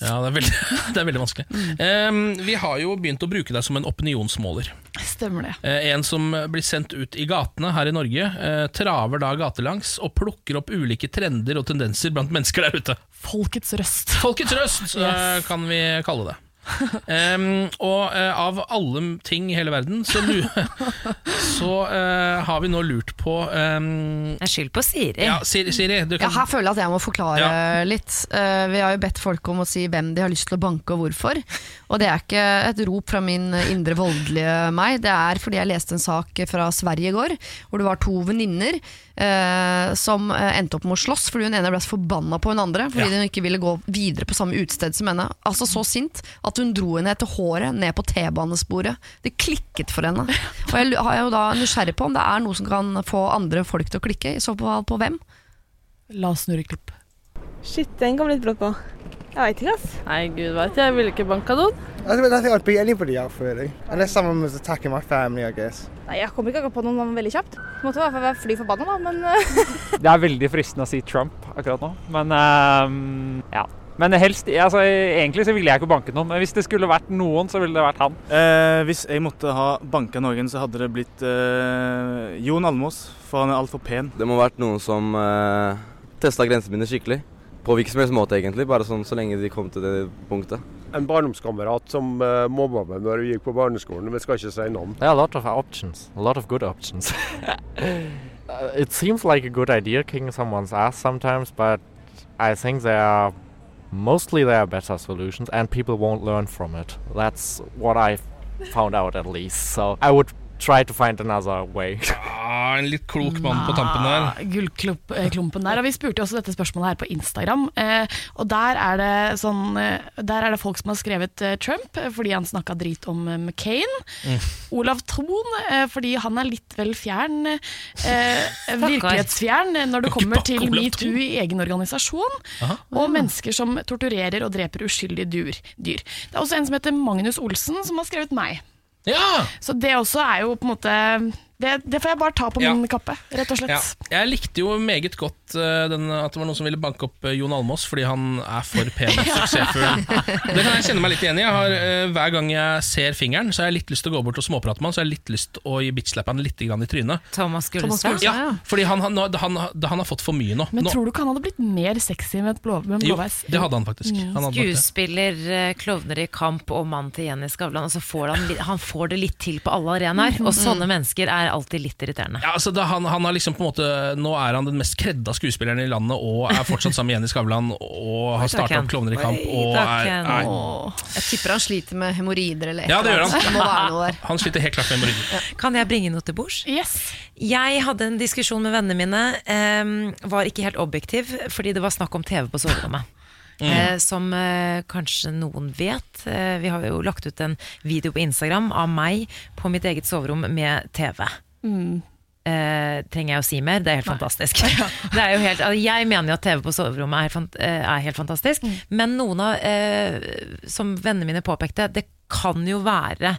Ja, det er veldig, <laughs> det er veldig vanskelig. Mm. Em, vi har jo begynt å bruke deg som en opinionsmåler. Stemmer det. Eh, en som blir sendt ut i gatene her i Norge, eh, traver da gatelangs og plukker opp ulike trender og tendenser blant mennesker der ute. Folkets røst. Folkets røst, eh, kan vi kalle det. <laughs> Em, og uh, av alle ting i hele verden, så, lu <laughs> så uh, har vi nå lurt på um, Skyld på Siri. Ja, Siri, Siri du Ja, her føler jeg at jeg må forklare Ja. litt. Uh, vi har jo bedt folk om å si hvem de har lyst til å banke og hvorfor. Og det er ikke et rop fra min indre voldelige meg, det er fordi jeg leste en sak fra Sverige i går, hvor det var to venninner eh, som eh, endte opp med å slåss fordi hun ene ble så forbanna på hun andre fordi Ja. hun ikke ville gå videre på samme utested som henne. Altså så sint at hun dro henne etter håret ned på T-banesporet. Det klikket for henne. Og jeg har er jo da nysgjerrig på om det er noe som kan få andre folk til å klikke. I så fall på hvem? La oss snurre klipp. Shit, den kom litt brått på. Jeg veit ikke, ass. Nei, gud veit. Jeg ville ikke banka noen. I don't think I'd beat anybody out really, unless someone was attacking my family, I guess. Nei, Jeg kommer ikke akkurat på noen navn veldig kjapt. Måtte i hvert fall være fly forbanna, da, men eh, <laughs> Det er veldig fristende å si Trump akkurat nå, men um, ja. Men helst, altså, egentlig så ville jeg ikke banket noen, men hvis det skulle vært noen, så ville det vært han. Eh, hvis jeg måtte ha banka noen, så hadde det blitt eh, Jon Almås, for han er altfor pen. Det må ha vært noen som eh, testa grensene mine skikkelig. På hvilken som helst måte, egentlig. Bare sånn så lenge de kom til det punktet. En barndomskamerat som uh, mobba meg når vi gikk på barneskolen. Vi skal ikke si navn. There are a lot of options, a lot of good options. Uh, <laughs> it seems like a good idea kicking someone's ass sometimes, but I think there are mostly there are better solutions and people won't learn from it. That's what I found out at least. So I would try to find another way. Ja, <laughs> en litt klok mann på tampen der. Ah, Gullklumpen der. Og vi spurte også dette spørsmålet her på Instagram. Eh, og der er det sånn eh, Der er det folk som har skrevet eh, Trump eh, fordi han snakka drit om eh, McCain. Olav Thon eh, fordi han er litt vel fjern. Eh, <laughs> virkelighetsfjern eh, når det kommer til metoo i egen organisasjon. Aha. Og mennesker som torturerer og dreper uskyldige dyr. Det er også en som heter Magnus Olsen, som har skrevet meg. Ja! Så det også er jo på en måte Det, det får jeg bare ta på min kappe, rett og slett. Jeg likte jo meget godt at, eh, den, at det var noen som ville banke opp eh, Jon Almås fordi han er for pen og suksessfull. <laughs> Det kan jeg kjenne meg litt igjen i. Jeg har, eh, hver gang jeg ser fingeren, så har jeg litt lyst til å gå bort og småprate med han, så har jeg litt lyst til å gi bitchlappe han litt grann i trynet. Thomas Gullestad? Ja, fordi han, han, han, han, han har fått for mye nå. Men nå tror du ikke han hadde blitt mer sexy med et blå, med en jo, blåveis? det hadde han faktisk. Han hadde. Skuespiller, klovner i kamp og mann til Jenny Skavlan. Altså får han, han får det litt til på alle arenaer. Og sånne mennesker er alltid litt irriterende. Ja, altså da, han, han har liksom på en måte Nå er han den mest kredda skuespilleren i landet og er fortsatt sammen med Jenny Skavlan og har starta opp Klovner i kamp. Og er, er, Jeg tipper han sliter med hemoroider eller et ja, det gjør han. Han sliter helt klart med hemoroider. Kan jeg bringe noe til bords? Jeg hadde en diskusjon med vennene mine. Um, var ikke helt objektiv, fordi det var snakk om TV på soverommet. Mm. Eh, som eh, kanskje noen vet. Eh, vi har jo lagt ut en video på Instagram av meg på mitt eget soverom med TV. Mm. Eh, trenger jeg å si mer? Det er helt fantastisk. <laughs> <laughs> Det er jo helt, altså, jeg mener jo at TV på soverommet er, fant, eh, er helt fantastisk, men noen av, eh, som vennene mine påpekte, det kan jo være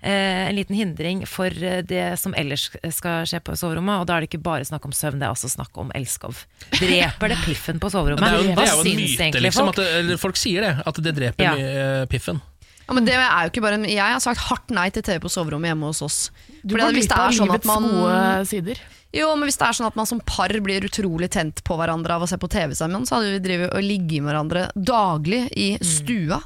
eh, en liten hindring for eh, det som ellers skal skje på soverommet, og da er det ikke bare snakk om søvn, det er også snakk om elskov. Dreper det piffen på soverommet? Det er jo, det Hva er jo en syns myte, egentlig liksom. folk? At det, eller folk sier det, at det dreper Ja. eh, piffen. Ja, men det er jo ikke bare en, Jeg har sagt hardt nei til TV på soverommet hjemme hos oss. Du går glipp det av sånn livets man- gode sider. Jo, men hvis det er sånn at man som par blir utrolig tent på hverandre av å se på TV sammen, så hadde vi drevet og ligget med hverandre daglig i stua.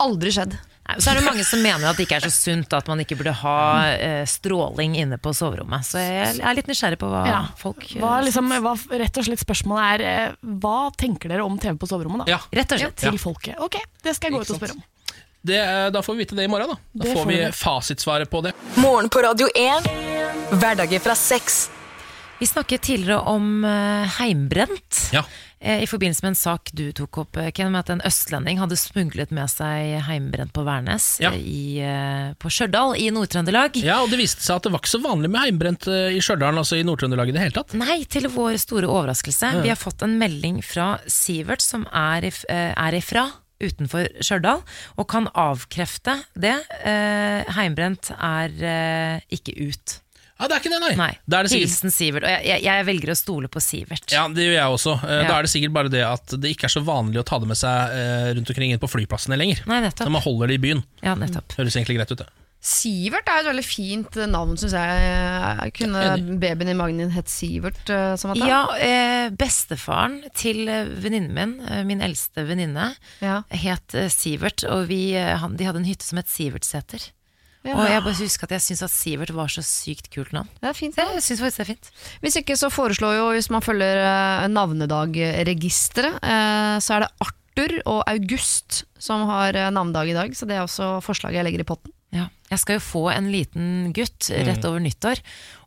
Aldri skjedd. Nei, Så er det mange som mener at det ikke er så sunt at man ikke burde ha eh, stråling inne på soverommet. Så jeg er litt nysgjerrig på hva Ja. folk Hva, liksom, hva, rett og slett spørsmålet er eh, Hva tenker dere om TV på soverommet? da? Ja. Rett og slett. Til folket. Ok, det skal jeg gå ut og spørre om. Det, eh, da får vi vite det i morgen. Da Da får får vi fasitsvaret på det. Morgen på Radio 1. Hverdager fra seks. Vi snakket tidligere om eh, heimbrent. Ja. Eh, I forbindelse med en sak du tok opp, Ken, med at en østlending hadde smuglet med seg heimbrent på Værnes Ja. i, på Stjørdal i Nord-Trøndelag. Ja, og Det viste seg at det var ikke så vanlig med heimbrent i Stjørdal, altså i Nord-Trøndelag i det hele tatt. Nei, til vår store overraskelse. Ja. Vi har fått en melding fra Sivert, som er, if, er ifra utenfor Stjørdal, og kan avkrefte det. Eh, heimbrent er eh, ikke ut. Ja, det er ikke det, nei. Nei. Det er det Hilsen Sivert. Og jeg, jeg, jeg velger å stole på Sivert. Ja, det gjør jeg også. Eh, Ja. Da er det sikkert bare det at det ikke er så vanlig å ta det med seg rundt omkring inn på flyplassene lenger. Nei, nettopp. Når man holder det i byen. Ja, nettopp. Høres egentlig greit ut, det. Sivert er et veldig fint navn, syns jeg. Kunne babyen i magen din hett Sivert? eh, Som? Ja, eh, bestefaren til eh, venninnen min, min eldste venninne, het eh, Sivert, og vi, han, de hadde en hytte som het Sivertseter. Ja. Og jeg bare husker at jeg syns at Sivert var så sykt kult navn. Det er fint. Jeg synes faktisk det er fint. Hvis ikke så foreslår jo, hvis man følger navnedagregisteret, eh, så er det Arthur og August som har navnedag i dag. Så det er også forslaget jeg legger i potten. Ja. Jeg skal jo få en liten gutt rett Mm. over nyttår,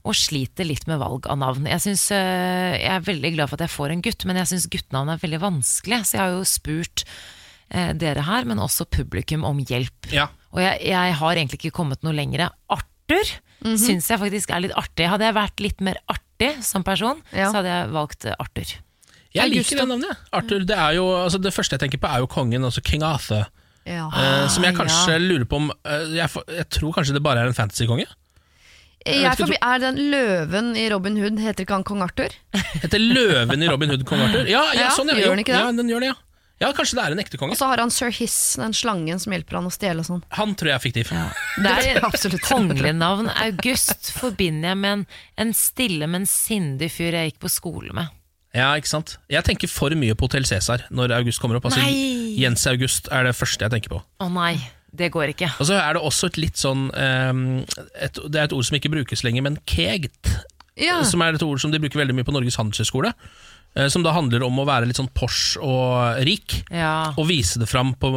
og sliter litt med valg av navn. Jeg, synes, eh, jeg er veldig glad for at jeg får en gutt, men jeg syns guttenavn er veldig vanskelig. Så jeg har jo spurt eh, dere her, men også publikum om hjelp. Ja. Og jeg, jeg har egentlig ikke kommet noe lenger. Arthur Mhm. syns jeg faktisk er litt artig. Hadde jeg vært litt mer artig som person, så hadde jeg valgt eh, Arthur. Jeg liker det navnet. Arthur, det, er jo, altså det første jeg tenker på, er jo kongen, altså King Arthur. Ja. Eh, som jeg kanskje Ja. lurer på om eh, jeg, jeg tror kanskje det bare er en fantasykonge? Ikke, er den løven i Robin Hood, heter ikke han kong Arthur? <laughs> Heter løven i Robin Hood kong Arthur? Ja, ja, Ja, sånn, ja. gjør den ikke det? Ja, den gjør det, ja. ja, kanskje det er en ekte konge. Og så har han Sir Hiss, den slangen som hjelper han å stjele og sånn. Han tror jeg er fiktiv. Det er <laughs> absolutt kongelig navn. August forbinder jeg med en, en stille, men sindig fyr jeg gikk på skole med. Ja, ikke sant? Jeg tenker for mye på Hotell Cæsar når August kommer opp. Altså, Nei! Jens August er det første jeg tenker på. Å nei, det går ikke. Og så er det også et litt sånn um, et, Det er et ord som ikke brukes lenger, men kegt. Ja. Som er et ord som de bruker veldig mye på Norges handelshøyskole. eh, Som da handler om å være litt sånn Porsche og rik, Ja. og vise det fram på,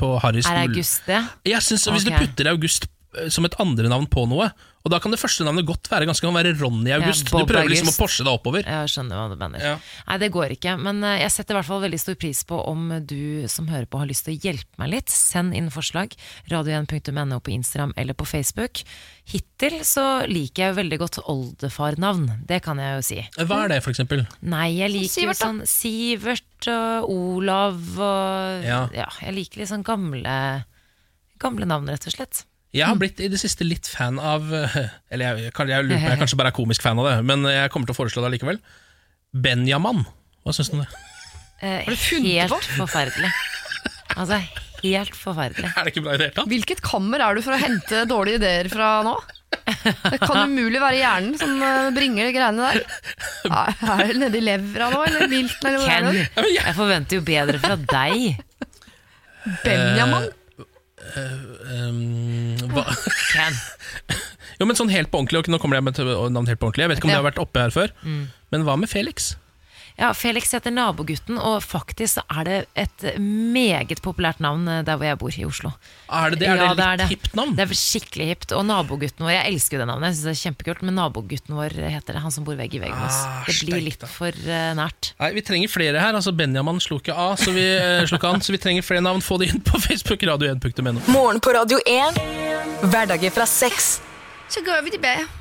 på Harrys Er. August det? Jeg synes Hvis du putter August som et andre navn på noe, og da kan det første navnet godt være ganske kan være Ronny August. Ja, du prøver liksom å Porsche deg oppover. Jeg skjønner hva du mener. Ja. Nei, det går ikke. Men eh, jeg setter i hvert fall veldig stor pris på om du som hører på har lyst til å hjelpe meg litt. Send inn forslag. Radio1.no på Instagram eller på Facebook. Hittil så liker jeg jo veldig godt oldefarnavn. Det kan jeg jo si. Hva er det, for eksempel? Nei, jeg liker Sivert, da. sånn Sivert og Olav og Ja. ja. jeg liker litt sånn gamle Gamle navn, rett og slett. Jeg har blitt i det siste litt fan av eh, Eller jeg, jeg, jeg lurer på, jeg er <laughs> kanskje bare er komisk fan av det, men jeg kommer til å foreslå det likevel. Benjamin. Hva syns du om det? Eh, Har du funnet helt på? forferdelig. Altså, helt forferdelig. <laughs> Er det ikke bra i det hele tatt? Hvilket kammer er du for å hente dårlige ideer fra nå? Det kan umulig være hjernen som eh, bringer de greiene der. <laughs> Er det nedi levra nå, eller vilten, eller er jeg forventer jo bedre fra deg. Benjamin? Eh, um, hva? Can. <laughs> Jo, men sånn helt på ordentlig, og nå kommer jeg med navn helt på ordentlig. Jeg vet ikke om Ja. det har vært oppe her før, Mm. men hva med Felix? Ja, Felix heter nabogutten, og faktisk så er det et meget populært navn eh, der hvor jeg bor, i Oslo. Er det det? Er det Ja, litt det. hipt navn? Det er skikkelig hipt. Og nabogutten vår, jeg elsker jo det navnet, jeg synes det er kjempekult, men nabogutten vår heter det, han som bor vegg i vegg med oss. Ah, Det blir litt for uh, nært. Nei, Vi trenger flere her. altså Benjamin slo ikke av, så vi, uh, ikke an, så vi trenger flere navn. Få det inn på Facebook. radio1.no. Morgen på Radio 1. Hverdager fra 6. Så går vi til B.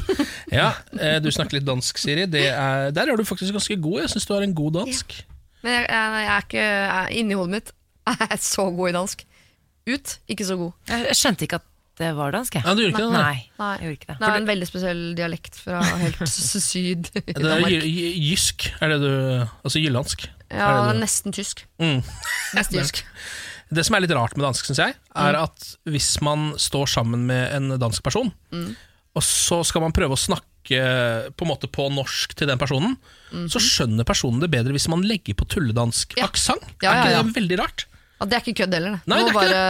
<laughs> Ja, eh, Du snakker litt dansk, Siri. Det er, der er du faktisk ganske god. Jeg syns du har en god dansk. Men jeg, jeg, jeg er ikke jeg, inni hodet mitt. <laughs> Jeg er så god i dansk. Ut, ikke så god. Jeg skjønte ikke at det var dansk, jeg. Ja, du gjorde ikke det, nei. Nei, Nei. jeg gjorde ikke det. Det er en veldig spesiell dialekt fra helt <laughs> syd i Det er jysk, er det du Altså jyllandsk. Ja, er det det er nesten tysk. Mm. Nesten jysk. Det som er litt rart med dansk, syns jeg, er Mm. at hvis man står sammen med en dansk person, Mm. Og så skal man prøve å snakke på måte på norsk til den personen, Mhm. så skjønner personen det bedre hvis man legger på tulledansk aksent. Ja, Er ikke ja, ja. det veldig rart? Ja, det er ikke kødd heller. det. Nei, Du må bare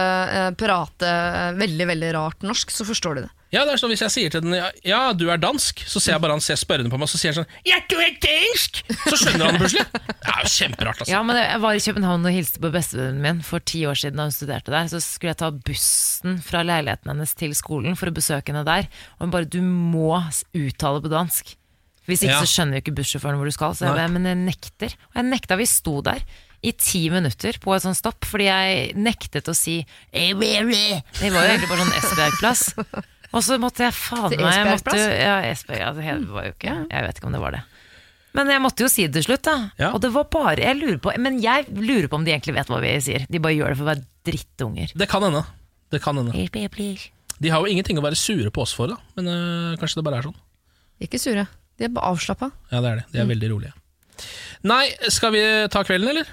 det. prate eh, veldig veldig rart norsk, så forstår de det. Ja, det er sånn Hvis jeg sier til den ja, ja, du er dansk, så ser jeg bare han ser spørrende på meg, så sier han sånn Ja, du er dansk! Så skjønner han det plutselig. Det er jo kjemperart, altså. Ja, men Jeg var i København og hilste på bestevennen min for ti år siden da hun studerte der. Så skulle jeg ta bussen fra leiligheten hennes til skolen for å besøke henne der. Og hun bare 'du må uttale på dansk'. Hvis ikke Ja. så skjønner jo ikke bussjåføren hvor du skal. Så jeg bare, men jeg nekter. Og jeg nekta. Vi sto der i ti minutter på et sånt stopp fordi jeg nektet å si «Eh, Det var jo egentlig bare sånn Esbjerg-plass. Og så måtte jeg faen meg jeg måtte, Ja, Esbjerg, ja, det var jo ikke Jeg vet ikke om det var det. Men jeg måtte jo si det til slutt, da. Og det var bare Jeg lurer på Men jeg lurer på om de egentlig vet hva vi sier. De bare gjør det for å være drittunger. Det kan hende. Det kan hende. De har jo ingenting å være sure på oss for, da. Men øh, kanskje det bare er sånn. Ikke sure. De er bare avslappa. Ja, det er det. De er Mm. veldig rolige. Nei, skal vi ta kvelden, eller?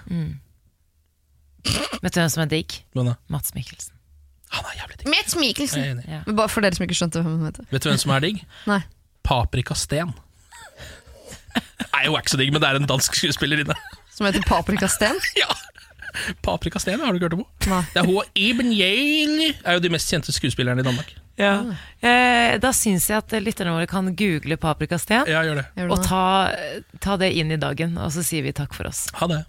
Vet du hvem som er digg? Hvem da? Mats Mikkelsen. Mats Mikkelsen! Jeg er enig. Men Bare for dere som ikke skjønte hvem han heter. Vet du hvem som er digg? <laughs> Nei. Paprika Sten. <laughs> Nei, hun er ikke så digg, men det er en dansk skuespillerinne. Som heter Paprika Sten? <laughs> Paprika Sten, har du ikke hørt om henne? Nei. Det er hun og Iben Yale er jo de mest kjente skuespillerne i Danmark. Ja. Eh, da syns jeg at lytterne våre kan google paprikasten Ja, gjør det. Gjør det. Og ta, ta det inn i dagen, og så sier vi takk for oss. Ha det.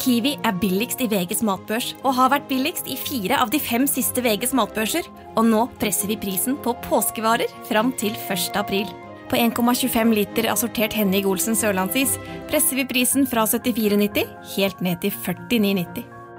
Kiwi er billigst i VGs matbørs og har vært billigst i fire av de fem siste VGs matbørser. Og nå presser vi prisen på påskevarer fram til 1. april. På 1,25 liter assortert Henning Olsen sørlandsis presser vi prisen fra 74,90 helt ned til 49,90.